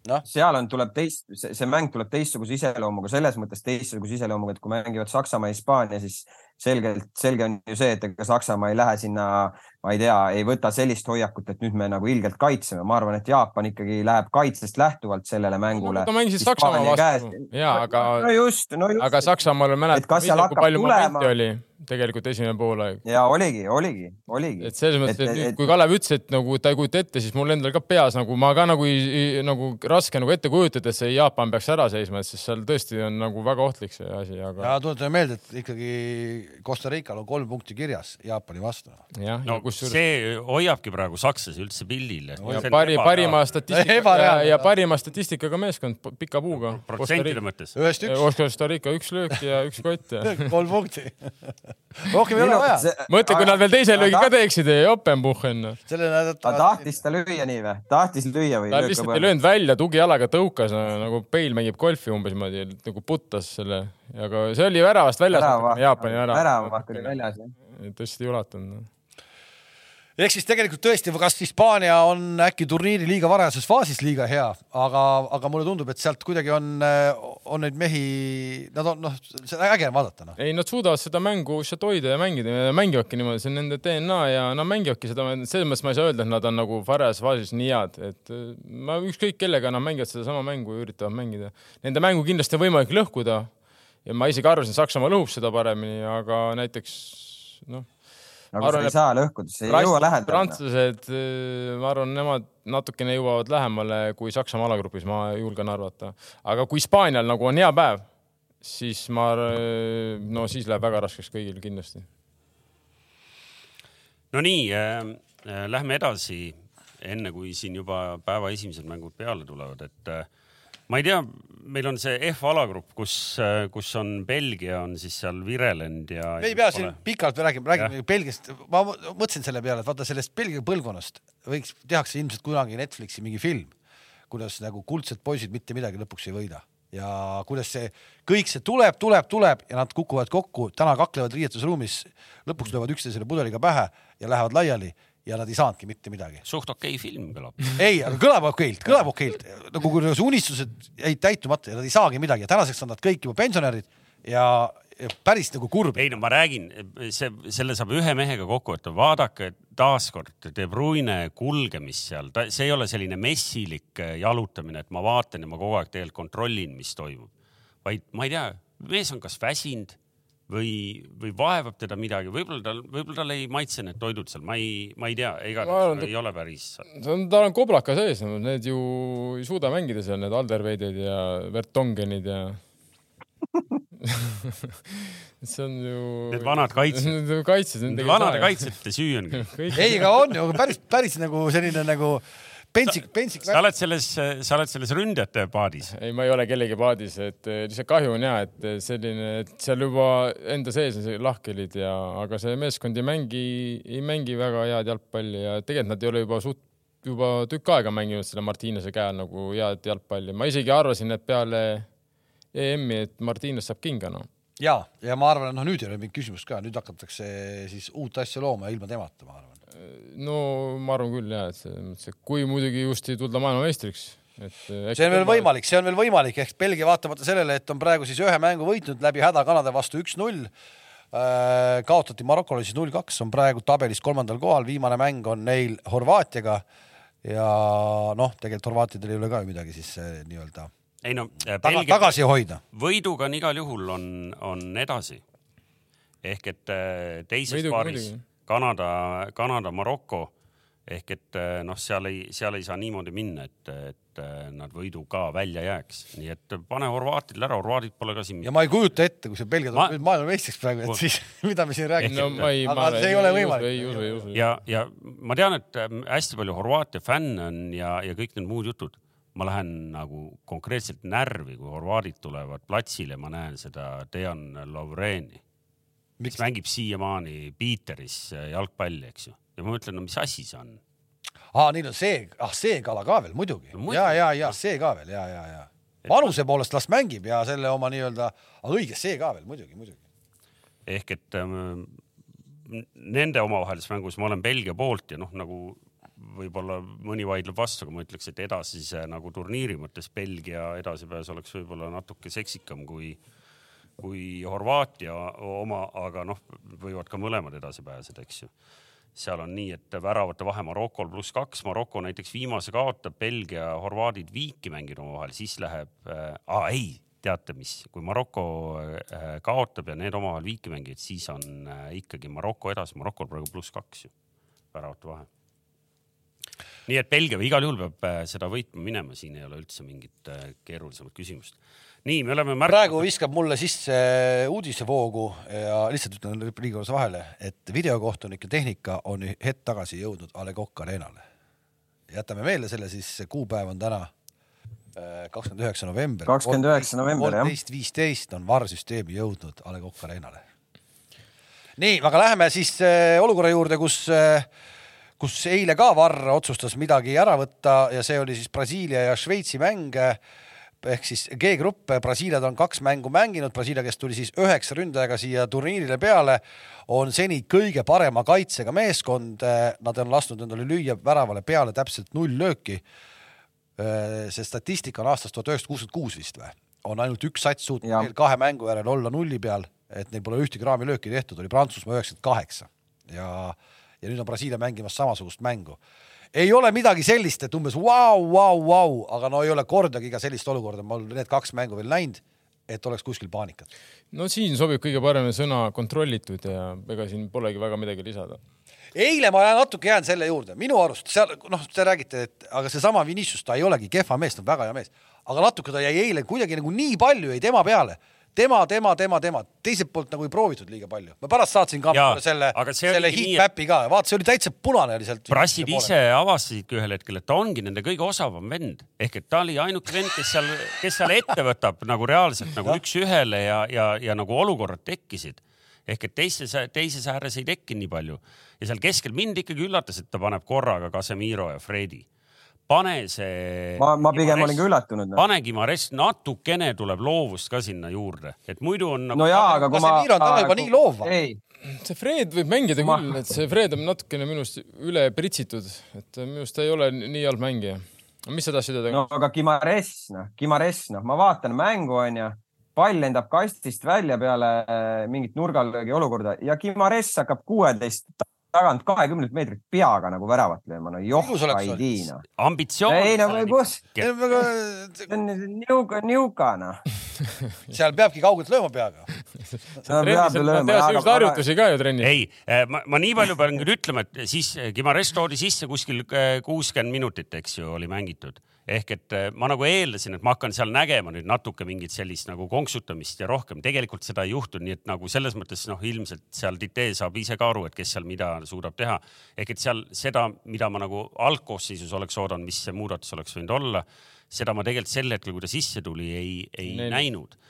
S1: Noh.
S3: seal on, tuleb teist, see mäng tuleb teistsuguse iseloomuga, selles mõttes teistsuguse iseloomuga, et kui mängivad Saksamaa ja Hispaania, siis selgelt, selge on ju see, et ega Saksamaa ei lähe sinna, ma ei tea, ei võta sellist hoiakut, et nüüd me nagu ilgelt kaitseme, ma arvan, et Jaapan ikkagi läheb kaitsest lähtuvalt sellele mängule
S4: Nad mängisid Saksamaa vastu ja aga
S3: no just, no just.
S4: aga Saksamaal
S3: Et
S4: mäletad kui palju
S3: tulema?
S4: momente oli tegelikult esimene poolaeg.
S3: ja oligi, oligi, oligi.
S4: et selles mõttes, et
S3: Et- et-
S4: kui Kalev ütles, et nagu ta ei kujuta ette, siis mul endal ka peas nagu ma ka nagu nagu raske nagu ette kujutada, et see Jaapan peaks ära seisma, et siis seal tõesti on nagu väga ohtlik see asi, aga
S1: ja tuletame meelde, et ikkagi Costa Rical on kolm punkti kirjas Jaapani vastu.
S4: jah,
S2: no
S4: ja kusjuures
S2: see hoiabki praegu sakslasi üldse pildil.
S4: ja pari, parima statistika ja, ja parima statistikaga meeskond pika puuga.
S2: protsentide mõttes.
S1: ühest üks,
S4: Costa Rica üks löök ja üks kott ja
S1: kolm punkti. rohkem ei ole vaja.
S4: mõtle, kui nad veel teise löögi ka teeksid, Jopenbuchen.
S1: selle
S3: ta
S1: nädala.
S3: tahtis ta lüüa nii või? tahtis lüüa või?
S4: ta lihtsalt ei löönud välja, tugijalaga tõukas nagu Peil mängib golfi umbes niimoodi, nagu puttas selle, aga see oli väravast väljas, Jaapani värav.
S3: väravaht oli väljas jah.
S4: tõesti ei ulatunud.
S1: Ehk siis tegelikult tõesti, kas Hispaania on äkki turniiri liiga varajases faasis liiga hea, aga, aga mulle tundub, et sealt kuidagi on, on neid mehi, nad on noh, äge on vaadata noh.
S4: ei, nad suudavad seda mängu lihtsalt hoida ja mängida mängivadki niimoodi, see on nende DNA ja nad mängivadki seda, selles mõttes ma ei saa öelda, et nad on nagu varajases faasis nii head, et äh, ma ükskõik kellega nad mängivad sedasama mängu ja üritavad mängida. Nende mängu kindlasti on võimalik lõhkuda ja ma isegi arvasin, Saksamaa lõhub seda paremini, aga näiteks noh,
S3: nagu
S4: Arvan,
S3: sa ei saa lõhkuda, see ei jõua lähedale.
S4: prantslased, ma arvan, nemad natukene jõuavad lähemale kui Saksamaa alagrupis, ma julgen arvata. aga kui Hispaanial nagu on hea päev, siis ma, no siis läheb väga raskeks kõigil kindlasti.
S2: Nonii äh,, äh, lähme edasi, enne kui siin juba päeva esimesed mängud peale tulevad, et äh, ma ei tea, meil on see F-alagrupp, kus, kus on Belgia on siis seal Virelend ja.
S1: me ei pea siin pikalt rääkima, räägime Belgiast, ma mõtlesin selle peale, et vaata sellest Belgia põlvkonnast võiks, tehakse ilmselt kunagi Netflixi mingi film, kuidas nagu kuldsed poisid mitte midagi lõpuks ei võida. Ja kuidas see kõik see tuleb, tuleb, tuleb ja nad kukuvad kokku, täna kaklevad riietusruumis, lõpuks löövad üksteisele pudeliga pähe ja lähevad laiali ja nad ei saanudki mitte midagi.
S2: suht okei film kõlab.
S1: ei, aga kõlab okeilt, kõlab okeilt, nagu kui see unistused jäid täitumata ja nad ei saagi midagi ja tänaseks on nad kõik juba pensionärid ja, ja päris nagu kurb.
S2: ei no ma räägin, see, selle saab ühe mehega kokku võtta, vaadake taaskord De Bruyne kulgemist seal, ta, see ei ole selline messilik jalutamine, et ma vaatan ja ma kogu aeg tegelikult kontrollin, mis toimub, vaid ma ei tea, mees on kas väsinud või, või vaevab teda midagi, võib-olla tal, võib-olla tal ei maitse need toidud seal, ma ei, ma ei tea, igatahes
S4: ta-
S2: ei ole päris.
S4: see on, tal on koblaka sees, need ju ei suuda mängida seal, need Alderweidid ja Vertongenid ja see on ju.
S2: Need vanad kaitsjad.
S4: kaitsjad.
S2: vanade kaitsjate süü on
S1: ei, aga on ju päris, päris nagu selline nagu pentsik, pentsik.
S2: sa oled selles, sa oled selles ründajate paadis.
S4: ei, ma ei ole kellegi paadis, et eh, lihtsalt kahju on ja, et eh, selline, et seal juba enda sees on see lahkhelid ja, aga see meeskond ei mängi, ei mängi väga head jalgpalli ja tegelikult nad ei ole juba suht, juba tükk aega mänginud selle Martinese käe all nagu head jalgpalli. ma isegi arvasin, et peale EM-i, et Martines saab kinga, noh.
S1: ja, ja ma arvan, et noh, nüüd ei ole mingit küsimust ka, nüüd hakatakse siis uut asja looma ilma temata, ma arvan.
S4: no ma arvan küll ja, et selles mõttes, et kui muidugi just ei tulda maailmameistriks, et.
S1: see on veel. võimalik, see on veel võimalik, ehk Belgia vaatamata sellele, et on praegu siis ühe mängu võitnud läbi häda Kanada vastu üks-null äh,. kaotati Marokole siis null-kaks, on praegu tabelis kolmandal kohal, viimane mäng on neil Horvaatiaga ja noh, tegelikult horvaatidel ei ole ka ju midagi siis äh, nii-öelda
S2: ei no,
S1: taga, tagasi hoida.
S2: võiduga on igal juhul on, on edasi. ehk et äh, teises
S4: Võiduga
S2: paaris
S4: muidugi.
S2: Kanada, Kanada, Maroko, ehk et eh, noh, seal ei, seal ei saa niimoodi minna, et, et nad võidu ka välja jääks, nii et pane horvaatidele ära, horvaadid pole ka siin.
S1: ja ma ei kujuta ette, kui see Belgia
S2: Ma-
S1: tuleb ma... maailmameistriks praegu, et siis mida me siin räägime
S4: no ma ei,
S1: aga see ei ole võimalik.
S2: ja, ja ma tean, et äh, hästi palju Horvaatia fänne on ja, ja kõik need muud jutud. Ma lähen nagu konkreetselt närvi, kui horvaadid tulevad platsile, ma näen seda Dejan Lovreni,
S1: Miks?
S2: kes mängib siiamaani Piiteris jalgpalli, eks ju. ja ma mõtlen, no mis asi see on?
S1: aa, neil on see, ah see kala ka veel muidugi
S2: No
S1: ja, ja, ja see ka veel ja, ja, ja vanuse poolest las mängib ja selle oma nii-öelda, aga õige, see ka veel muidugi, muidugi.
S2: ehk et ähm, nende omavahelises mängus ma olen Belgia poolt ja noh, nagu võib-olla mõni vaidleb vastu, aga ma ütleks, et edasise nagu turniiri mõttes Belgia edasipääs oleks võib-olla natuke seksikam kui, kui Horvaatia oma, aga noh, võivad ka mõlemad edasi pääseda, eks ju. seal on nii, et väravate vahe Marokol pluss kaks, Maroko näiteks viimase kaotab, Belgia, horvaadid viiki mänginud omavahel, siis läheb äh,, aa ei teate mis, kui Maroko äh, kaotab ja need omavahel viiki mängivad, siis on äh, ikkagi Maroko edasi, Marokol praegu pluss kaks ju, väravate vahe. Nii et Belgia igal juhul peab äh, seda võitma minema, siin ei ole üldse mingit äh, keerulisemat küsimust. nii, me oleme märk-
S1: praegu viskab mulle sisse uudisevoogu ja lihtsalt ütlen Riigikogus vahele, et videokohtunike tehnika on hetk tagasi jõudnud A Le Coq Arena'le. jätame meelde selle siis, kuupäev on täna äh, kakskümmend üheksa november.
S3: 29 november, jah.
S1: kolmteist viisteist on VAR-süsteemi jõudnud A Le Coq Arena'le. nii, aga läheme siis äh, olukorra juurde, kus äh, kus eile ka Varr otsustas midagi ära võtta ja see oli siis Brasiilia ja Šveitsi mäng. Ehk siis G-grupp, Brasiiliad on kaks mängu mänginud, Brasiilia, kes tuli siis üheksa ründajaga siia turniirile peale, on seni kõige parema kaitsega meeskond, nad on lasknud endale lüüa väravale peale täpselt null lööki. see statistika on aastast tuhat üheksasada kuuskümmend kuus vist või, on ainult üks sats suutnud veel kahe mängu järel olla nulli peal, et neil pole ühtegi raamilööki tehtud, oli Prantsusmaa üheksakümmend kaheksa ja, ja nüüd on Brasiilia mängimas samasugust mängu ei ole midagi sellist, et umbes vau, vau, vau, aga no ei ole kordagi ka sellist olukorda, ma olen need kaks mängu veel näinud, et oleks kuskil paanikat.
S4: no siin sobib kõige paremini sõna kontrollitud ja ega siin polegi väga midagi lisada.
S1: eile ma natuke jään selle juurde, minu arust seal noh, te räägite, et aga seesama Vinicius, ta ei olegi kehva mees, ta on väga hea mees, aga natuke ta jäi eile kuidagi nagu nii palju jäi tema peale. tema, tema, tema, tema, teiselt poolt nagu ei proovitud liiga palju. ma pärast saatsin ka
S2: Jaa,
S1: selle, selle heat-map'i ka, vaata, see oli täitsa punane oli sealt.
S2: Brassid ise avastasidki ühel hetkel, et ta ongi nende kõige osavam vend ehk et ta oli ainuke vend, kes seal, kes seal ette võtab nagu reaalselt nagu üks-ühele ja, ja, ja nagu olukorrad tekkisid ehk et teises, teises ääres ei tekkinud nii palju ja seal keskel mind ikkagi üllatas, et ta paneb korraga Casemiro ja Fredi. Pane see.
S3: ma, ma pigem olin ka üllatunud no..
S2: pane Gimares natukene tuleb loovust ka sinna juurde, et muidu on nagu....
S3: no jaa, aga kui ma.
S1: Casemiro on talle juba nii loov.
S3: ei,
S4: see Fred võib mängida
S3: Ma-
S4: küll, et see Fred on natukene minu arust üle pritsitud, et minu arust ta ei ole nii halb mängija. mis sa tahtsid öelda
S3: no aga Gimares, noh, Gimares, noh, ma vaatan mängu, onju, pall lendab kastist välja peale äh, mingit nurgalöögi olukorda ja Gimares hakkab kuueteist tagant kahekümnelt meetrilt peaga nagu väravat lööma, no joh
S1: Ilus, oleks
S3: ei
S1: olnud.
S3: tii noh.
S2: ambitsioon.
S3: ei no kus, see on niuka, niuka noh.
S1: seal peabki kaugelt lööma peaga.
S3: no peab ju lööma.
S4: teha siukseid harjutusi ka ju trennis.
S2: ei, ma, ma nii palju pean küll ütlema, et siis Gimares toodi sisse kuskil eh, kuuskümmend minutit, eks ju, oli mängitud. Ehk et eh, ma nagu eeldasin, et ma hakkan seal nägema nüüd natuke mingit sellist nagu konksutamist ja rohkem, tegelikult seda ei juhtunud, nii et nagu selles mõttes noh, ilmselt seal Tite saab ise ka aru, et kes seal mida suudab teha. ehk et seal seda, mida ma nagu algkoosseisus oleks oodanud, mis see muudatus oleks võinud olla, seda ma tegelikult sel hetkel, kui ta sisse tuli, ei, ei
S4: Näinud.
S2: näinud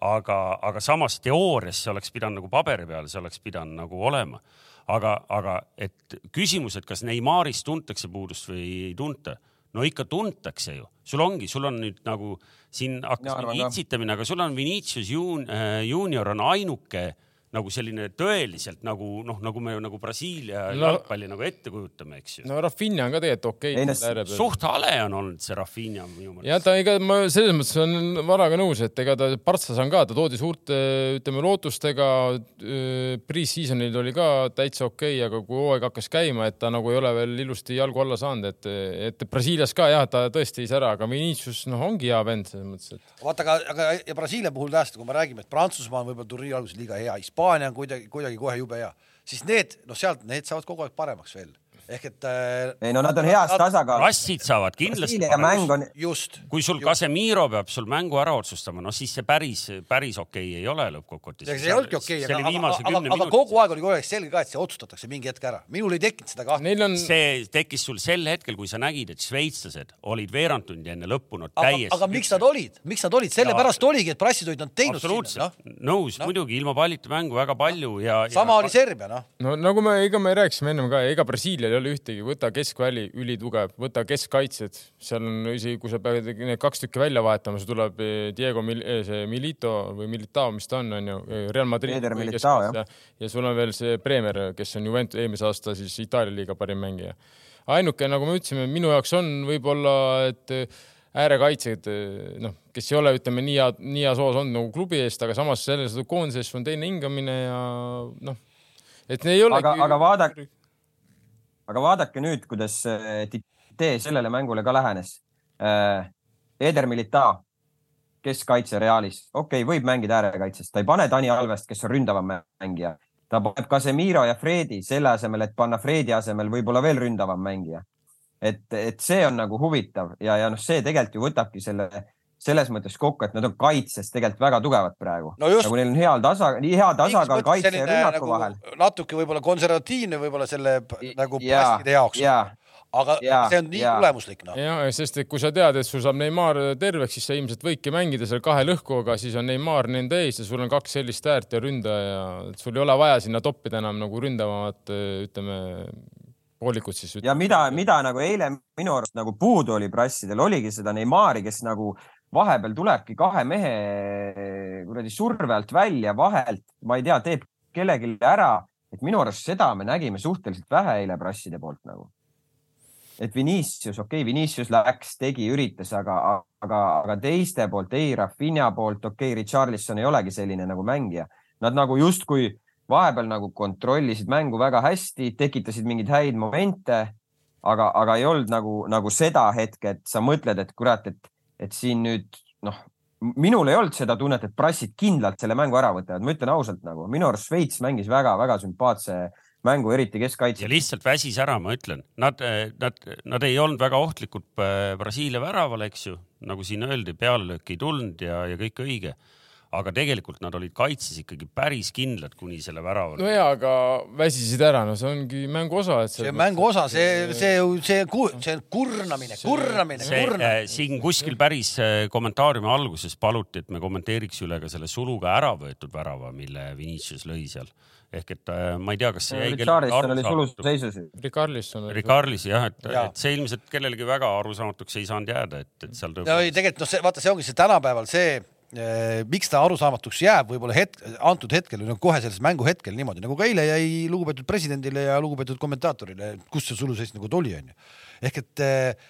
S2: aga, aga samas teoorias see oleks pidanud nagu paberi peal, see oleks pidanud nagu olema. aga, aga et küsimus, et kas Neymarist tuntakse puudust või ei tunta, no ikka tuntakse ju, sul ongi, sul on nüüd nagu siin hakkas mingi itsitamine, aga sul on Vinicius Jun- äh, Junior on ainuke nagu selline tõeliselt nagu noh, nagu me nagu Brasiilia
S4: No-
S2: no, jalgpalli nagu ette kujutame, eks ju no,.
S4: Rafinha on ka tegelikult okei okay,
S2: suht hale on olnud see Rafinha minu meelest.
S4: ja ta ega ma selles mõttes olen Varaga nõus, et ega ta Partsas on ka, ta toodi suurte ütleme lootustega. Pre-seasonil oli ka täitsa okei okay,, aga kui hooaeg hakkas käima, et ta nagu ei ole veel ilusti jalgu alla saanud, et, et Brasiilias ka jah, ta tõesti ei sära, aga Vinicius noh, ongi hea vend selles mõttes, et
S1: vaata, aga, aga ja Brasiilia puhul tõesti, kui me räägime, et Prantsusmaa on võib-olla turniiri alguses liiga hea, Hispaania on kuidagi, kuidagi kohe jube hea, siis need, noh, sealt need saavad kogu aeg paremaks veel. Ehk et äh,
S3: ei no nad on heas tasakaalus.
S2: rassid saavad kindlasti
S3: mäng on,
S1: just,
S2: kui sul Casemiro peab sul mängu ära otsustama, no siis see päris, päris okei ei ole lõppkokkuvõttes.
S1: see ei olnudki okei,
S2: see
S1: aga,
S2: oli
S1: aga, aga, aga kogu aeg oli kogu aeg selge ka, et see otsustatakse mingi hetk ära. minul ei tekkinud seda kahtlust.
S4: Neil on,
S2: see tekkis sul sel hetkel, kui sa nägid, et šveitslased olid veerand tundi enne lõppu nad
S1: aga,
S2: täiesti.
S1: aga miks nad olid, miks nad olid, sellepärast oligi, et prassid olid nad teinud
S2: absoluutselt
S1: noh,
S2: nõus no., muidugi ilma pallita mängu väga palju ja.
S1: sama oli Serbia, noh.
S4: no nagu me, ega me rääkisime ennem ka, ega Brasiilial ei ole ühtegi, võta keskväli ülitugev, võta keskkaitsjad, seal on isegi, kui sa pead need kaks tükki välja vahetama, see tuleb eh, Diego Mil-, see Milito või Militao, mis ta on, on ju, Real Madrid.
S3: Jah.
S4: ja sul on veel see Bremer, kes on Juventus eelmise aasta siis Itaalia liiga parim mängija. ainuke, nagu me ütlesime, minu jaoks on võib-olla, et eh, äärekaitsjad, noh, kes ei ole, ütleme nii hea, nii heas hoos olnud nagu klubi eest, aga samas selles koondises on teine hingamine ja noh, et ei ole.
S3: aga, aga vaadake, aga vaadake nüüd, kuidas äh, Tite sellele mängule ka lähenes. Eder Militao, keskkaitse Realis, okei okay,, võib mängida äärekaitses, ta ei pane Dani Alvest, kes on ründavam mängija, ta paneb Casemiro ja Fredi selle asemel, et panna Fredi asemel võib-olla veel ründavam mängija. et, et see on nagu huvitav ja, ja noh, see tegelikult ju võtabki selle selles mõttes kokku, et nad on kaitses tegelikult väga tugevad praegu
S1: no
S3: nagu neil on heal tasa, nii hea tasakaal kaitse ja rünnaku
S1: nagu
S3: vahel.
S1: natuke võib-olla konservatiivne võib-olla selle p- nagu
S3: ja
S1: passide jaoks,
S3: ja,
S1: aga
S3: jaa,
S1: see on nii
S3: jaa.
S1: tulemuslik, noh.
S4: ja, sest et kui sa tead, et sul saab Neimar terveks, siis sa ilmselt võidki mängida seal kahe lõhkuga, siis on Neimar nende ees ja sul on kaks sellist äärt ja ründaja, et sul ei ole vaja sinna toppida enam nagu ründavamat, ütleme, poolikut siis.
S3: ja mida, mida nagu eile minu arust nagu puudu oli prassidel, oligi seda Neimari, kes nagu vahepeal tulebki kahe mehe kuradi surve alt välja vahelt, ma ei tea, teeb kellelegi ära, et minu arust seda me nägime suhteliselt vähe eile prasside poolt nagu. et Vinicius, okei okay,, Vinicius läks, tegi, üritas, aga, aga, aga teiste poolt, ei Rafinha poolt, okei okay,, Richarlison ei olegi selline nagu mängija. Nad nagu justkui vahepeal nagu kontrollisid mängu väga hästi, tekitasid mingeid häid momente, aga, aga ei olnud nagu, nagu seda hetke, et sa mõtled, et kurat, et, et siin nüüd noh, minul ei olnud seda tunnet, et prassid kindlalt selle mängu ära võtavad, ma ütlen ausalt nagu minu arust Šveits mängis väga-väga sümpaatse mängu, eriti
S2: ja
S3: keskkaitse.
S2: lihtsalt väsis ära, ma ütlen, nad, nad, nad ei olnud väga ohtlikud äh, Brasiilia väraval, eks ju, nagu siin öeldi, pealelööki ei tulnud ja, ja kõik õige. Aga tegelikult nad olid kaitses ikkagi päris kindlad kuni selle väravani
S4: no ja, aga väsisid ära, no see ongi mängu osa, et
S1: see mängu osa, see, see, see, see kurnamine, kurnamine,
S2: see äh,
S1: kurnamine.
S2: siin kuskil päris äh, kommentaariumi alguses paluti, et me kommenteeriks üle ka selle suluga ära võetud värava, mille Vinicius lõi seal. ehk et äh, ma ei tea, kas see jäi
S3: Richarlison oli sulus seisus.
S4: Ricarlison.
S2: Ricarlis jah, et,
S1: Jaa.
S2: et see ilmselt kellelegi väga arusaamatuks ei saanud jääda, et, et seal
S1: no ei, tegelikult noh, see vaata, see ongi see tänapäeval see miks ta arusaamatuks jääb võib-olla hetk, antud hetkel no kohe selles mängu hetkel niimoodi nagu ka eile jäi lugupeetud presidendile ja lugupeetud kommentaatorile, kus see suluseis nagu tuli, onju. ehk et eh,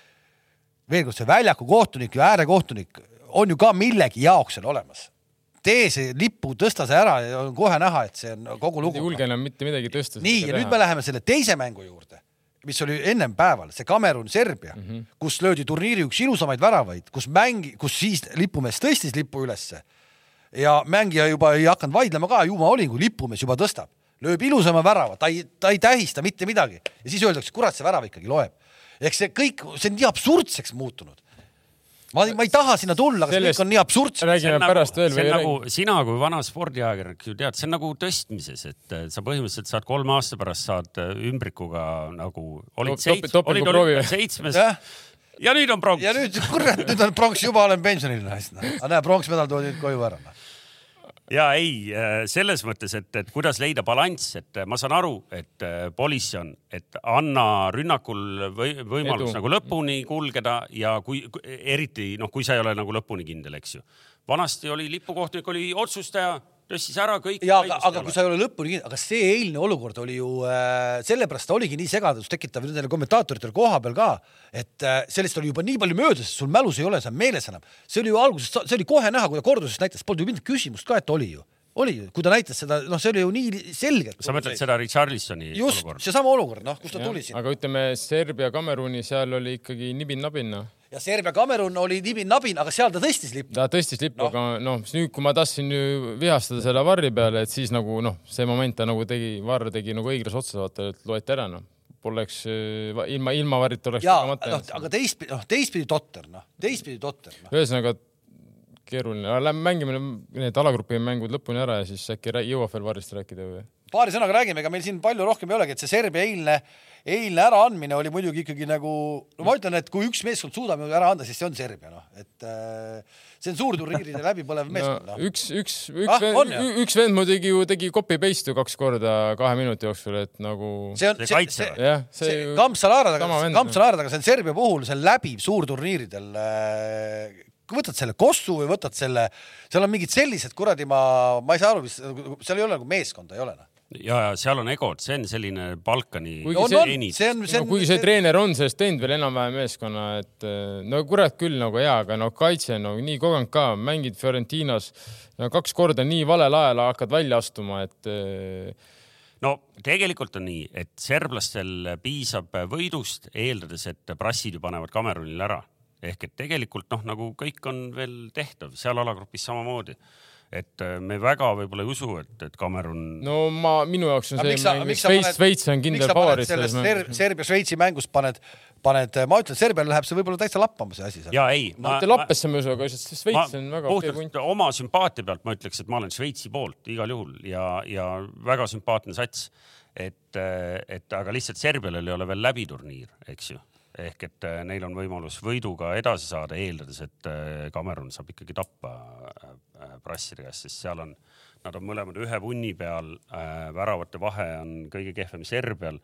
S1: veel kord, see väljaku kohtunik ja äärekohtunik on ju ka millegi jaoks seal olemas. tee see lipu, tõsta see ära ja on kohe näha, et see on kogu
S4: ei
S1: lugu.
S4: julge enam mitte midagi tõsta.
S1: nii, ja nüüd me läheme selle teise mängu juurde, mis oli ennem päeval, see Kamerun-Serbia mm, -hmm. kus löödi turniiri üks ilusamaid väravaid, kus mängi, kus siis lipumees tõstis lipu ülesse ja mängija juba ei hakanud vaidlema ka, ju ma olin, kui lipumees juba tõstab, lööb ilusama värava, ta ei, ta ei tähista mitte midagi ja siis öeldakse, kurat, see värav ikkagi loeb. ehk see kõik, see on nii absurdseks muutunud. ma, ma ei taha sinna tulla, aga see
S4: Sellest-
S1: kõik on nii absurdseks.
S4: räägime pärast veel
S2: see on nagu sina kui vana spordiajakirjanik ju tead, see on nagu tõstmises, et äh, sa põhimõtteliselt saad kolme aasta pärast saad äh, ümbrikuga nagu olid seitsmes,
S4: topi-
S2: olid olid seitsmes ja nüüd on pronks
S1: ja. nüüd kurat, nüüd on pronks, juba olen pensionil, aga näe, pronksmedal toodi nüüd koju ära.
S2: Ja ei, selles mõttes, et, et kuidas leida balanss, et äh, ma saan aru, et äh, Polisjon, et anna rünnakul või, võimalus.
S4: Edu.
S2: nagu lõpuni kulgeda ja kui eriti noh, kui sa ei ole nagu lõpuni kindel, eks ju. vanasti oli lipukohtunik oli otsustaja, tõstis ära kõik.
S1: ja aga, aga kui sa ei ole lõpuni kindel, aga see eilne olukord oli ju äh,, sellepärast ta oligi nii segadust tekitav nendele kommentaatoritel koha peal ka, et äh, sellest oli juba nii palju möödas, sul mälus ei ole, see on meeles enam. see oli ju alguses, see oli kohe näha, kui ta korduses näitas, polnud ju mingit küsimust ka, et oli ju, oli ju, kui ta näitas seda, noh, see oli ju nii selge.
S2: sa mõtled seda Richarlisoni
S1: just
S2: olukorda?
S1: seesama olukord, noh, kus ta tuli sinna
S4: aga ütleme, Serbia, Kameruni, seal oli ikkagi nibin-nabin, noh.
S1: Ja Serbia Kamerun oli nibin-nabin, aga seal ta tõstis lippu.
S4: ta tõstis lippu no., aga noh, nüüd, kui ma tahtsin vihastada selle Varri peale, et siis nagu noh, see moment ta nagu tegi, Varr tegi nagu õiglase otsuse, vaata, et loeti ära noh. poleks äh, ilma ilmavarita oleks
S1: ja
S4: tegemata
S1: noh
S4: jäänud.,
S1: aga teistpidi, noh teistpidi totter, noh teistpidi totter, noh.
S4: ühesõnaga keeruline, lähme mängime need alagrupi mängud lõpuni ära ja siis äkki jõuab veel varist rääkida või?
S1: paari sõnaga räägime, ega meil siin palju rohkem ei olegi, et see Serbia eilne, eilne äraandmine oli muidugi ikkagi nagu, no ma ütlen, et kui üks meeskond suudab ju ära anda, siis see on Serbia, noh, et äh, see on suurturniiride läbipõlev meeskond,
S4: no,
S1: noh.
S4: üks, üks, üks
S1: Ah,
S4: üks vend muidugi ju tegi copy paste ju kaks korda kahe minuti jooksul, et nagu
S1: see on
S2: See
S1: see,
S4: jah, see,
S1: see
S4: vend,
S1: Kampsalaaradaga, see on Serbia puhul, see on läbiv suurturniiridel. kui võtad selle Kossu või võtad selle, seal on mingid sellised kuradi, ma, ma ei saa aru, mis, seal ei ole nagu meeskonda, ei ole noh.
S2: ja, ja seal on egod, see on selline Balkani
S4: Kuigi
S1: on,
S4: see-
S1: on, see on, see
S4: no,
S1: on.
S4: kuigi see treener on sellest teinud veel enam-vähem meeskonna, et eh, no kurat küll nagu hea, aga no kaitse no nii kogenud ka, mängid Fiorentinas no kaks korda nii valel ajal hakkad välja astuma, et eh,
S2: no tegelikult on nii, et serblastel piisab võidust, eeldades, et brassid ju panevad Kamerunile ära. ehk et tegelikult noh, nagu kõik on veel tehtav, seal alagrupis samamoodi. Et äh, me väga võib-olla ei usu, et, et Kamerun no,
S4: ma, minu jaoks on
S1: Aga
S4: see Šveits, Šveits on kindel favoriit
S1: selles Ser-
S4: mängus.
S1: Serbia-Šveitsi mängus paned, paned, ma ütlen, Serbial läheb see võib-olla täitsa lappama, see asi seal.
S2: ja ei.
S4: mitte lappesse ma ei usu, aga lihtsalt Šveits on väga okei punt.
S2: oma sümpaatia pealt ma ütleks, et ma olen Šveitsi poolt igal juhul ja, ja väga sümpaatne sats. et, et aga lihtsalt Serbial ei ole veel läbi turniir, eks ju. Ehk et äh, neil on võimalus võiduga edasi saada, eeldades, et äh, Kamerun saab ikkagi tappa äh, Brasside käest, sest seal on, nad on mõlemad ühe vunni peal, väravate vahe on kõige kehvem Serbial,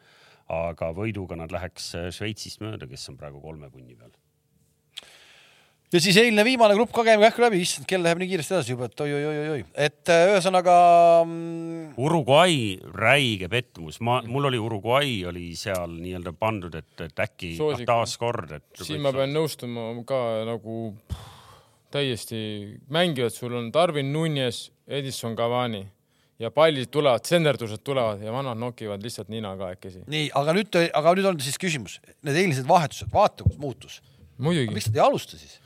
S2: aga võiduga nad läheks äh, Šveitsist mööda, kes on praegu kolme vunni peal.
S1: Ja siis eilne viimane grupp ka käime kähku läbi, issand, kell läheb nii kiiresti edasi juba, et oi-oi-oi-oi, et äh, ühesõnaga mm,
S2: Uruguay, räige pettumus, ma, mul oli Uruguay oli seal nii-öelda pandud, et, et äkki
S4: Soosik.
S2: taaskord, et.
S4: siin ma pean nõustuma ka nagu pff, täiesti mängivad, sul on Darwin Nunes, Edison Cavani ja pallid tulevad, senderdused tulevad ja vanad nokivad lihtsalt nina kahekesi.
S1: nii, aga nüüd, aga nüüd on siis küsimus, need eilised vahetused, vaata, kus muutus.
S4: muidugi,
S1: miks nad ei alusta siis?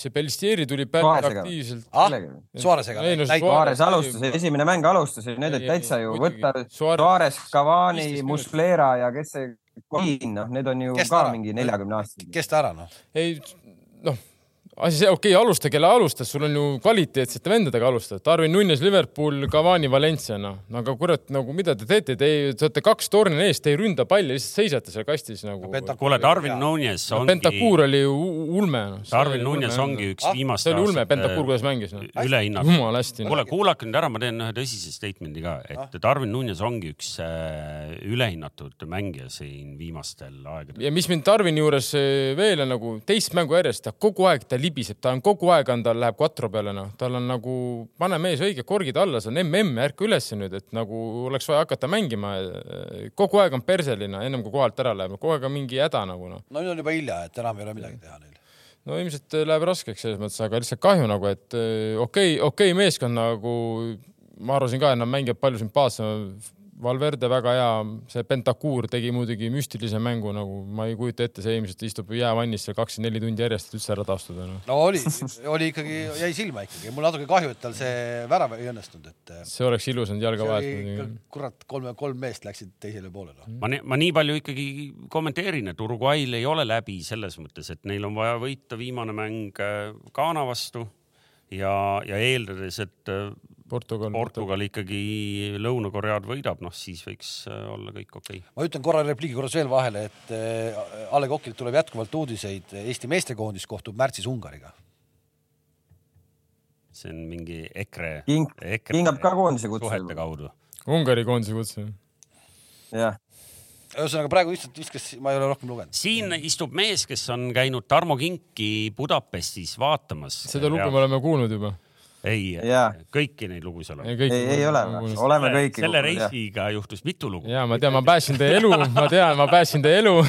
S4: See Bellistieri tuli päris aktiivselt.
S1: ah
S3: Kellega?,
S1: Suarezega
S4: Ei, no Suarez
S3: alustas, esimene mäng alustas, need
S4: Ei,
S3: olid täitsa ju, võtta
S4: Suarez,
S3: Cavani
S4: 15, minutit.
S3: Muslera ja kes see, noh, need on ju ka mingi neljakümne aastased.
S1: kes ta ära noh?
S4: ei noh, asi see, okei okay,, alusta, kelle alustas, sul on ju kvaliteetsete vendadega alustada. Darwin Nunes, Liverpool, Cavani, Valencia, noh. no aga kurat, nagu mida te teete, te olete kaks torni ees, te ei ründa palli, lihtsalt seisate seal kastis nagu.
S2: Kuule, Darwin. Nunes
S4: no,
S2: ongi,
S4: Pentakuur oli ju ulme no..
S2: Darwin Nunes ongi üks
S1: Ah,
S2: viimaste
S4: see oli ulme, Pentakuur, kuidas mängis no..
S2: ülehinnatud.
S4: jumala hästi no.
S2: kuule, kuulake nüüd ära, ma teen ühe tõsise statement'i ka,
S1: Ah.
S2: et Darwin Nunes ongi üks äh, ülehinnatud mängija siin viimastel aegadel.
S4: ja mis mind Darwini juures eh, veel on nagu teist mängu järjest, ta kogu aeg, ta libiseb, ta on kogu aeg on, tal läheb quattro peale, noh, tal on nagu, pane mees õige korgid alla, see on mm, ärka ülesse nüüd, et nagu oleks vaja hakata mängima. kogu aeg on perseline, ennem kui kohalt ära läheb, kogu aeg on mingi häda nagu noh.
S1: no nüüd on juba hilja, et enam ei ole midagi teha neil.
S4: no ilmselt läheb raskeks selles mõttes, aga lihtsalt kahju nagu, et eh, okei okay,, okei okay, meeskond nagu, ma arvasin ka, et nad mängivad palju sümpaatsem. Valverde väga hea, see Pentakuur tegi muidugi müstilise mängu nagu ma ei kujuta ette, see ilmselt istub jäävannis seal kakskümmend neli tundi järjest, et üldse ära taastuda no..
S1: no oli, oli ikkagi, jäi silma ikkagi, mul natuke kahju, et tal see värav ei õnnestunud, et äh,
S4: see oleks ilus olnud jalga vahelt
S1: kurat, kolm, kolm meest läksid teisele poole noh.
S2: ma, ma nii palju ikkagi kommenteerin, et Uruguayl ei ole läbi selles mõttes, et neil on vaja võita viimane mäng äh, Ghana vastu ja, ja eeldades, et äh,
S4: Portugal.
S2: Portugal ikkagi Lõuna-Koread võidab, noh siis võiks äh, olla kõik okei okay..
S1: ma ütlen korra repliigi korras veel vahele, et äh, A Le Coqilt tuleb jätkuvalt uudiseid, Eesti meestekoondis kohtub märtsis Ungariga.
S2: see on mingi EKRE,
S3: King,
S2: EKRE
S3: kingab ka koondise kutse
S2: suhete. kaudu.
S4: Ungari koondise kutse.
S3: jah,
S1: ühesõnaga praegu lihtsalt viskas, ma ei ole rohkem lugenud.
S2: siin istub mees, kes on käinud Tarmo Kinki Budapestis vaatamas.
S4: seda lugu me oleme kuulnud juba.
S2: Ei kõiki neid lugusid oleme.
S3: ei, ei ole, oleme kõiki.
S2: selle reisiga juhtus mitu lugu.
S4: ja ma tean, ma päästsin teie elu, ma tean, ma päästsin teie elu.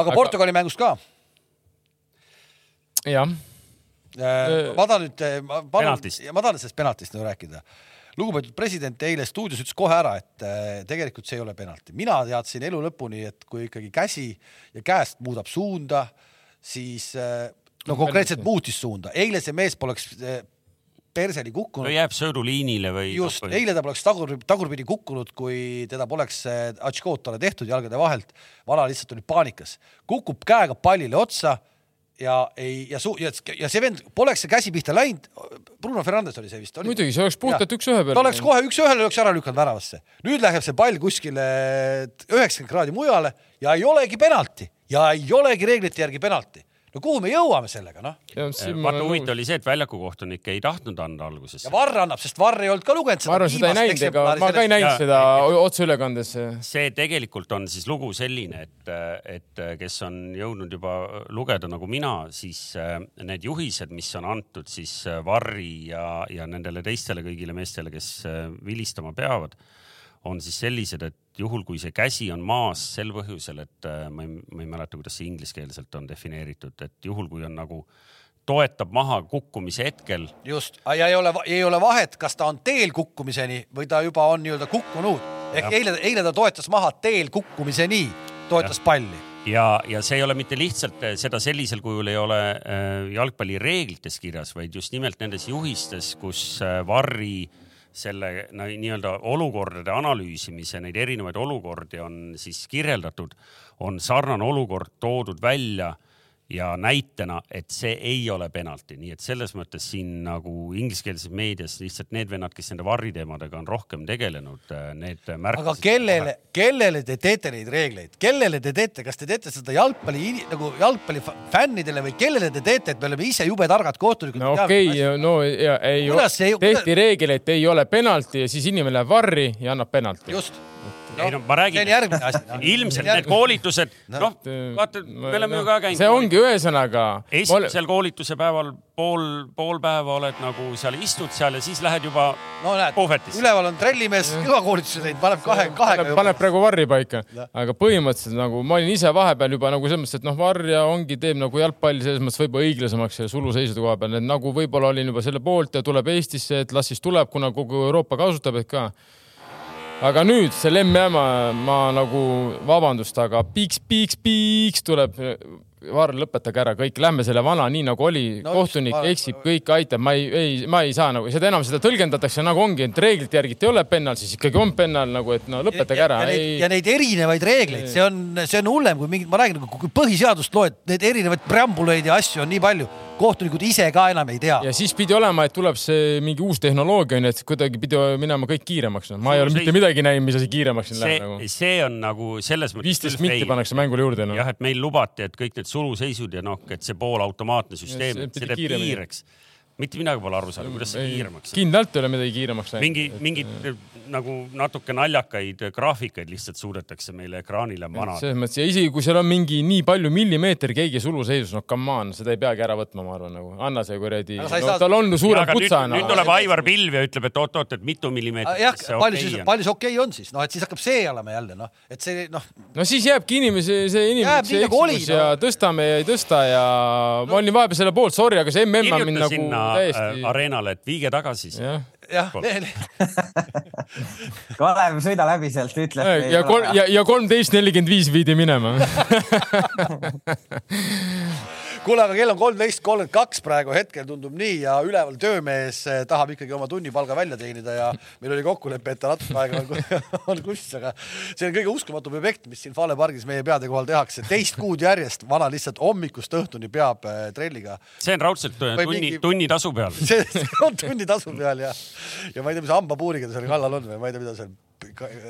S1: aga Portugali mängust ka.
S4: jah,
S1: ma tahan nüüd, ma palun ma tahan sellest penaltist nagu rääkida. lugupeetud president eile stuudios ütles kohe ära, et äh, tegelikult see ei ole penalti. mina teadsin elu lõpuni, et kui ikkagi käsi ja käest muudab suunda, siis äh, no konkreetselt muutis suunda. eile see mees poleks perseli
S2: või
S1: kukkunud.
S2: jääb sõõruliinile või.
S1: just, eile ta poleks tagur, tagurpidi kukkunud, kui teda poleks äh, Atškoot talle tehtud jalgade vahelt. vana lihtsalt oli paanikas, kukub käega pallile otsa ja ei, ja su-, ja, ja see vend, poleks see käsi pihta läinud, Bruno Fernandes oli see vist.
S4: muidugi, see oleks puhtalt üks-ühe peal.
S1: ta oleks kohe üks-ühele oleks ära lükanud väravasse. nüüd läheb see pall kuskile üheksakümmend kraadi mujale ja ei olegi penalti ja ei olegi reeglite järgi penalti. No kuhu me jõuame sellega, noh?
S2: vaata huvitav oli see, et väljaku kohtunik ei tahtnud anda alguses
S1: ja. Varr annab, sest Varr ei olnud ka lugenud
S4: ma arvan, seda ei näinud, ega ma ka ei näinud seda otseülekandes.
S2: see tegelikult on siis lugu selline, et, et kes on jõudnud juba lugeda nagu mina, siis äh, need juhised, mis on antud siis äh, Varri ja, ja nendele teistele kõigile meestele, kes äh, vilistama peavad, on siis sellised, et juhul, kui see käsi on maas sel põhjusel, et äh, ma ei, ma ei mäleta, kuidas see ingliskeelselt on defineeritud, et juhul, kui on nagu toetab maha kukkumise hetkel
S1: just, ja ei ole, ei ole vahet, kas ta on teel kukkumiseni või ta juba on nii-öelda kukkunud. ehk
S2: Jah.
S1: eile, eile ta toetas maha teel kukkumiseni, toetas palli.
S2: ja, ja see ei ole mitte lihtsalt eh, seda sellisel kujul ei ole äh, jalgpallireeglites kirjas, vaid just nimelt nendes juhistes, kus äh, Varri selle no, nii-öelda olukordade analüüsimise, neid erinevaid olukordi on siis kirjeldatud, on sarnane olukord toodud välja ja näitena, et see ei ole penalti, nii et selles mõttes siin nagu ingliskeelses meedias lihtsalt need vennad, kes nende varri teemadega on rohkem tegelenud, need märkasid.
S1: aga kellele, kellele te teete neid reegleid, kellele te teete, kas te teete seda jalgpalli nagu jalgpallifännidele või kellele te teete, et me oleme ise jube targad kohtunikud?
S4: no okei okay,, no ja, ei
S1: Kuidas
S4: tehti reegel, et ei ole penalti ja siis inimene läheb varri ja annab penalti.
S1: just.
S2: Ei no ma räägin
S1: see on, järgmine asi no..
S2: ilmselt need koolitused, noh, vaata, me oleme ju ka käinud.
S4: see ongi ühesõnaga.
S2: esimesel koolituse päeval pool, pool päeva oled nagu seal istud seal ja siis lähed juba
S1: no näed
S2: puhvetisse.
S1: üleval on trellimees, kõva koolituse teinud, paneb kahe, kahega
S4: paneb praegu varri paika, aga põhimõtteliselt nagu ma olin ise vahepeal juba nagu selles mõttes, et noh, varja ongi, teeb nagu jalgpalli selles mõttes võib-olla õiglasemaks selle suluseisude koha peal, et nagu võib-olla olin juba selle poolt ja tuleb Eestisse, et las siis tuleb, kuna kogu Euroopa kasutab, et ka. Aga nüüd selle MM-a ma nagu, vabandust, aga piiks, piiks, piiks tuleb. Varr, lõpetage ära kõik, lähme selle vana, nii nagu oli
S1: No
S4: no,, kohtunik
S1: just, ma-
S4: eksib, kõik aitab, ma ei, ei, ma ei saa nagu seda enam, seda tõlgendatakse nagu ongi, et reeglite järgi et ei ole pennal, siis ikkagi on pennal nagu, et no lõpetage ära.
S1: ja, neid, ja neid erinevaid reegleid, see on, see on hullem kui mingid, ma räägin, kui põhiseadust loed, neid erinevaid preambuleid ja asju on nii palju, kohtunikud ise ka enam ei tea.
S4: ja siis pidi olema, et tuleb see mingi uus tehnoloogia onju, et kuidagi pidi minema kõik kiiremaks no.. ma ei ole mitte midagi näinud, mis asi kiiremaks siin
S2: see
S4: läheb, nagu.
S2: see on nagu selles mõttes.
S4: viisteist minti pannakse mängule juurde noh.
S2: jah, et meil lubati, et kõik need suluseisud ja noh, et see poolautomaatne süsteem,
S4: see
S2: teeb kiireks. Mitte midagi pole aru saanud, kuidas see kiiremaks
S4: kindlalt ei ole midagi kiiremaks läinud.
S2: mingi, mingid nagu natuke naljakaid graafikaid lihtsalt suudetakse meile ekraanile manada.
S4: selles mõttes ja isegi kui seal on mingi nii palju millimeeter keegi suluseisus, no come on, seda ei peagi ära võtma, ma arvan nagu. anna see kuradi no,,
S1: saa-
S4: tal on ju suurem
S2: aga nüüd, tuleb Aivar Pilv ja ütleb, et oot-oot, et mitu millimeetrit
S1: jah,
S2: see
S1: palju
S2: okei
S1: siis,
S2: on.
S1: palju see okei okay on siis, noh, et siis hakkab see olema jälle noh, et see noh,
S4: no siis jääbki inimese, see
S1: Jääb
S4: inimene, see
S1: nagu
S4: eksimus ja
S1: no.
S4: tõstame ja ei tõsta ja no. ma olin vahepeal selle poolt, sorry, aga see MM on mind nagu
S2: sinna
S4: täiesti
S2: äh,. areenale, et viige tagasi siis.
S4: jah,
S1: jah,
S3: Kalev, sõida läbi sealt, ütle.
S4: ja kolm ja, ja kolmteist nelikümmend viis viidi minema.
S1: kuule, aga kell on kolmteist kolmkümmend kaks praegu hetkel tundub nii ja üleval töömees eh, tahab ikkagi oma tunnipalga välja teenida ja meil oli kokkulepe, et ta natuke aega on, on kussis, aga see on kõige uskumatum objekt, mis siin Fale pargis meie peade kohal tehakse, teist kuud järjest vana lihtsalt hommikust õhtuni peab eh, trelliga.
S2: see on raudselt
S1: Või
S2: tunni
S1: mingi-,
S2: tunnitasu peal.
S1: see on tunnitasu peal ja, ja ma ei tea, mis hambapuuriga ta seal kallal on või ma ei tea, mida seal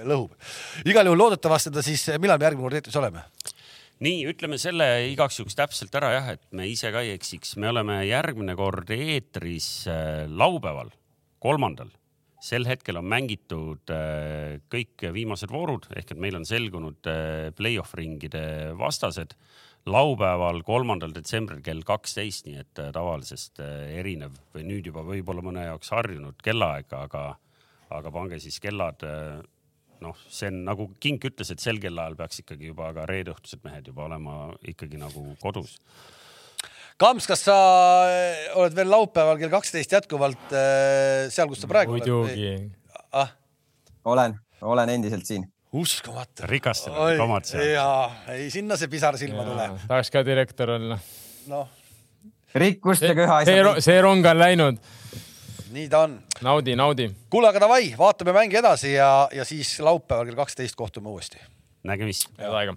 S1: lõhub. igal juhul loodetavasti ta siis, millal me järgmine kord eetris oleme?
S2: nii, ütleme selle igaks juhuks täpselt ära jah, et me ise ka ei eksiks, me oleme järgmine kord eetris äh, laupäeval, kolmandal. sel hetkel on mängitud äh, kõik viimased voorud ehk et meil on selgunud äh, play-off ringide vastased laupäeval, kolmandal detsembril kell kaksteist, nii et tavalisest erinev või nüüd juba võib-olla mõne jaoks harjunud kellaaeg, aga, aga pange siis kellad noh, see on nagu Kink ütles, et sel kellaajal peaks ikkagi juba ka reedeõhtused mehed juba olema ikkagi nagu kodus.
S1: Kams, kas sa eh, oled veel laupäeval kell kaksteist jätkuvalt eh, seal, kus sa praegu oled?
S4: muidugi.
S1: ah,
S3: olen, olen endiselt siin.
S1: uskumatu.
S2: rikastame omad seal.
S1: jaa, ei sinna see pisar silma tuleb.
S4: tahaks ka direktor olla.
S1: noh,
S3: rikkust ja köha
S4: see,
S3: asjad.
S4: see rong on läinud.
S1: Nii ta on.
S4: naudi, naudi.
S1: kuule, aga davai, vaatame mänge edasi ja, ja siis laupäeval kell kaksteist kohtume uuesti.
S2: nägemist.
S4: head aega